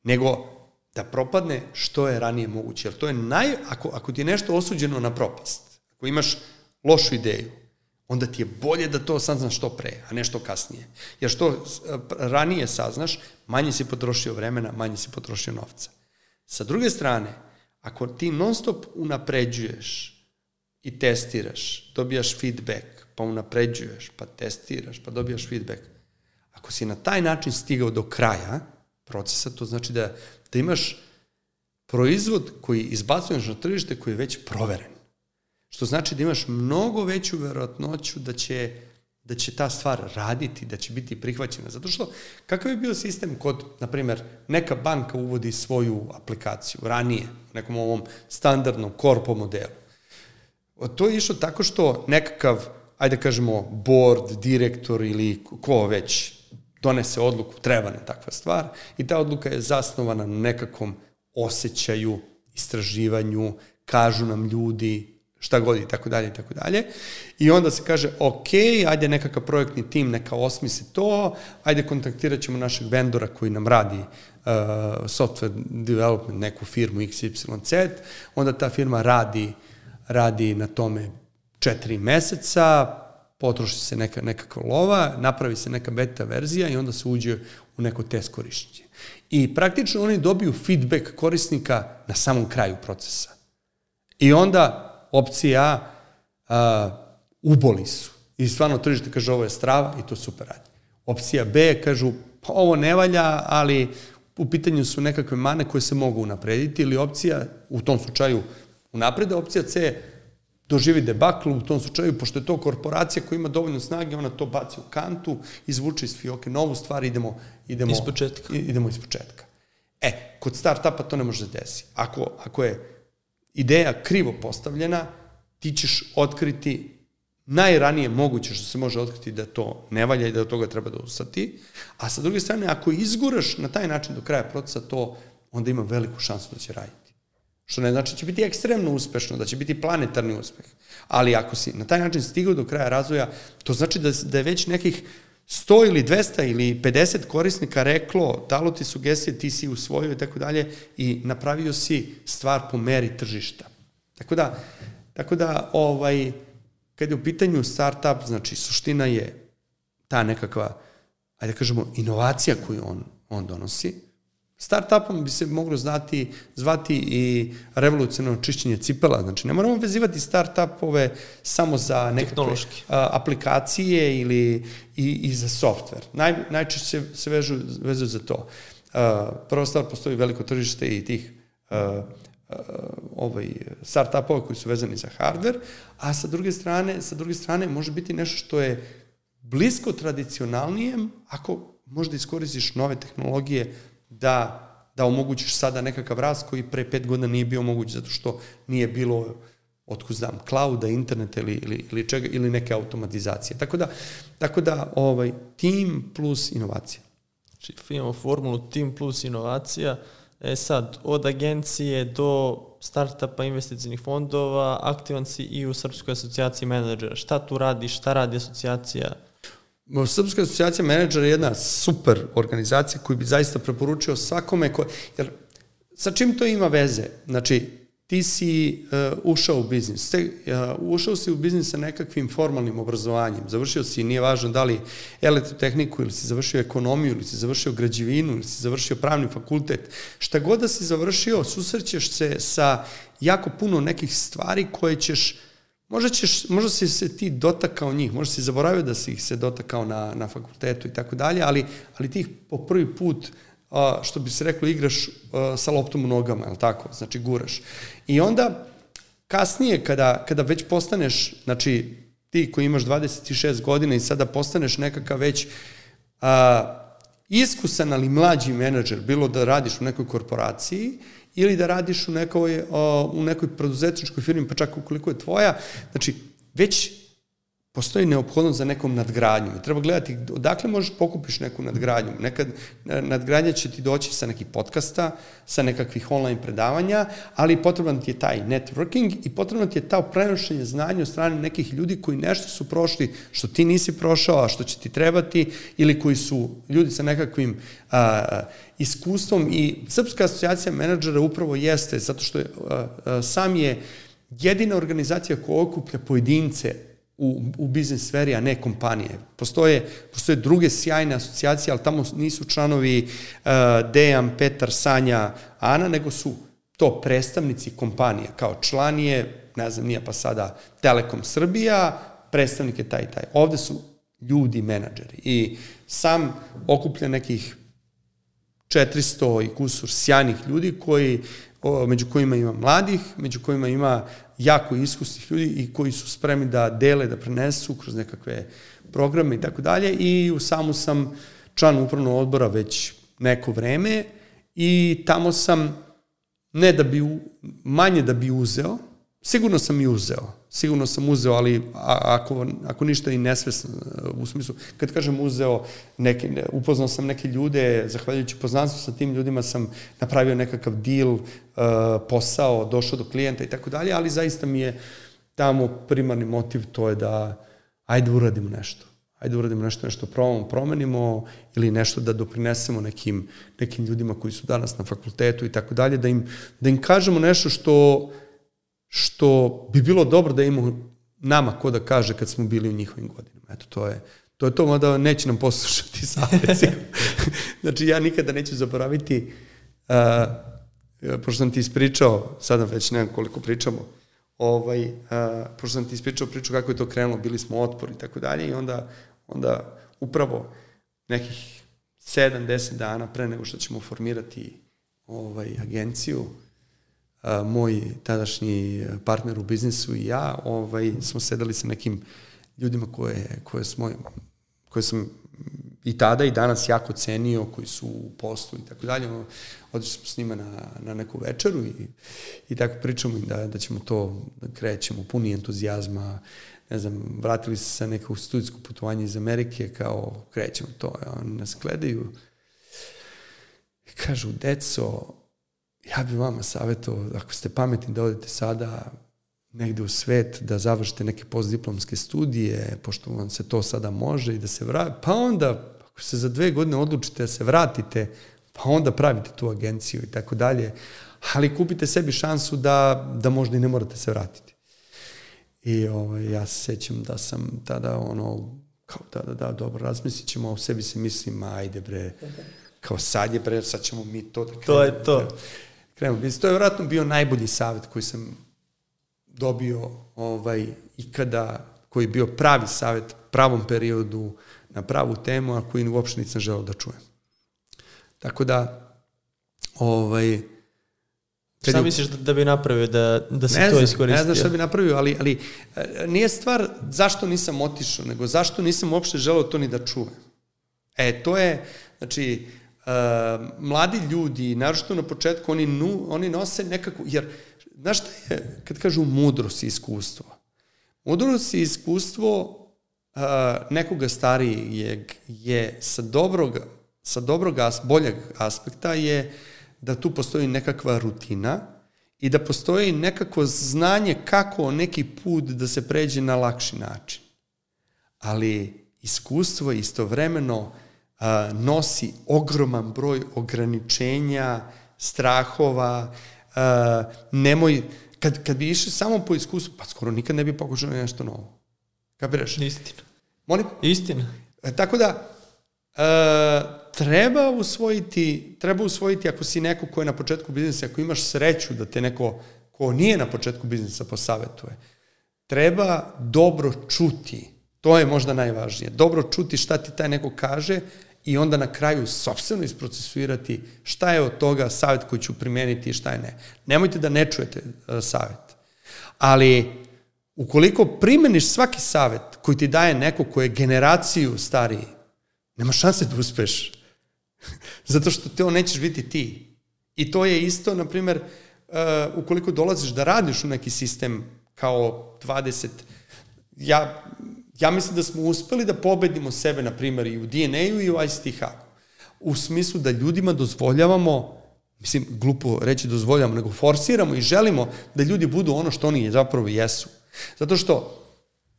Nego da propadne što je ranije moguće. Jer to je naj, ako, ako ti je nešto osuđeno na propast, ako imaš lošu ideju, onda ti je bolje da to saznaš što pre, a ne što kasnije. Jer što ranije saznaš, manje si potrošio vremena, manje si potrošio novca. Sa druge strane, ako ti non stop unapređuješ i testiraš, dobijaš feedback, pa unapređuješ, pa testiraš, pa dobijaš feedback, ako si na taj način stigao do kraja procesa, to znači da da imaš proizvod koji izbacuješ na tržište koji je već proveren. Što znači da imaš mnogo veću verovatnoću da će, da će ta stvar raditi, da će biti prihvaćena. Zato što, kakav je bio sistem kod, na primer, neka banka uvodi svoju aplikaciju ranije, u nekom ovom standardnom korpo modelu. To je išlo tako što nekakav, ajde da kažemo, board, direktor ili ko već donese odluku, treba nam takva stvar i ta odluka je zasnovana na nekakvom osjećaju, istraživanju, kažu nam ljudi šta god i tako dalje i tako dalje. I onda se kaže, ok, ajde nekakav projektni tim neka osmisli to, ajde kontaktirat ćemo našeg vendora koji nam radi uh, software development, neku firmu XYZ, onda ta firma radi, radi na tome četiri meseca, potroši se neka, nekakva lova, napravi se neka beta verzija i onda se uđe u neko test korišćenje. I praktično oni dobiju feedback korisnika na samom kraju procesa. I onda opcija A, uboli su. I stvarno tržište kaže ovo je strava i to super radi. Opcija B kažu pa ovo ne valja, ali u pitanju su nekakve mane koje se mogu unaprediti ili opcija, u tom slučaju unaprede, opcija C doživi debakl u tom slučaju, pošto je to korporacija koja ima dovoljno snage, ona to baci u kantu, izvuče iz fioke novu stvar, idemo, idemo, iz početka. idemo iz početka. E, kod startupa to ne može da desi. Ako, ako je ideja krivo postavljena, ti ćeš otkriti najranije moguće što se može otkriti da to ne valja i da od toga treba da ustati, a sa druge strane, ako izguraš na taj način do kraja procesa, to onda ima veliku šansu da će raditi. Što ne znači da će biti ekstremno uspešno, da će biti planetarni uspeh. Ali ako si na taj način stigao do kraja razvoja, to znači da, da je već nekih 100 ili 200 ili 50 korisnika reklo, dalo ti sugestije, ti si usvojio i tako dalje i napravio si stvar po meri tržišta. Tako da, tako da ovaj, kad je u pitanju startup, znači suština je ta nekakva, ajde da kažemo, inovacija koju on, on donosi, Startupom bi se moglo znati, zvati i revolucionarno čišćenje cipela. Znači, ne moramo vezivati startupove samo za nekakve a, aplikacije ili i, i za software. Naj, najčešće se vežu, vezuju za to. A, prva stvar, postoji veliko tržište i tih a, ovaj, startupova koji su vezani za hardware, a sa druge strane, sa druge strane može biti nešto što je blisko tradicionalnijem ako možda iskoristiš nove tehnologije da, da omogućiš sada nekakav rast koji pre pet godina nije bio moguć zato što nije bilo otkud znam, clouda, interneta ili, ili, ili, čega, ili neke automatizacije. Tako da, tako da ovaj, tim plus inovacija. Znači, imamo formulu tim plus inovacija. E sad, od agencije do startupa investicijnih fondova, aktivan si i u Srpskoj asocijaciji menadžera. Šta tu radiš, šta radi asocijacija? Srpska asocijacija menadžera je jedna super organizacija koju bi zaista preporučio svakome, ko, jer sa čim to ima veze? Znači, ti si uh, ušao u biznis, te, uh, ušao si u biznis sa nekakvim formalnim obrazovanjem, završio si, nije važno da li elektrotehniku ili si završio ekonomiju ili si završio građevinu ili si završio pravni fakultet, šta god da si završio, susrećeš se sa jako puno nekih stvari koje ćeš Možda, ćeš, možda si se ti dotakao njih, možda si zaboravio da si ih se dotakao na, na fakultetu i tako dalje, ali, ali ti ih po prvi put, što bi se reklo, igraš sa loptom u nogama, je tako? Znači, guraš. I onda, kasnije, kada, kada već postaneš, znači, ti koji imaš 26 godina i sada postaneš nekakav već a, iskusan, ali mlađi menadžer, bilo da radiš u nekoj korporaciji, ili da radiš u nekoj, u nekoj preduzetničkoj firmi, pa čak ukoliko je tvoja, znači već postoji neophodnost za nekom nadgradnjom. Treba gledati odakle možeš pokupiš neku nadgradnju. Nekad nadgradnja će ti doći sa nekih podcasta, sa nekakvih online predavanja, ali potreban ti je taj networking i potrebno ti je ta prenošenje znanja od strane nekih ljudi koji nešto su prošli što ti nisi prošao, a što će ti trebati, ili koji su ljudi sa nekakvim a, iskustvom i Srpska asocijacija menadžera upravo jeste, zato što je, a, a, sam je jedina organizacija koja okuplja pojedince u, u biznis sferi, a ne kompanije. Postoje, postoje druge sjajne asocijacije, ali tamo nisu članovi uh, Dejan, Petar, Sanja, Ana, nego su to predstavnici kompanije. Kao član je, ne znam, nije pa sada Telekom Srbija, predstavnik je taj i taj. Ovde su ljudi, menadžeri. I sam okuplja nekih 400 i kusur sjajnih ljudi koji, o, među kojima ima mladih, među kojima ima jako iskusnih ljudi i koji su spremni da dele, da prenesu kroz nekakve programe i tako dalje. I u samu sam član upravnog odbora već neko vreme i tamo sam ne da bi, manje da bi uzeo, sigurno sam i uzeo, sigurno sam uzeo, ali ako, ako ništa i nesvesno, u smislu, kad kažem uzeo, neke, upoznao sam neke ljude, zahvaljujući poznanstvu sa tim ljudima sam napravio nekakav deal, uh, posao, došao do klijenta i tako dalje, ali zaista mi je tamo primarni motiv to je da ajde uradimo nešto. Ajde uradimo nešto, nešto probamo, promenimo ili nešto da doprinesemo nekim, nekim ljudima koji su danas na fakultetu i tako dalje, da im, da im kažemo nešto što, što bi bilo dobro da imamo nama ko da kaže kad smo bili u njihovim godinama. Eto, to je, to je to, mada neće nam poslušati savjeci. znači, ja nikada neću zaboraviti, uh, pošto sam ti ispričao, sada već nemam koliko pričamo, ovaj, uh, pošto sam ti ispričao priču kako je to krenulo, bili smo otpor i tako dalje i onda, onda upravo nekih 7-10 dana pre nego što ćemo formirati ovaj, agenciju, a, moj tadašnji partner u biznisu i ja ovaj, smo sedali sa nekim ljudima koje, koje, smo, koje sam i tada i danas jako cenio, koji su u poslu i tako dalje. Otišli smo s njima na, na neku večeru i, i tako pričamo im da, da ćemo to, da krećemo puni entuzijazma, ne znam, vratili se sa nekog studijskog putovanja iz Amerike, kao krećemo to, oni nas gledaju i kažu, deco, ja bih vama savjetovao, ako ste pametni da odete sada negde u svet, da završite neke postdiplomske studije, pošto vam se to sada može i da se vrati, pa onda, ako se za dve godine odlučite da se vratite, pa onda pravite tu agenciju i tako dalje, ali kupite sebi šansu da, da možda i ne morate se vratiti. I ovaj, ja se sećam da sam tada ono, kao da, da, da, dobro, razmislit ćemo, o sebi se mislim, ajde bre, kao sad je bre, sad ćemo mi to da krenemo. To je to. Krenemo. To je vjerojatno bio najbolji savjet koji sam dobio ovaj, ikada, koji je bio pravi savjet, pravom periodu, na pravu temu, a koji uopšte nisam želeo da čujem. Tako da, ovaj, Šta je, misliš da, da bi napravio da, da se ne to iskoristio? Ne znam šta bi napravio, ali, ali e, nije stvar zašto nisam otišao, nego zašto nisam uopšte želeo to ni da čujem. E, to je, znači, mladi ljudi, naročito na početku, oni, nu, oni nose nekako, jer, znaš šta je, kad kažu mudrost i iskustvo? Mudrost i iskustvo uh, nekoga starijeg je sa dobrog, sa dobrog, as, boljeg aspekta je da tu postoji nekakva rutina i da postoji nekako znanje kako neki put da se pređe na lakši način. Ali iskustvo istovremeno a, nosi ogroman broj ograničenja, strahova, nemoj, kad, kad bi išli samo po iskustvu, pa skoro nikad ne bi pokušao nešto novo. Kapiraš? Istina. Molim? Istina. E, tako da, e, treba usvojiti, treba usvojiti ako si neko ko je na početku biznisa, ako imaš sreću da te neko ko nije na početku biznisa posavetuje, treba dobro čuti. To je možda najvažnije. Dobro čuti šta ti taj neko kaže i onda na kraju sobstveno isprocesuirati šta je od toga savjet koji ću primeniti i šta je ne. Nemojte da ne čujete uh, savjet. Ali ukoliko primeniš svaki savjet koji ti daje neko ko je generaciju stariji, nema šanse da uspeš. Zato što te on nećeš biti ti. I to je isto, na primer, uh, ukoliko dolaziš da radiš u neki sistem kao 20, ja, ja mislim da smo uspeli da pobedimo sebe, na primer, i u DNA-u i u ICT Hubu. U smislu da ljudima dozvoljavamo, mislim, glupo reći dozvoljavamo, nego forsiramo i želimo da ljudi budu ono što oni zapravo jesu. Zato što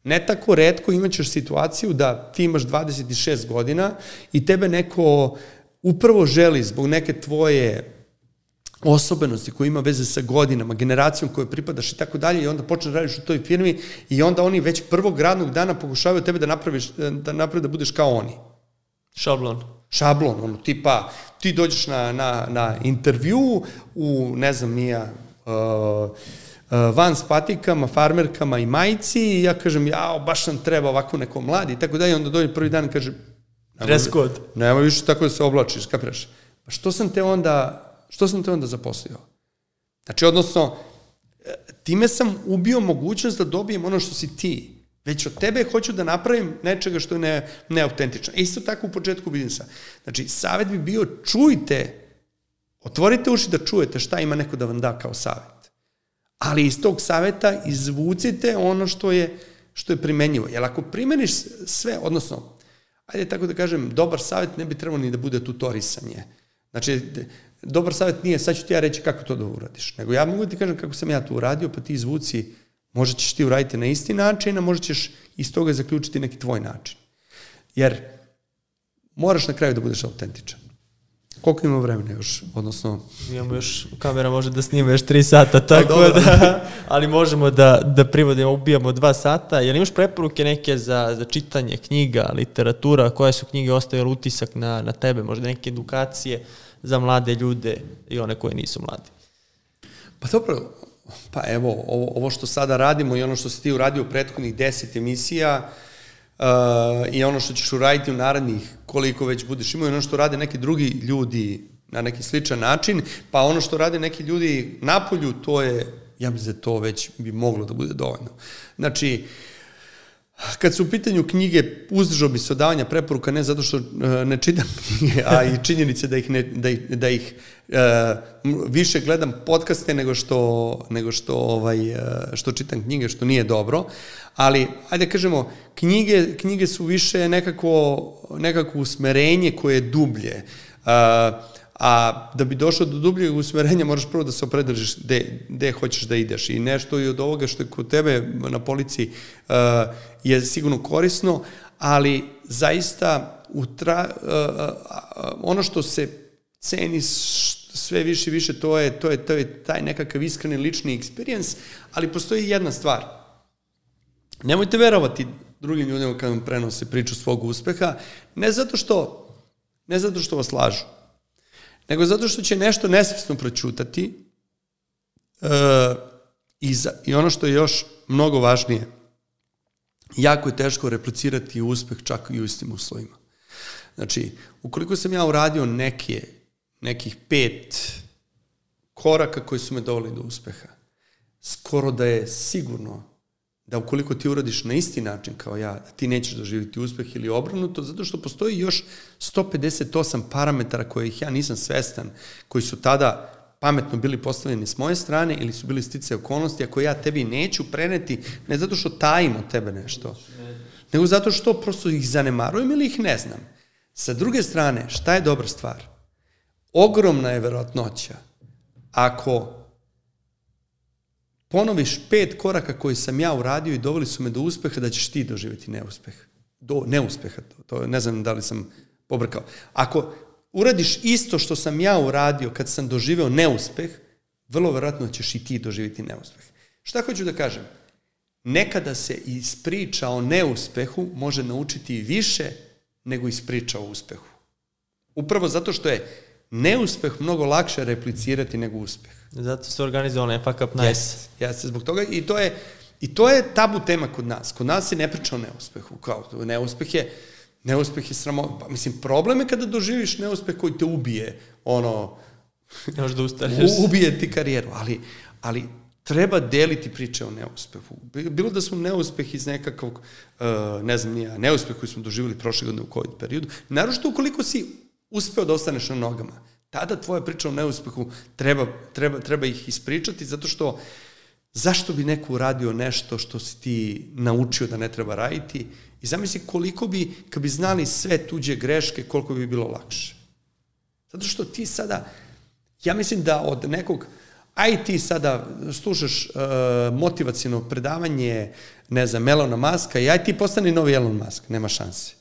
Ne tako redko imaćeš situaciju da ti imaš 26 godina i tebe neko upravo želi zbog neke tvoje osobenosti koja ima veze sa godinama, generacijom koje pripadaš i tako dalje i onda počne da radiš u toj firmi i onda oni već prvog radnog dana pokušavaju tebe da napraviš, da napravi da budeš kao oni. Šablon. Šablon, ono, tipa, ti dođeš na, na, na intervju u, ne znam, nija, uh, van s patikama, farmerkama i majici i ja kažem, jao, baš nam treba ovako neko mladi i tako dalje, onda dođe prvi dan i kaže, Dress code. Nema više tako da se oblačiš, kapiraš? Pa što sam te onda, što sam te onda zaposlio? Znači, odnosno, e, time sam ubio mogućnost da dobijem ono što si ti. Već od tebe hoću da napravim nečega što je ne, neautentično. Isto tako u početku biznisa. Znači, savjet bi bio čujte, otvorite uši da čujete šta ima neko da vam da kao savjet. Ali iz tog saveta izvucite ono što je, što je primenjivo. Jer ako primeniš sve, odnosno, ajde tako da kažem, dobar savjet ne bi trebalo ni da bude tutorisanje. Znači, dobar savjet nije, sad ću ti ja reći kako to da uradiš, nego ja mogu da ti kažem kako sam ja to uradio, pa ti izvuci Možda ćeš ti uraditi na isti način, a možda ćeš iz toga zaključiti neki tvoj način. Jer moraš na kraju da budeš autentičan. Koliko imamo vremena još, odnosno... Imamo još, kamera može da snima još 3 sata, tako da, ali možemo da, da privodimo, ubijamo 2 sata. Jel imaš preporuke neke za, za čitanje knjiga, literatura, koje su knjige ostavile utisak na, na tebe, možda neke edukacije za mlade ljude i one koje nisu mladi? Pa dobro, pa evo, ovo, ovo što sada radimo i ono što si ti uradio u prethodnih 10 emisija, uh, i ono što ćeš uraditi u narednih koliko već budeš imao i ono što rade neki drugi ljudi na neki sličan način, pa ono što rade neki ljudi napolju, to je, ja mislim da to već bi moglo da bude dovoljno. Znači, Kad su u pitanju knjige, uzdržao bi se odavanja preporuka ne zato što uh, ne čitam knjige, a i činjenice da ih, ne, da ih, da ih uh, više gledam podcaste nego što, nego što, ovaj, uh, što čitam knjige, što nije dobro. Ali, ajde kažemo, knjige, knjige su više nekako, nekako usmerenje koje je dublje. Uh, a da bi došao do dubljeg usmerenja moraš prvo da se opredržiš gde, gde hoćeš da ideš i nešto i od ovoga što je kod tebe na policiji uh, je sigurno korisno, ali zaista utra, uh, uh, ono što se ceni sve više i više to je, to je, to je taj nekakav iskreni lični experience, ali postoji jedna stvar. Nemojte verovati drugim ljudima kad vam prenose priču svog uspeha, ne zato što ne zato što vas lažu, nego zato što će nešto nesvesno pročutati uh, i, za, i ono što je još mnogo važnije, jako je teško replicirati uspeh čak i u istim uslovima. Znači, ukoliko sam ja uradio neke, nekih pet koraka koji su me doveli do uspeha, skoro da je sigurno da ukoliko ti uradiš na isti način kao ja, da ti nećeš doživjeti uspeh ili obrnuto, zato što postoji još 158 parametara ih ja nisam svestan, koji su tada pametno bili postavljeni s moje strane ili su bili stice okolnosti, ako ja tebi neću preneti, ne zato što tajim od tebe nešto, nego zato što prosto ih zanemarujem ili ih ne znam. Sa druge strane, šta je dobra stvar? Ogromna je verovatnoća ako ponoviš pet koraka koji sam ja uradio i doveli su me do uspeha da ćeš ti doživjeti neuspeh. Do neuspeha, to, ne znam da li sam pobrkao. Ako uradiš isto što sam ja uradio kad sam doživeo neuspeh, vrlo verovatno ćeš i ti doživjeti neuspeh. Šta hoću da kažem? Nekada se iz priča o neuspehu može naučiti više nego iz priča o uspehu. Upravo zato što je neuspeh mnogo lakše replicirati nego uspeh. Zato su organizovane fuck up nice. Jeste, jeste, zbog toga i to je I to je tabu tema kod nas. Kod nas se ne priča o neuspehu. Kao, neuspeh je, neuspeh je sramo... Pa, mislim, problem je kada doživiš neuspeh koji te ubije, ono... Ne možeš da ustaneš. Ubije ti karijeru, ali, ali treba deliti priče o neuspehu. Bilo da su neuspeh iz nekakvog, uh, ne znam nija, neuspeh koji smo doživjeli prošle godine u COVID periodu, naročito ukoliko si uspeo da ostaneš na nogama tada tvoja priča o neuspehu treba, treba, treba ih ispričati, zato što zašto bi neko uradio nešto što si ti naučio da ne treba raditi i zamisli koliko bi, kad bi znali sve tuđe greške, koliko bi bilo lakše. Zato što ti sada, ja mislim da od nekog, aj ti sada slušaš uh, motivacijno predavanje, ne znam, Elona Maska i aj ti postani novi Elon Musk, nema šanse.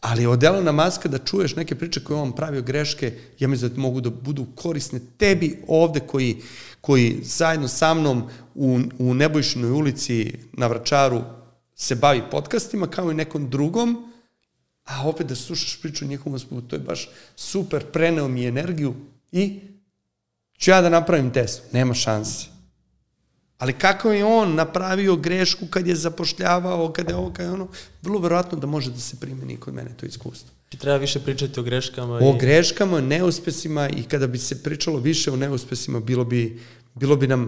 Ali od Elona Maska da čuješ neke priče koje on pravio greške, ja mislim da mogu da budu korisne tebi ovde koji, koji zajedno sa mnom u, u Nebojšinoj ulici na Vračaru se bavi podcastima kao i nekom drugom, a opet da slušaš priču o njihovom uspehu, to je baš super, preneo mi energiju i ću ja da napravim test. Nema šanse. Ali kako je on napravio grešku kad je zapošljavao, kad je ovo, kad je ono, vrlo verovatno da može da se primeni kod mene to iskustvo. I treba više pričati o greškama. O i... greškama, neuspesima i kada bi se pričalo više o neuspesima, bilo bi, bilo bi nam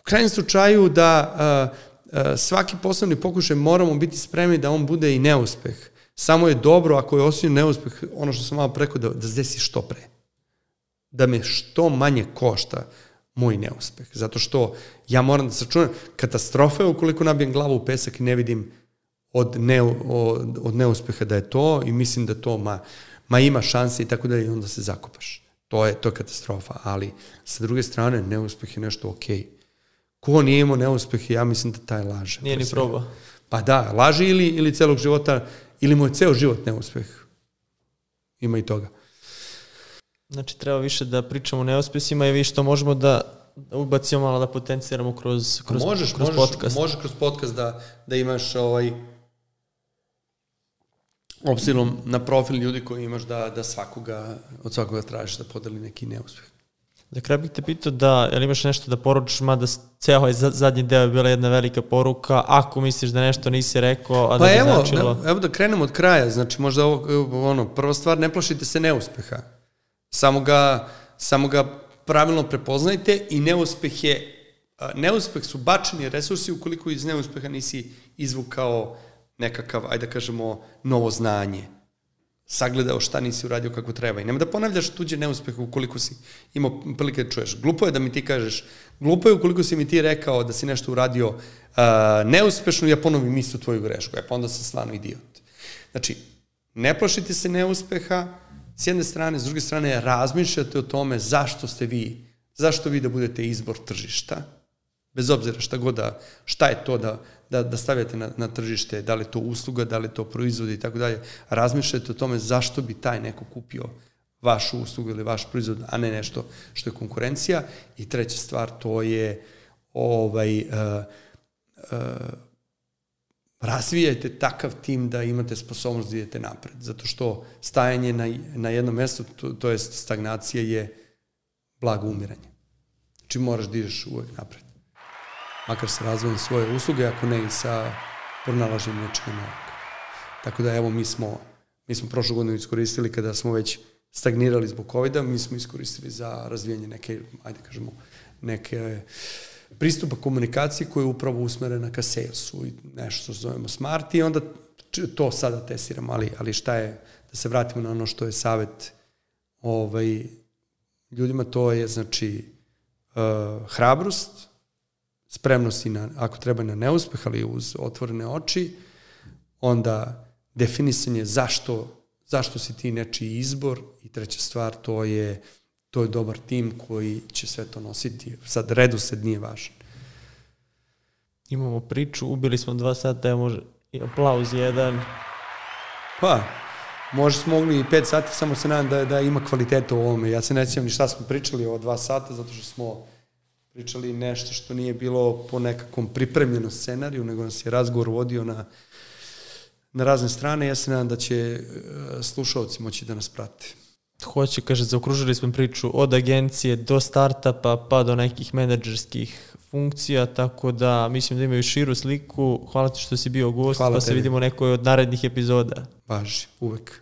u krajnjem slučaju da a, a, svaki poslovni pokušaj moramo biti spremni da on bude i neuspeh. Samo je dobro ako je osim neuspeh, ono što sam malo preko, da, da zdesi što pre. Da me što manje košta moj neuspeh. Zato što ja moram da sačunam katastrofe ukoliko nabijem glavu u pesak i ne vidim od, ne, od, od neuspeha da je to i mislim da to ma, ma ima šanse i tako da i onda se zakopaš. To je, to je katastrofa, ali sa druge strane neuspeh je nešto okej. Okay. Ko nije imao neuspeh, ja mislim da taj laže. Nije ni probao. Pa da, laži ili, ili celog života, ili mu je ceo život neuspeh. Ima i toga. Znači, treba više da pričamo o neuspesima i vi što možemo da, da ubacimo malo da potenciramo kroz, kroz, možeš, kroz možeš, podcast. Možeš kroz podcast da, da imaš ovaj, obzirom na profil ljudi koji imaš da, da svakoga, od svakoga tražiš da podeli neki neuspeh. Za kraj bih te pitao da, je li imaš nešto da poručiš, mada ceo ovaj zadnji deo je bila jedna velika poruka, ako misliš da nešto nisi rekao, a da pa bi evo, značilo... evo da krenemo od kraja, znači možda ovo, ono, prva stvar, ne plašite se neuspeha. Samo ga, samo ga pravilno prepoznajte i neuspeh je, neuspeh su bačeni resursi ukoliko iz neuspeha nisi izvukao nekakav, ajde da kažemo, novo znanje sagledao šta nisi uradio kako treba. I nema da ponavljaš tuđe neuspehe ukoliko si imao prilike da čuješ. Glupo je da mi ti kažeš, glupo je ukoliko si mi ti rekao da si nešto uradio uh, neuspešno, ja ponovim istu tvoju grešku. Ja pa onda sam stvarno idiot. Znači, ne plašite se neuspeha, s jedne strane, s druge strane, razmišljate o tome zašto ste vi, zašto vi da budete izbor tržišta, bez obzira šta god da, šta je to da, da, da stavljate na, na tržište, da li to usluga, da li to proizvod i tako dalje, razmišljate o tome zašto bi taj neko kupio vašu uslugu ili vaš proizvod, a ne nešto što je konkurencija. I treća stvar, to je ovaj, uh, uh, razvijajte takav tim da imate sposobnost da idete napred. Zato što stajanje na, na jednom mestu, to, to je stagnacija, je blago umiranje. Znači moraš da ideš uvek napred makar sa razvojem svoje usluge, ako ne i sa pronalaženjem nečega novog. Tako da evo mi smo, mi smo prošlu godinu iskoristili kada smo već stagnirali zbog covid mi smo iskoristili za razvijanje neke, ajde kažemo, neke pristupa komunikacije koja je upravo usmerena ka salesu i nešto što zovemo smart i onda to sada testiramo, ali, ali šta je, da se vratimo na ono što je savet ovaj, ljudima, to je znači uh, hrabrost, spremnosti na, ako treba na neuspeh, ali uz otvorene oči, onda definisanje zašto, zašto si ti nečiji izbor i treća stvar, to je, to je dobar tim koji će sve to nositi. Sad, redu se nije važan. Imamo priču, ubili smo dva sata, evo može i aplauz jedan. Pa, možda smo mogli i pet sati, samo se nadam da, da ima kvaliteta u ovome. Ja se ne sjećam ni šta smo pričali o dva sata, zato što smo pričali nešto što nije bilo po nekakvom pripremljenom scenariju, nego nas je razgovor vodio na, na razne strane. Ja se nadam da će e, slušalci moći da nas prate. Hoće, kaže, zaokružili smo priču od agencije do startupa pa do nekih menadžerskih funkcija, tako da mislim da imaju širu sliku. Hvala ti što si bio gost, Hvala pa tebi. se vidimo u nekoj od narednih epizoda. Važi, uvek.